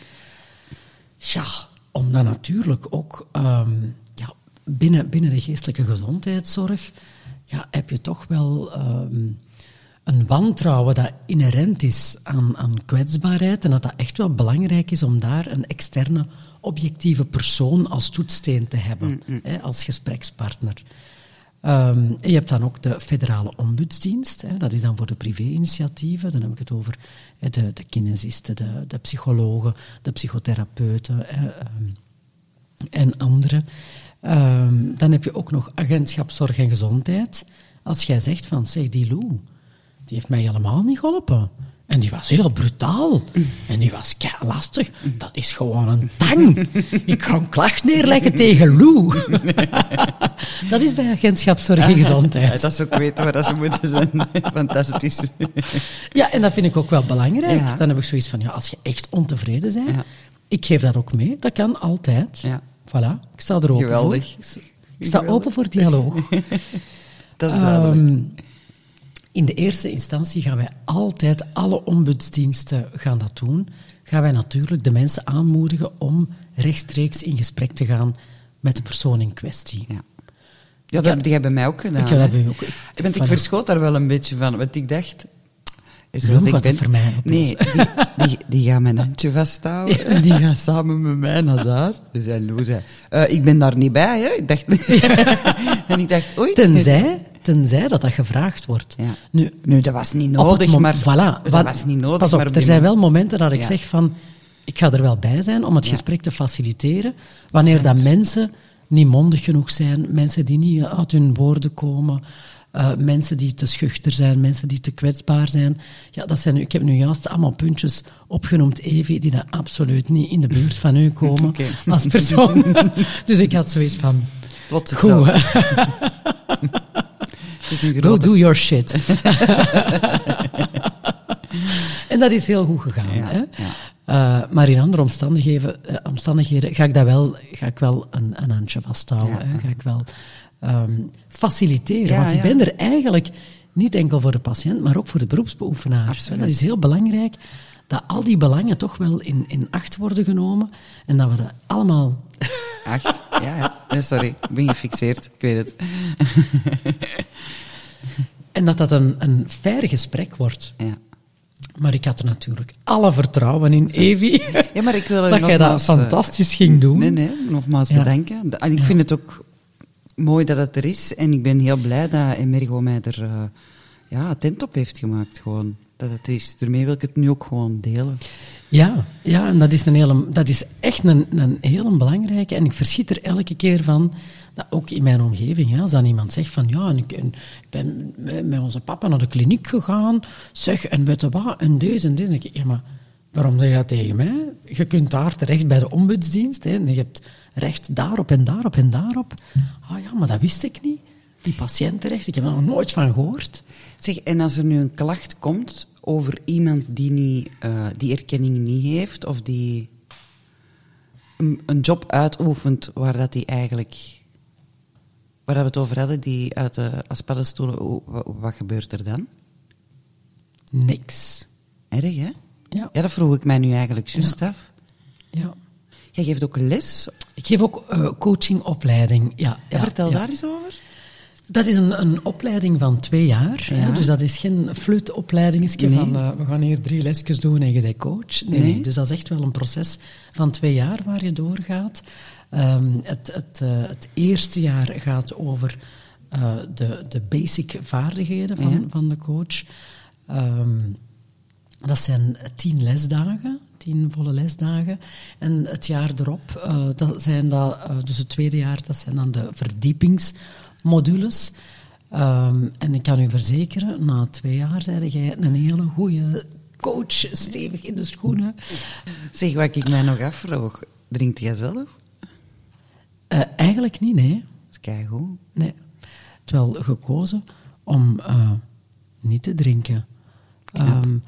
[SPEAKER 3] Ja, omdat natuurlijk ook um, ja, binnen, binnen de geestelijke gezondheidszorg ja, heb je toch wel um, een wantrouwen dat inherent is aan, aan kwetsbaarheid en dat dat echt wel belangrijk is om daar een externe, objectieve persoon als toetssteen te hebben, mm, mm. Hè, als gesprekspartner. Um, je hebt dan ook de federale ombudsdienst, hè, dat is dan voor de privé-initiatieven, dan heb ik het over hè, de, de kinesisten, de, de, psychologen, de psychotherapeuten hè, um, en anderen. Um, dan heb je ook nog agentschap zorg en gezondheid. Als jij zegt van, zeg die Lou, die heeft mij helemaal niet geholpen. En die was heel brutaal. En die was kei lastig. Dat is gewoon een tang. Ik ga een klacht neerleggen tegen Lou. dat is bij agentschap zorg en gezondheid.
[SPEAKER 1] Ja, dat is ook weten waar ze moeten zijn. Fantastisch.
[SPEAKER 3] Ja, en dat vind ik ook wel belangrijk. Dan heb ik zoiets van, ja, als je echt ontevreden bent, ja. ik geef dat ook mee. Dat kan altijd. Ja. Voilà, ik sta er open
[SPEAKER 1] Geweldig.
[SPEAKER 3] voor. Ik sta open voor dialoog.
[SPEAKER 1] dat is duidelijk. Um,
[SPEAKER 3] in de eerste instantie gaan wij altijd, alle ombudsdiensten gaan dat doen, gaan wij natuurlijk de mensen aanmoedigen om rechtstreeks in gesprek te gaan met de persoon in kwestie. Ja.
[SPEAKER 1] Ja, dat heb jij bij mij ook gedaan.
[SPEAKER 3] Ik heb ook.
[SPEAKER 1] Ik
[SPEAKER 3] Voilà.
[SPEAKER 1] verschoot daar wel een beetje van, want ik dacht...
[SPEAKER 3] Hoe
[SPEAKER 1] Zoals ik ben,
[SPEAKER 3] voor mij?
[SPEAKER 1] Nee, die, die, die gaat mijn handje vasthouden en die gaat samen met mij naar daar. Dus hij zei, eh, ik ben daar niet bij, hè. Ik dacht, en ik dacht, oei.
[SPEAKER 3] Tenzij, tenzij dat dat gevraagd wordt.
[SPEAKER 1] Ja.
[SPEAKER 3] Nu,
[SPEAKER 1] Nu, dat was niet nodig, maar...
[SPEAKER 3] Voilà,
[SPEAKER 1] dat
[SPEAKER 3] wa-
[SPEAKER 1] was niet nodig,
[SPEAKER 3] Pas op,
[SPEAKER 1] maar op
[SPEAKER 3] er zijn wel
[SPEAKER 1] moment-
[SPEAKER 3] momenten dat ik
[SPEAKER 1] Ja.
[SPEAKER 3] zeg van... Ik ga er wel bij zijn om het
[SPEAKER 1] Ja.
[SPEAKER 3] gesprek te faciliteren. Wanneer dat mensen niet mondig genoeg zijn, mensen die niet uit hun woorden komen, eh, mensen die te schuchter zijn, mensen die te kwetsbaar zijn. Ja, dat zijn, ik heb nu juist allemaal puntjes opgenoemd, Evi, die daar absoluut niet in de buurt van u komen als persoon. dus ik had zoiets van...
[SPEAKER 1] Zo.
[SPEAKER 3] Goed, Go do your shit. en dat is heel goed gegaan.
[SPEAKER 1] Ja,
[SPEAKER 3] hè?
[SPEAKER 1] ja.
[SPEAKER 3] Eh, maar in andere omstandigheden, eh, omstandigheden ga ik dat wel, ga ik wel een, een handje vasthouden.
[SPEAKER 1] Ja,
[SPEAKER 3] hè?
[SPEAKER 1] ja.
[SPEAKER 3] Ga ik wel ehm, faciliteren. Want ik ben er eigenlijk niet enkel voor de patiënt, maar ook voor de beroepsbeoefenaar. hè.
[SPEAKER 1] Absoluut.
[SPEAKER 3] Dat is heel belangrijk dat al die belangen toch wel in, in acht worden genomen en dat we dat allemaal
[SPEAKER 1] Acht? Ja, ja. Nee, sorry, ik ben gefixeerd. Ik weet het.
[SPEAKER 3] en dat dat een, een fair gesprek wordt.
[SPEAKER 1] Ja.
[SPEAKER 3] Maar ik had er natuurlijk alle vertrouwen in, Evi.
[SPEAKER 1] Ja, maar ik wil
[SPEAKER 3] dat jij dat
[SPEAKER 1] eh,
[SPEAKER 3] fantastisch ging doen.
[SPEAKER 1] Nee, nee, nogmaals
[SPEAKER 3] Ja.
[SPEAKER 1] bedanken. En ik
[SPEAKER 3] Ja.
[SPEAKER 1] vind het ook mooi dat het er is. En ik ben heel blij dat Emergo mij er eh, ja, attent op heeft gemaakt. Gewoon. Dat het is. Daarmee wil ik het nu ook gewoon delen.
[SPEAKER 3] Ja, ja en dat is, een hele, dat is echt een, een hele belangrijke. En ik verschiet er elke keer van, dat ook in mijn omgeving, hè, als dan iemand zegt van ja, en ik, en ik ben met onze papa naar de kliniek gegaan, zeg, en weet je wat, en deze en ik, ja, maar waarom zeg je dat tegen mij? Je kunt daar terecht bij de ombudsdienst, hè, en je hebt recht daarop en daarop en daarop. Ah ja, maar dat wist ik niet. Die patiëntenrecht, ik heb er nog nooit van gehoord.
[SPEAKER 1] Zeg, en als er nu een klacht komt over iemand die, niet, eh, die erkenning niet heeft, of die een, een job uitoefent waar dat die eigenlijk... Waar we het over hadden, die uit de als paddenstoelen, hoe- wa- wat gebeurt er dan?
[SPEAKER 3] Niks.
[SPEAKER 1] Erg, hè?
[SPEAKER 3] Ja,
[SPEAKER 1] Ja, dat vroeg ik mij nu eigenlijk juist
[SPEAKER 3] Ja.
[SPEAKER 1] af.
[SPEAKER 3] ja.
[SPEAKER 1] Jij geeft ook les.
[SPEAKER 3] Ik geef ook eh, coachingopleiding. Ja,
[SPEAKER 1] Ja, vertel daar eens over.
[SPEAKER 3] Dat is een, een opleiding van twee jaar.
[SPEAKER 1] Ja.
[SPEAKER 3] Hè, dus dat is geen flutopleiding
[SPEAKER 1] Nee.
[SPEAKER 3] van eh, we gaan hier drie lesjes doen en je bent coach. Nee. Dus dat is echt wel een proces van twee jaar waar je doorgaat. Ehm, het, het, eh, het eerste jaar gaat over eh, de, de basic vaardigheden van,
[SPEAKER 1] Ja.
[SPEAKER 3] van de coach. Ehm, dat zijn tien lesdagen, tien volle lesdagen. En het jaar erop, dat zijn dat, dus het tweede jaar, dat zijn dan de verdiepingsmodules. Ehm, en ik kan u verzekeren, na twee jaar zijn jij een hele goede coach, stevig in de schoenen.
[SPEAKER 1] Zeg, wat ik mij nog afvroeg. Drinkt jij zelf?
[SPEAKER 3] Eh, eigenlijk niet, nee.
[SPEAKER 1] Dat is keigoed.
[SPEAKER 3] nee. Terwijl gekozen om eh, niet te drinken. Ehm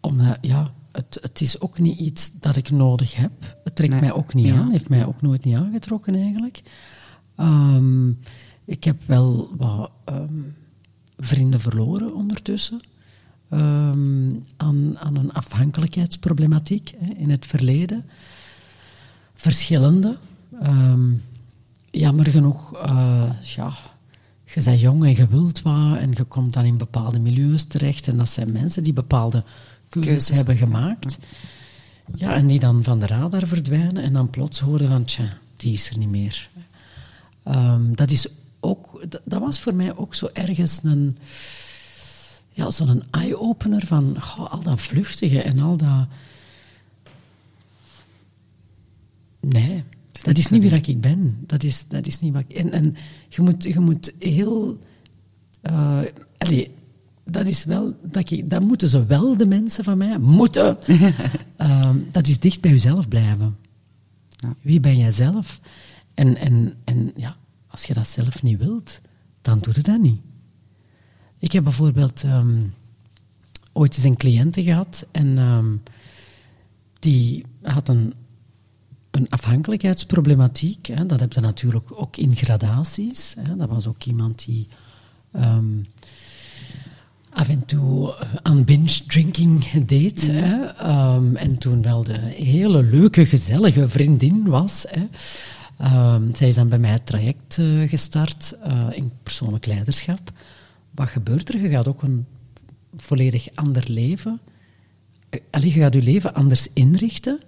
[SPEAKER 3] omdat, ja, het, het is ook niet iets dat ik nodig heb. Het trekt
[SPEAKER 1] Nee.
[SPEAKER 3] mij ook niet
[SPEAKER 1] Ja.
[SPEAKER 3] aan. Heeft mij ook nooit niet aangetrokken, eigenlijk. Ehm, ik heb wel wat ehm, vrienden verloren ondertussen. ehm, aan, aan een afhankelijkheidsproblematiek hè, in het verleden. Verschillende. Jammer genoeg, eh, ja, je bent jong en je wilt wat en je komt dan in bepaalde milieus terecht en dat zijn mensen die bepaalde keuzes,
[SPEAKER 1] Keuzes.
[SPEAKER 3] hebben gemaakt. Ja, en die dan van de radar verdwijnen en dan plots horen van, tja, die is er niet meer. Ehm, dat, is ook, dat, dat was voor mij ook zo ergens een, ja, zo'n eye-opener van goh, al dat vluchtige en al dat... Nee, dat is niet wie ik ben. Dat is, dat is niet wat ik... En, en je, moet, je moet heel... eh allee, dat is wel... Dat, ik, dat moeten ze wel, de mensen van mij, moeten. Ehm, dat is dicht bij jezelf blijven.
[SPEAKER 1] Ja.
[SPEAKER 3] Wie ben jij zelf? En, en, en ja, als je dat zelf niet wilt, dan doe je dat niet. Ik heb bijvoorbeeld ehm, ooit eens een cliënte gehad en ehm, die had een, een afhankelijkheidsproblematiek. Hè. Dat heb je natuurlijk ook in gradaties. Hè. Dat was ook iemand die ehm, af en toe eh, aan binge drinking deed. Hè. En toen wel de hele leuke, gezellige vriendin was. Hè. Ehm, zij is dan bij mij het traject eh, gestart uh, in persoonlijk leiderschap. Wat gebeurt er? Je gaat ook een volledig ander leven. Allee, je gaat je leven anders inrichten.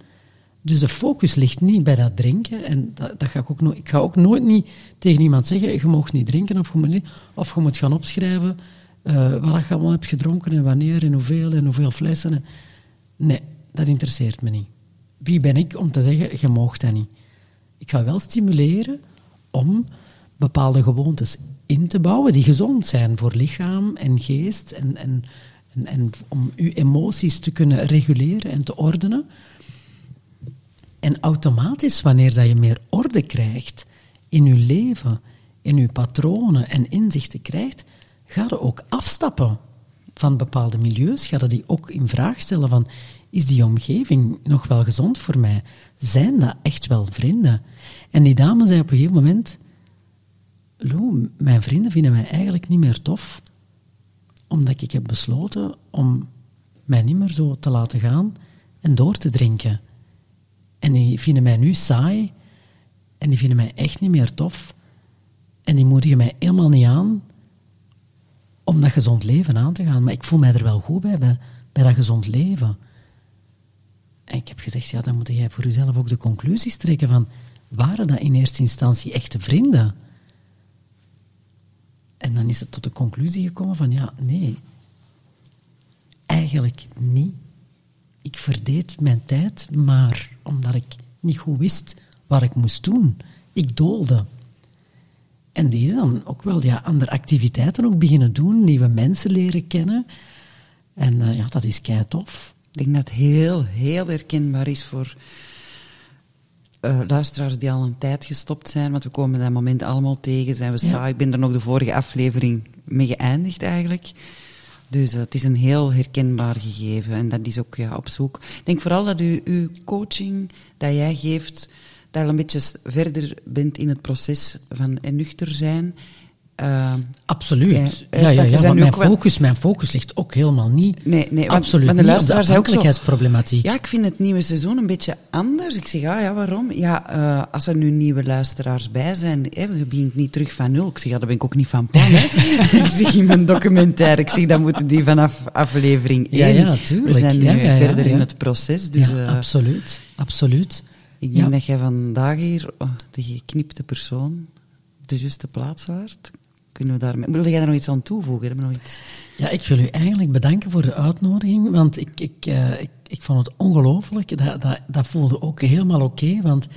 [SPEAKER 3] Dus de focus ligt niet bij dat drinken. En dat, dat ga ik, ook nooit, ik ga ook nooit niet tegen iemand zeggen, je mag niet drinken of je moet, of je moet gaan opschrijven wat je allemaal hebt gedronken en wanneer en hoeveel en hoeveel flessen. Nee, dat interesseert me niet. Wie ben ik om te zeggen, je mag dat niet? Ik ga wel stimuleren om bepaalde gewoontes in te bouwen die gezond zijn voor lichaam en geest en, en, en, en om uw emoties te kunnen reguleren en te ordenen. En automatisch, wanneer dat je meer orde krijgt in je leven, in je patronen en inzichten krijgt, ga je ook afstappen van bepaalde milieus. Ga je die ook in vraag stellen van, is die omgeving nog wel gezond voor mij? Zijn dat echt wel vrienden? En die dame zei op een gegeven moment, Lou, mijn vrienden vinden mij eigenlijk niet meer tof, omdat ik heb besloten om mij niet meer zo te laten gaan en door te drinken. En die vinden mij nu saai en die vinden mij echt niet meer tof. En die moedigen mij helemaal niet aan om dat gezond leven aan te gaan. Maar ik voel mij er wel goed bij, bij, dat gezond leven. En ik heb gezegd, ja, dan moet jij voor jezelf ook de conclusies trekken van, waren dat in eerste instantie echte vrienden? En dan is het tot de conclusie gekomen van, ja, nee, eigenlijk niet. Ik verdeed mijn tijd, maar omdat ik niet goed wist wat ik moest doen. Ik doolde. En die is dan ook wel ja, andere activiteiten ook beginnen doen, nieuwe mensen leren kennen. En uh, ja, dat is kei tof.
[SPEAKER 1] Ik denk dat het heel, heel herkenbaar is voor uh, luisteraars die al een tijd gestopt zijn, want we komen dat moment allemaal tegen, zijn we ja. saai. Ik ben er nog de vorige aflevering mee geëindigd eigenlijk. Dus uh, het is een heel herkenbaar gegeven en dat is ook ja, op zoek. Ik denk vooral dat u uw coaching dat jij geeft, dat je een beetje verder bent in het proces van nuchter zijn
[SPEAKER 3] uh, Absoluut. Ja, ja, ja, mijn, focus, mijn focus ligt ook helemaal niet. Nee, nee, Absoluut want, de zei ook zo,
[SPEAKER 1] Ja, ik vind het nieuwe seizoen een beetje anders. Ik zeg, ah, ja, waarom? Ja, uh, als er nu nieuwe luisteraars bij zijn, hè, je begint niet terug van nul. Ik zeg, ja, daar ben ik ook niet van plan. Ik zeg in mijn documentaire, ik zeg, dan moeten die vanaf aflevering 1. Ja, ja, tuurlijk. We zijn nu verder in het proces. Dus,
[SPEAKER 3] uh, absoluut, absoluut.
[SPEAKER 1] Ik denk dat jij vandaag hier oh, de geknipte persoon op de juiste plaats waart. Kunnen we daar, wil jij daar nog iets aan toevoegen? nog iets?
[SPEAKER 3] Ja, ik wil u eigenlijk bedanken voor de uitnodiging, want ik, ik, uh, ik, ik, vond het ongelooflijk. Dat, dat, dat voelde ook helemaal oké, want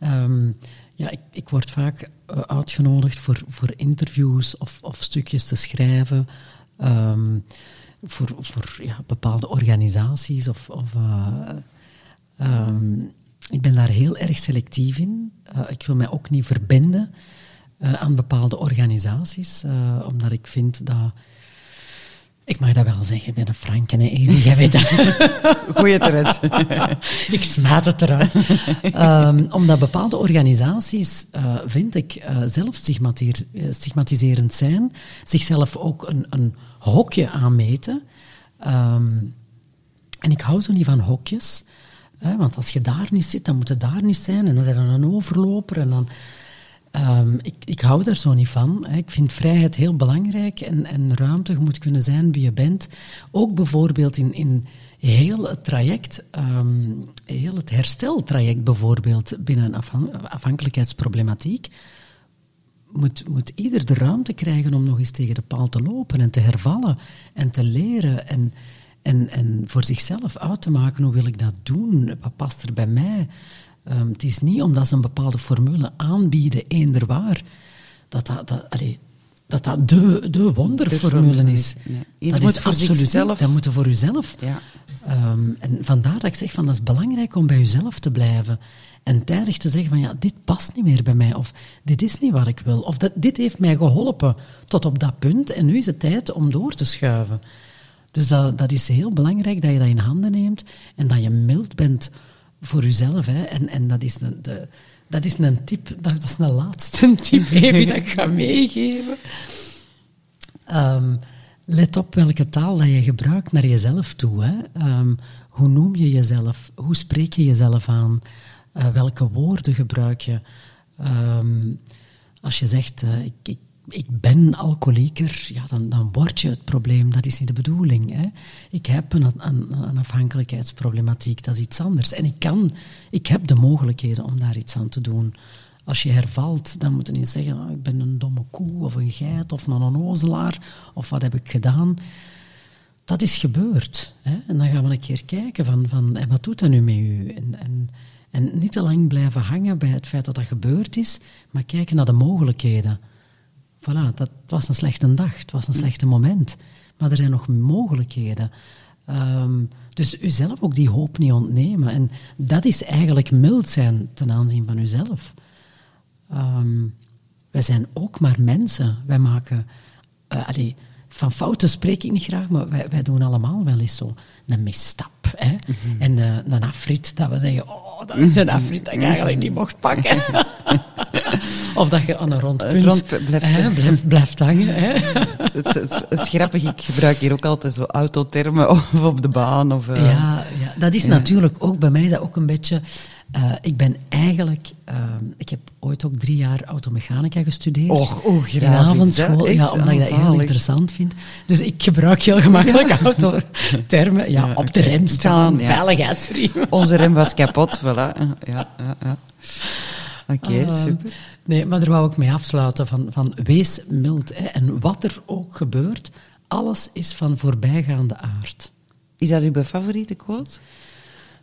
[SPEAKER 3] um, ja, ik, ik word vaak uh, uitgenodigd voor, voor interviews of, of stukjes te schrijven. Um, voor voor ja, bepaalde organisaties. Of, of uh, um, ik ben daar heel erg selectief in. ik wil mij ook niet verbinden uh, aan bepaalde organisaties, uh, omdat ik vind dat. Ik mag dat wel zeggen, ik ben een franke en jij weet dat.
[SPEAKER 1] Goeie eruit.
[SPEAKER 3] ik smaat het eruit. um, omdat bepaalde organisaties, uh, vind ik, zelf stigmatiserend zijn, zichzelf ook een, een hokje aanmeten. Um, en ik hou zo niet van hokjes. Hè, want als je daar niet zit, dan moet je daar niet zijn. En dan zijn er een overloper en dan Um, ik, ik hou daar zo niet van. Ik vind vrijheid heel belangrijk en, en ruimte. Moet kunnen zijn wie je bent. Ook bijvoorbeeld in, in heel het traject, um, heel het hersteltraject bijvoorbeeld binnen een afhankelijkheidsproblematiek, moet, moet ieder de ruimte krijgen om nog eens tegen de paal te lopen en te hervallen en te leren en, en, en voor zichzelf uit te maken hoe wil ik dat doen, wat past er bij mij. Um, het is niet omdat ze een bepaalde formule aanbieden, eender waar, dat dat, dat, allee, dat, dat de, de wonderformule is.
[SPEAKER 1] Nee. Dat moet is voor zichzelf.
[SPEAKER 3] Dat moet voor uzelf. Ja. Um, en vandaar dat ik zeg van dat is belangrijk om bij uzelf te blijven. En tijdig te zeggen van ja, dit past niet meer bij mij. Of dit is niet wat ik wil. Of dat, dit heeft mij geholpen tot op dat punt. En nu is het tijd om door te schuiven. Dus dat, dat is heel belangrijk dat je dat in handen neemt. En dat je mild bent voor uzelf. Hè. En, en dat, is een, de, dat is een tip, dat is een laatste tip even dat ik ga meegeven. Um, let op welke taal dat je gebruikt naar jezelf toe. Hè. Um, hoe noem je jezelf? Hoe spreek je jezelf aan? Uh, welke woorden gebruik je? Ehm, als je zegt, ik, ik, ik, ben alcoholieker, ja, dan, dan word je het probleem. Dat is niet de bedoeling. Hè. Ik heb een, een, een, afhankelijkheidsproblematiek, dat is iets anders. En ik, kan, ik heb de mogelijkheden om daar iets aan te doen. Als je hervalt, dan moet je niet zeggen, oh, ik ben een domme koe of een geit of een onnozelaar of wat heb ik gedaan. Dat is gebeurd. Hè? En dan gaan we een keer kijken van, van en wat doet dat nu met u? En, en niet te lang blijven hangen bij het feit dat dat gebeurd is, maar kijken naar de mogelijkheden. Voilà, dat was een slechte dag, het was een slechte moment. Maar er zijn nog mogelijkheden. Um, dus uzelf ook die hoop niet ontnemen. En dat is eigenlijk mild zijn ten aanzien van uzelf. Um, wij zijn ook maar mensen. Wij maken... Uh, allee, van fouten spreek ik niet graag, maar wij, wij doen allemaal wel eens zo een misstap. Hè? Mhm. En uh, een afrit, dat we zeggen, oh, dat is een afrit dat ik eigenlijk niet mocht pakken. of dat je aan een rondpunt Rond blijft, hè, blijft, blijft, hangen. Hè?
[SPEAKER 1] het, het, het, is grappig, ik gebruik hier ook altijd zo autothermen of op de baan. Of, uh,
[SPEAKER 3] ja, ja, dat is natuurlijk ook, bij mij is dat ook een beetje... Uh, ik ben eigenlijk... Uh, ik heb ooit ook drie jaar automechanica gestudeerd.
[SPEAKER 1] Och, oh, graag.
[SPEAKER 3] In avondschool, ja, omdat ik dat heel interessant vind. Dus ik gebruik heel gemakkelijk ja. autotermen. Ja, op de rem staan, ja. veiligheidsriem.
[SPEAKER 1] Onze rem was kapot, voilà. Ja, ja, ja. Oké, okay, uh, super.
[SPEAKER 3] Nee, maar daar wou ik mee afsluiten van, van wees mild. Hè. En wat er ook gebeurt, alles is van voorbijgaande aard.
[SPEAKER 1] Is dat uw favoriete quote?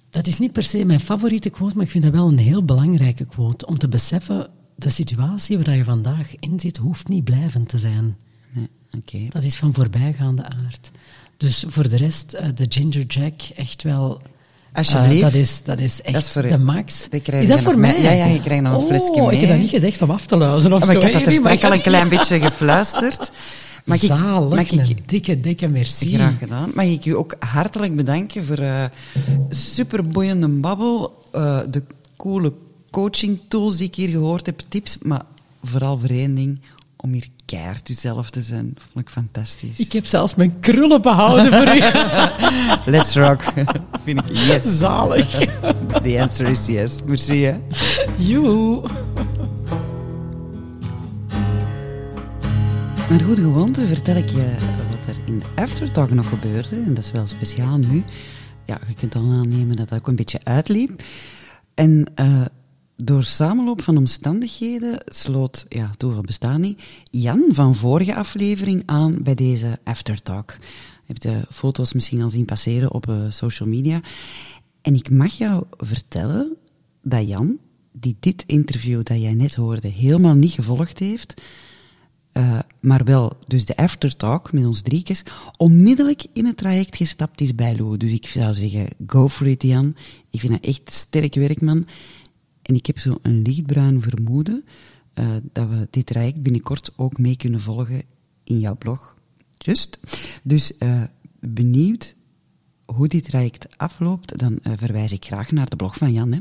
[SPEAKER 3] Dat is niet per se mijn favoriete quote, maar ik vind dat wel een heel belangrijke quote. Om te beseffen, de situatie waar je vandaag in zit, hoeft niet blijvend te zijn.
[SPEAKER 1] Nee, oké.
[SPEAKER 3] Dat is van voorbijgaande aard. Dus voor de rest, uh, de Ginger Jack, echt wel...
[SPEAKER 1] Alsjeblieft. Uh,
[SPEAKER 3] dat, is, dat is echt dat is voor de max.
[SPEAKER 1] Is dat voor mij? Ja, ja, je krijgt nog een oh, flesje mee.
[SPEAKER 3] ik heb dat niet gezegd om af te luizen of
[SPEAKER 1] maar zo. Ik heb dat er straks al een klein beetje gefluisterd.
[SPEAKER 3] Mag Zalig, ik, mag ik, dikke, dikke merci.
[SPEAKER 1] Graag gedaan. Mag ik u ook hartelijk bedanken voor uh, superboeiende babbel, uh, de coole coaching tools die ik hier gehoord heb, tips, maar vooral voor één ding, om hier keihard uzelf te zijn. Vond ik fantastisch.
[SPEAKER 3] Ik heb zelfs mijn krullen behouden voor u.
[SPEAKER 1] Let's rock. Vind ik yes.
[SPEAKER 3] Zalig.
[SPEAKER 1] The answer is yes. Merci, hè.
[SPEAKER 3] Joe.
[SPEAKER 1] Naar goede gewoonte vertel ik je wat er in de aftertalk nog gebeurde. En dat is wel speciaal nu. Ja, je kunt al aannemen dat dat ook een beetje uitliep. En uh, door samenloop van omstandigheden sloot, ja, toeval bestaat niet, Jan van vorige aflevering aan bij deze aftertalk. Je hebt de foto's misschien al zien passeren op uh, social media. En ik mag jou vertellen dat Jan, die dit interview dat jij net hoorde helemaal niet gevolgd heeft, uh, maar wel dus de aftertalk met ons driekes, onmiddellijk in het traject gestapt is bij Lou. Dus ik zou zeggen, go for it Jan. Ik vind dat echt sterk werk, man. En ik heb zo een lichtbruin vermoeden uh, dat we dit traject binnenkort ook mee kunnen volgen in jouw blog. Just. Dus uh, benieuwd hoe dit traject afloopt, dan verwijs ik graag naar de blog van Jan. Hè.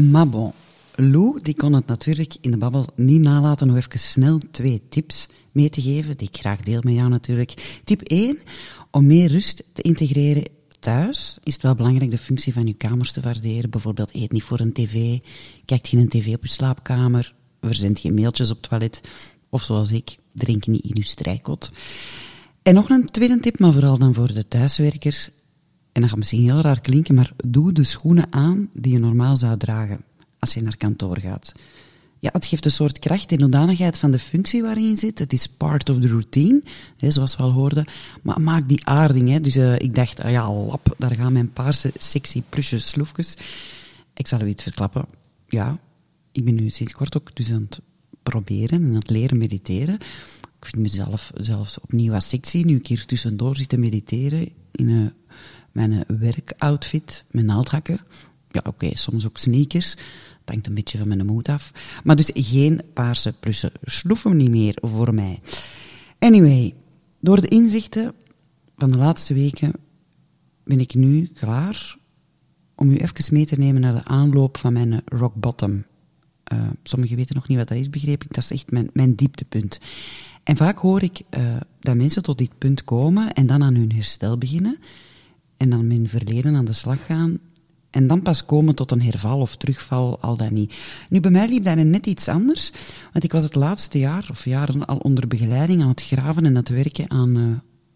[SPEAKER 1] Maar bon, Lou die kon het natuurlijk in de babbel niet nalaten om even snel twee tips mee te geven, die ik graag deel met jou natuurlijk. Tip 1, om meer rust te integreren thuis is het wel belangrijk de functie van je kamers te waarderen. Bijvoorbeeld eet niet voor een tv, kijkt geen tv op je slaapkamer, verzend geen mailtjes op het toilet. Of zoals ik, drink niet in je strijkot. En nog een tweede tip, maar vooral dan voor de thuiswerkers. En dat gaat misschien heel raar klinken, maar doe de schoenen aan die je normaal zou dragen als je naar kantoor gaat. Ja, het geeft een soort kracht en hoedanigheid van de functie waarin je zit. Het is part of the routine, hè, zoals we al hoorden. Maar maak die aarding. Hè. Dus uh, ik dacht, ah ja, lap, daar gaan mijn paarse sexy plusje sloefjes. Ik zal u iets verklappen. Ja, ik ben nu sinds kort ook dus aan het proberen en aan het leren mediteren. Ik vind mezelf zelfs opnieuw wat sexy, nu ik hier tussendoor zit te mediteren in uh, mijn werkoutfit, mijn naaldhakken. Ja, oké, soms ook sneakers. Dat hangt een beetje van mijn moed af. Maar dus geen paarse plussen. Sloefen niet meer voor mij. Anyway, door de inzichten van de laatste weken ben ik nu klaar om u even mee te nemen naar de aanloop van mijn rock bottom. Uh, sommigen weten nog niet wat dat is, begreep ik. Dat is echt mijn, mijn dieptepunt. En vaak hoor ik uh, dat mensen tot dit punt komen en dan aan hun herstel beginnen. En dan hun verleden aan de slag gaan En dan pas komen tot een herval of terugval, al dat niet. Nu, bij mij liep dat net iets anders. Want ik was het laatste jaar of jaren al onder begeleiding aan het graven en het werken aan uh,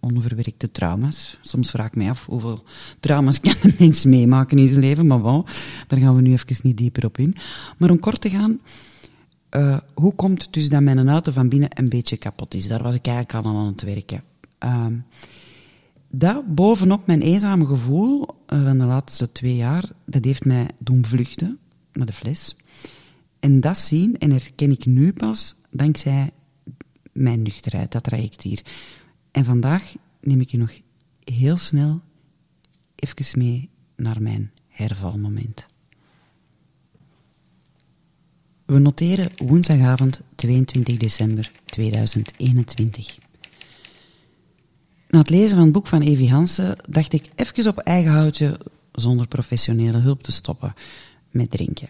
[SPEAKER 1] onverwerkte trauma's. Soms vraag ik mij af hoeveel trauma's kan een mens meemaken in zijn leven. Maar wel, daar gaan we nu even niet dieper op in. Maar om kort te gaan, uh, hoe komt het dus dat mijn auto van binnen een beetje kapot is? Daar was ik eigenlijk al aan het werken. Uh, dat bovenop mijn eenzame gevoel uh, van de laatste twee jaar, dat heeft mij doen vluchten naar de fles. En dat zien en herken ik nu pas dankzij mijn nuchterheid, dat traject hier. En vandaag neem ik je nog heel snel even mee naar mijn hervalmoment. We noteren woensdagavond 22 december 2021. Na het lezen van het boek van Evi Hansen dacht ik even op eigen houtje, zonder professionele hulp te stoppen, met drinken.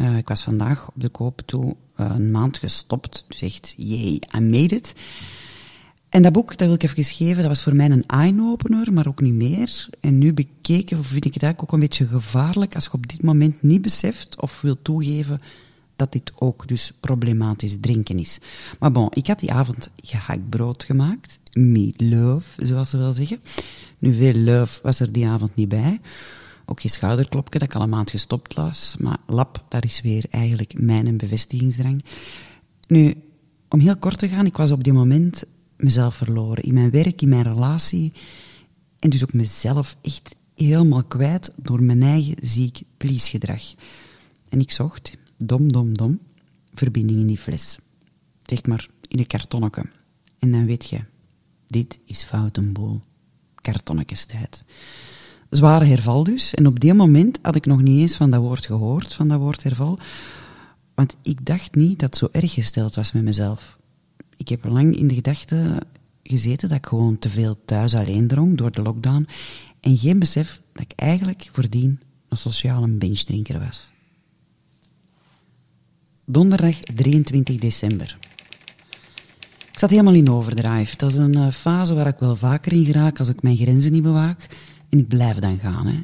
[SPEAKER 1] Uh, ik was vandaag op de koop toe uh, een maand gestopt, dus echt, jee, I made it. En dat boek, dat wil ik even geven, dat was voor mij een eye-opener, maar ook niet meer. En nu bekeken vind ik het eigenlijk ook een beetje gevaarlijk als je op dit moment niet beseft of wil toegeven dat dit ook dus problematisch drinken is. Maar bon, ik had die avond gehaktbrood gemaakt. Meatloaf, zoals ze wel zeggen. Nu, veel love was er die avond niet bij. Ook geen schouderklopje, dat ik al een maand gestopt was. Maar lap, daar is weer eigenlijk mijn bevestigingsdrang. Nu, om heel kort te gaan, ik was op die moment mezelf verloren. In mijn werk, in mijn relatie. En dus ook mezelf echt helemaal kwijt door mijn eigen ziek please-gedrag. En ik zocht, dom, dom, dom, verbinding in die fles. Zeg maar in een kartonnetje. En dan weet je, dit is foutenboel. Kartonnetjestijd. Zware herval dus. En op die moment had ik nog niet eens van dat woord gehoord, van dat woord herval. Want ik dacht niet dat het zo erg gesteld was met mezelf. Ik heb lang in de gedachte gezeten dat ik gewoon te veel thuis alleen dronk door de lockdown. En geen besef dat ik eigenlijk voordien een sociale benchdrinker was. Donderdag 23 december. Ik zat helemaal in overdrive. Dat is een uh, fase waar ik wel vaker in geraak als ik mijn grenzen niet bewaak. En ik blijf dan gaan. Hè.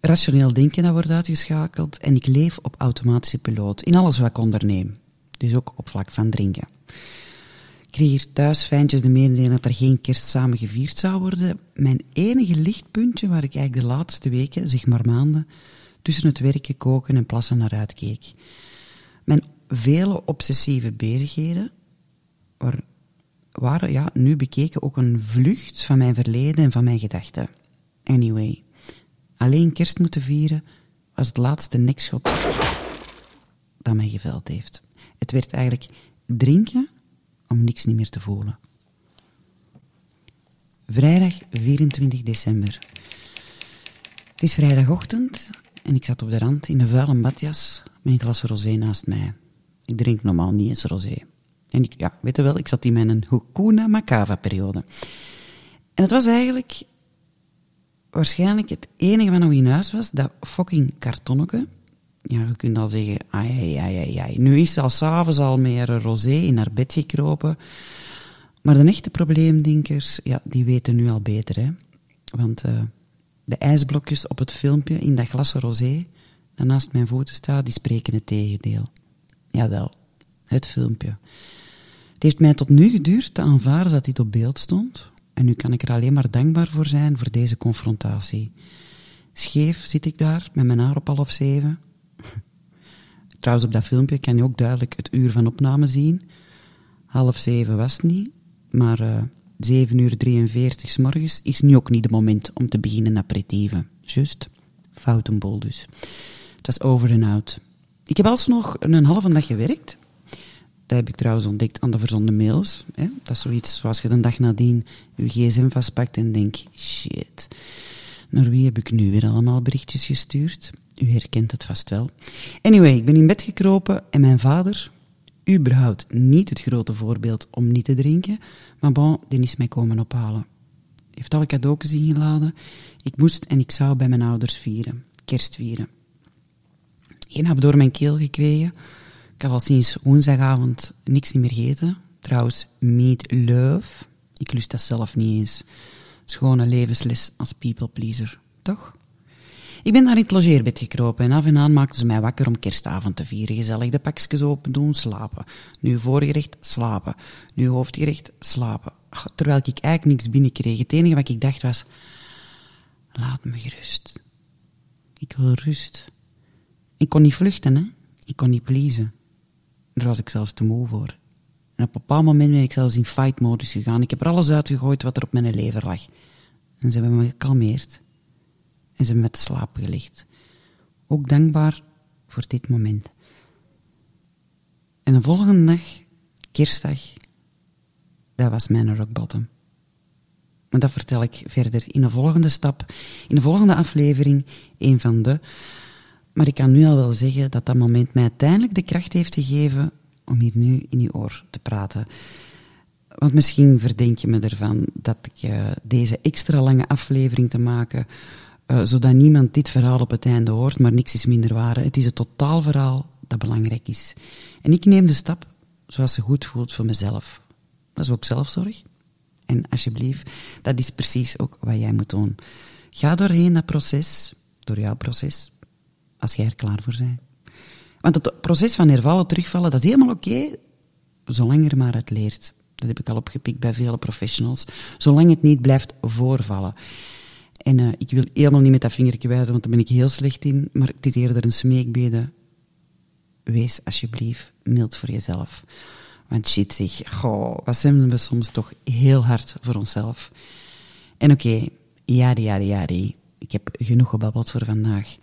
[SPEAKER 1] Rationeel denken dat wordt uitgeschakeld en ik leef op automatische piloot in alles wat ik onderneem. Dus ook op vlak van drinken. Ik kreeg hier thuis fijntjes de mededeling dat er geen kerst samen gevierd zou worden. Mijn enige lichtpuntje waar ik eigenlijk de laatste weken, zeg maar maanden, tussen het werken, koken en plassen naar uitkeek. Mijn vele obsessieve bezigheden waren ja, nu bekeken ook een vlucht van mijn verleden en van mijn gedachten. Anyway, alleen kerst moeten vieren was het laatste nekschot dat mij geveld heeft. Het werd eigenlijk drinken om niks niet meer te voelen. Vrijdag 24 december. Het is vrijdagochtend en ik zat op de rand in een vuile badjas met een glas rosé naast mij. Ik drink normaal niet eens rosé. En ik, ja, weet je wel, ik zat in mijn Hukuna Makava-periode. En het was eigenlijk waarschijnlijk het enige wat nog in huis was, dat fucking kartonnetje. Ja, je kunt al zeggen, ai, ai, ai, ai. Nu is ze al s'avonds al meer rosé in haar bed gekropen. Maar de echte probleemdenkers, ja, die weten nu al beter, hè. Want uh, de ijsblokjes op het filmpje in dat glas rosé, dat naast mijn voeten staat, die spreken het tegendeel. Jawel, het filmpje. Het heeft mij tot nu geduurd te aanvaarden dat dit op beeld stond. En nu kan ik er alleen maar dankbaar voor zijn voor deze confrontatie. Scheef zit ik daar met mijn haar op half zeven. Trouwens, op dat filmpje kan je ook duidelijk het uur van opname zien. Half zeven was het niet, maar uh, 7 uur 43 s morgens is nu ook niet het moment om te beginnen aperitieven. Just, foutenbol dus. Het was over en out. Ik heb alsnog een halve dag gewerkt dat heb ik trouwens ontdekt aan de verzonden mails. Hè. Dat is zoiets zoals je de dag nadien je gsm vastpakt en denkt, shit, naar wie heb ik nu weer allemaal berichtjes gestuurd? U herkent het vast wel. Anyway, ik ben in bed gekropen en mijn vader, überhaupt niet het grote voorbeeld om niet te drinken, maar bon, die is mij komen ophalen. Heeft alle cadeautjes ingeladen. Ik moest en ik zou bij mijn ouders vieren, kerst vieren. Geen heb door mijn keel gekregen, ik heb al sinds woensdagavond niks meer gegeten. Trouwens, meat love. Ik lust dat zelf niet eens. Schone levensles als people pleaser, toch? Ik ben daar in het logeerbed gekropen en af en aan maakten ze mij wakker om kerstavond te vieren. Gezellig de pakjes open doen, slapen. Nu voorgerecht, slapen. Nu hoofdgerecht, slapen. Terwijl ik eigenlijk niks binnenkreeg. Het enige wat ik dacht was, laat me gerust. Ik wil rust. Ik kon niet vluchten, hè. Ik kon niet pleasen. Daar was ik zelfs te moe voor. En op een bepaald moment ben ik zelfs in fight-modus gegaan. Ik heb er alles uitgegooid wat er op mijn lever lag. En ze hebben me gekalmeerd. En ze hebben me te slapen gelegd. Ook dankbaar voor dit moment. En de volgende dag, kerstdag, dat was mijn rock bottom. Maar dat vertel ik verder in de volgende stap, in de volgende aflevering, een van de. Maar ik kan nu al wel zeggen dat dat moment mij uiteindelijk de kracht heeft gegeven om hier nu in je oor te praten. Want misschien verdenk je me ervan dat ik uh, deze extra lange aflevering te maken, uh, zodat niemand dit verhaal op het einde hoort, maar niks is minder waar. Het is het totaalverhaal dat belangrijk is. En ik neem de stap zoals ze goed voelt voor mezelf. Dat is ook zelfzorg. En alsjeblieft, dat is precies ook wat jij moet doen. Ga doorheen dat proces, door jouw proces, als jij er klaar voor bent. Want het proces van hervallen, terugvallen, dat is helemaal oké, zolang er maar uit leert. Dat heb ik al opgepikt bij vele professionals. Zolang het niet blijft voorvallen. En uh, ik wil helemaal niet met dat vingertje wijzen, want daar ben ik heel slecht in. Maar het is eerder een smeekbede. Wees alsjeblieft mild voor jezelf. Want shit zeg, goh, wat zijn we soms toch heel hard voor onszelf. En oké, okay, jari, jari, jari. Ik heb genoeg gebabbeld voor vandaag.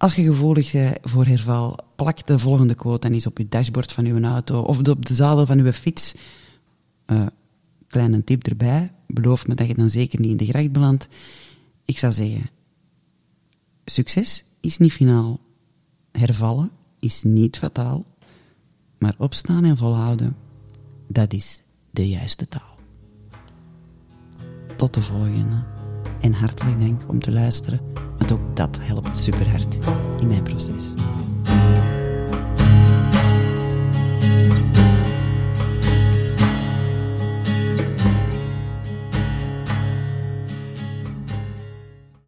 [SPEAKER 1] Als je gevoelig bent voor herval, plak de volgende quote dan eens op je dashboard van je auto of op de zadel van je fiets. Uh, kleine tip erbij. Beloof me dat je dan zeker niet in de gracht belandt. Ik zou zeggen, succes is niet finaal. Hervallen is niet fataal. Maar opstaan en volhouden, dat is de juiste taal. Tot de volgende. En hartelijk dank om te luisteren, want ook dat helpt super hard in mijn proces.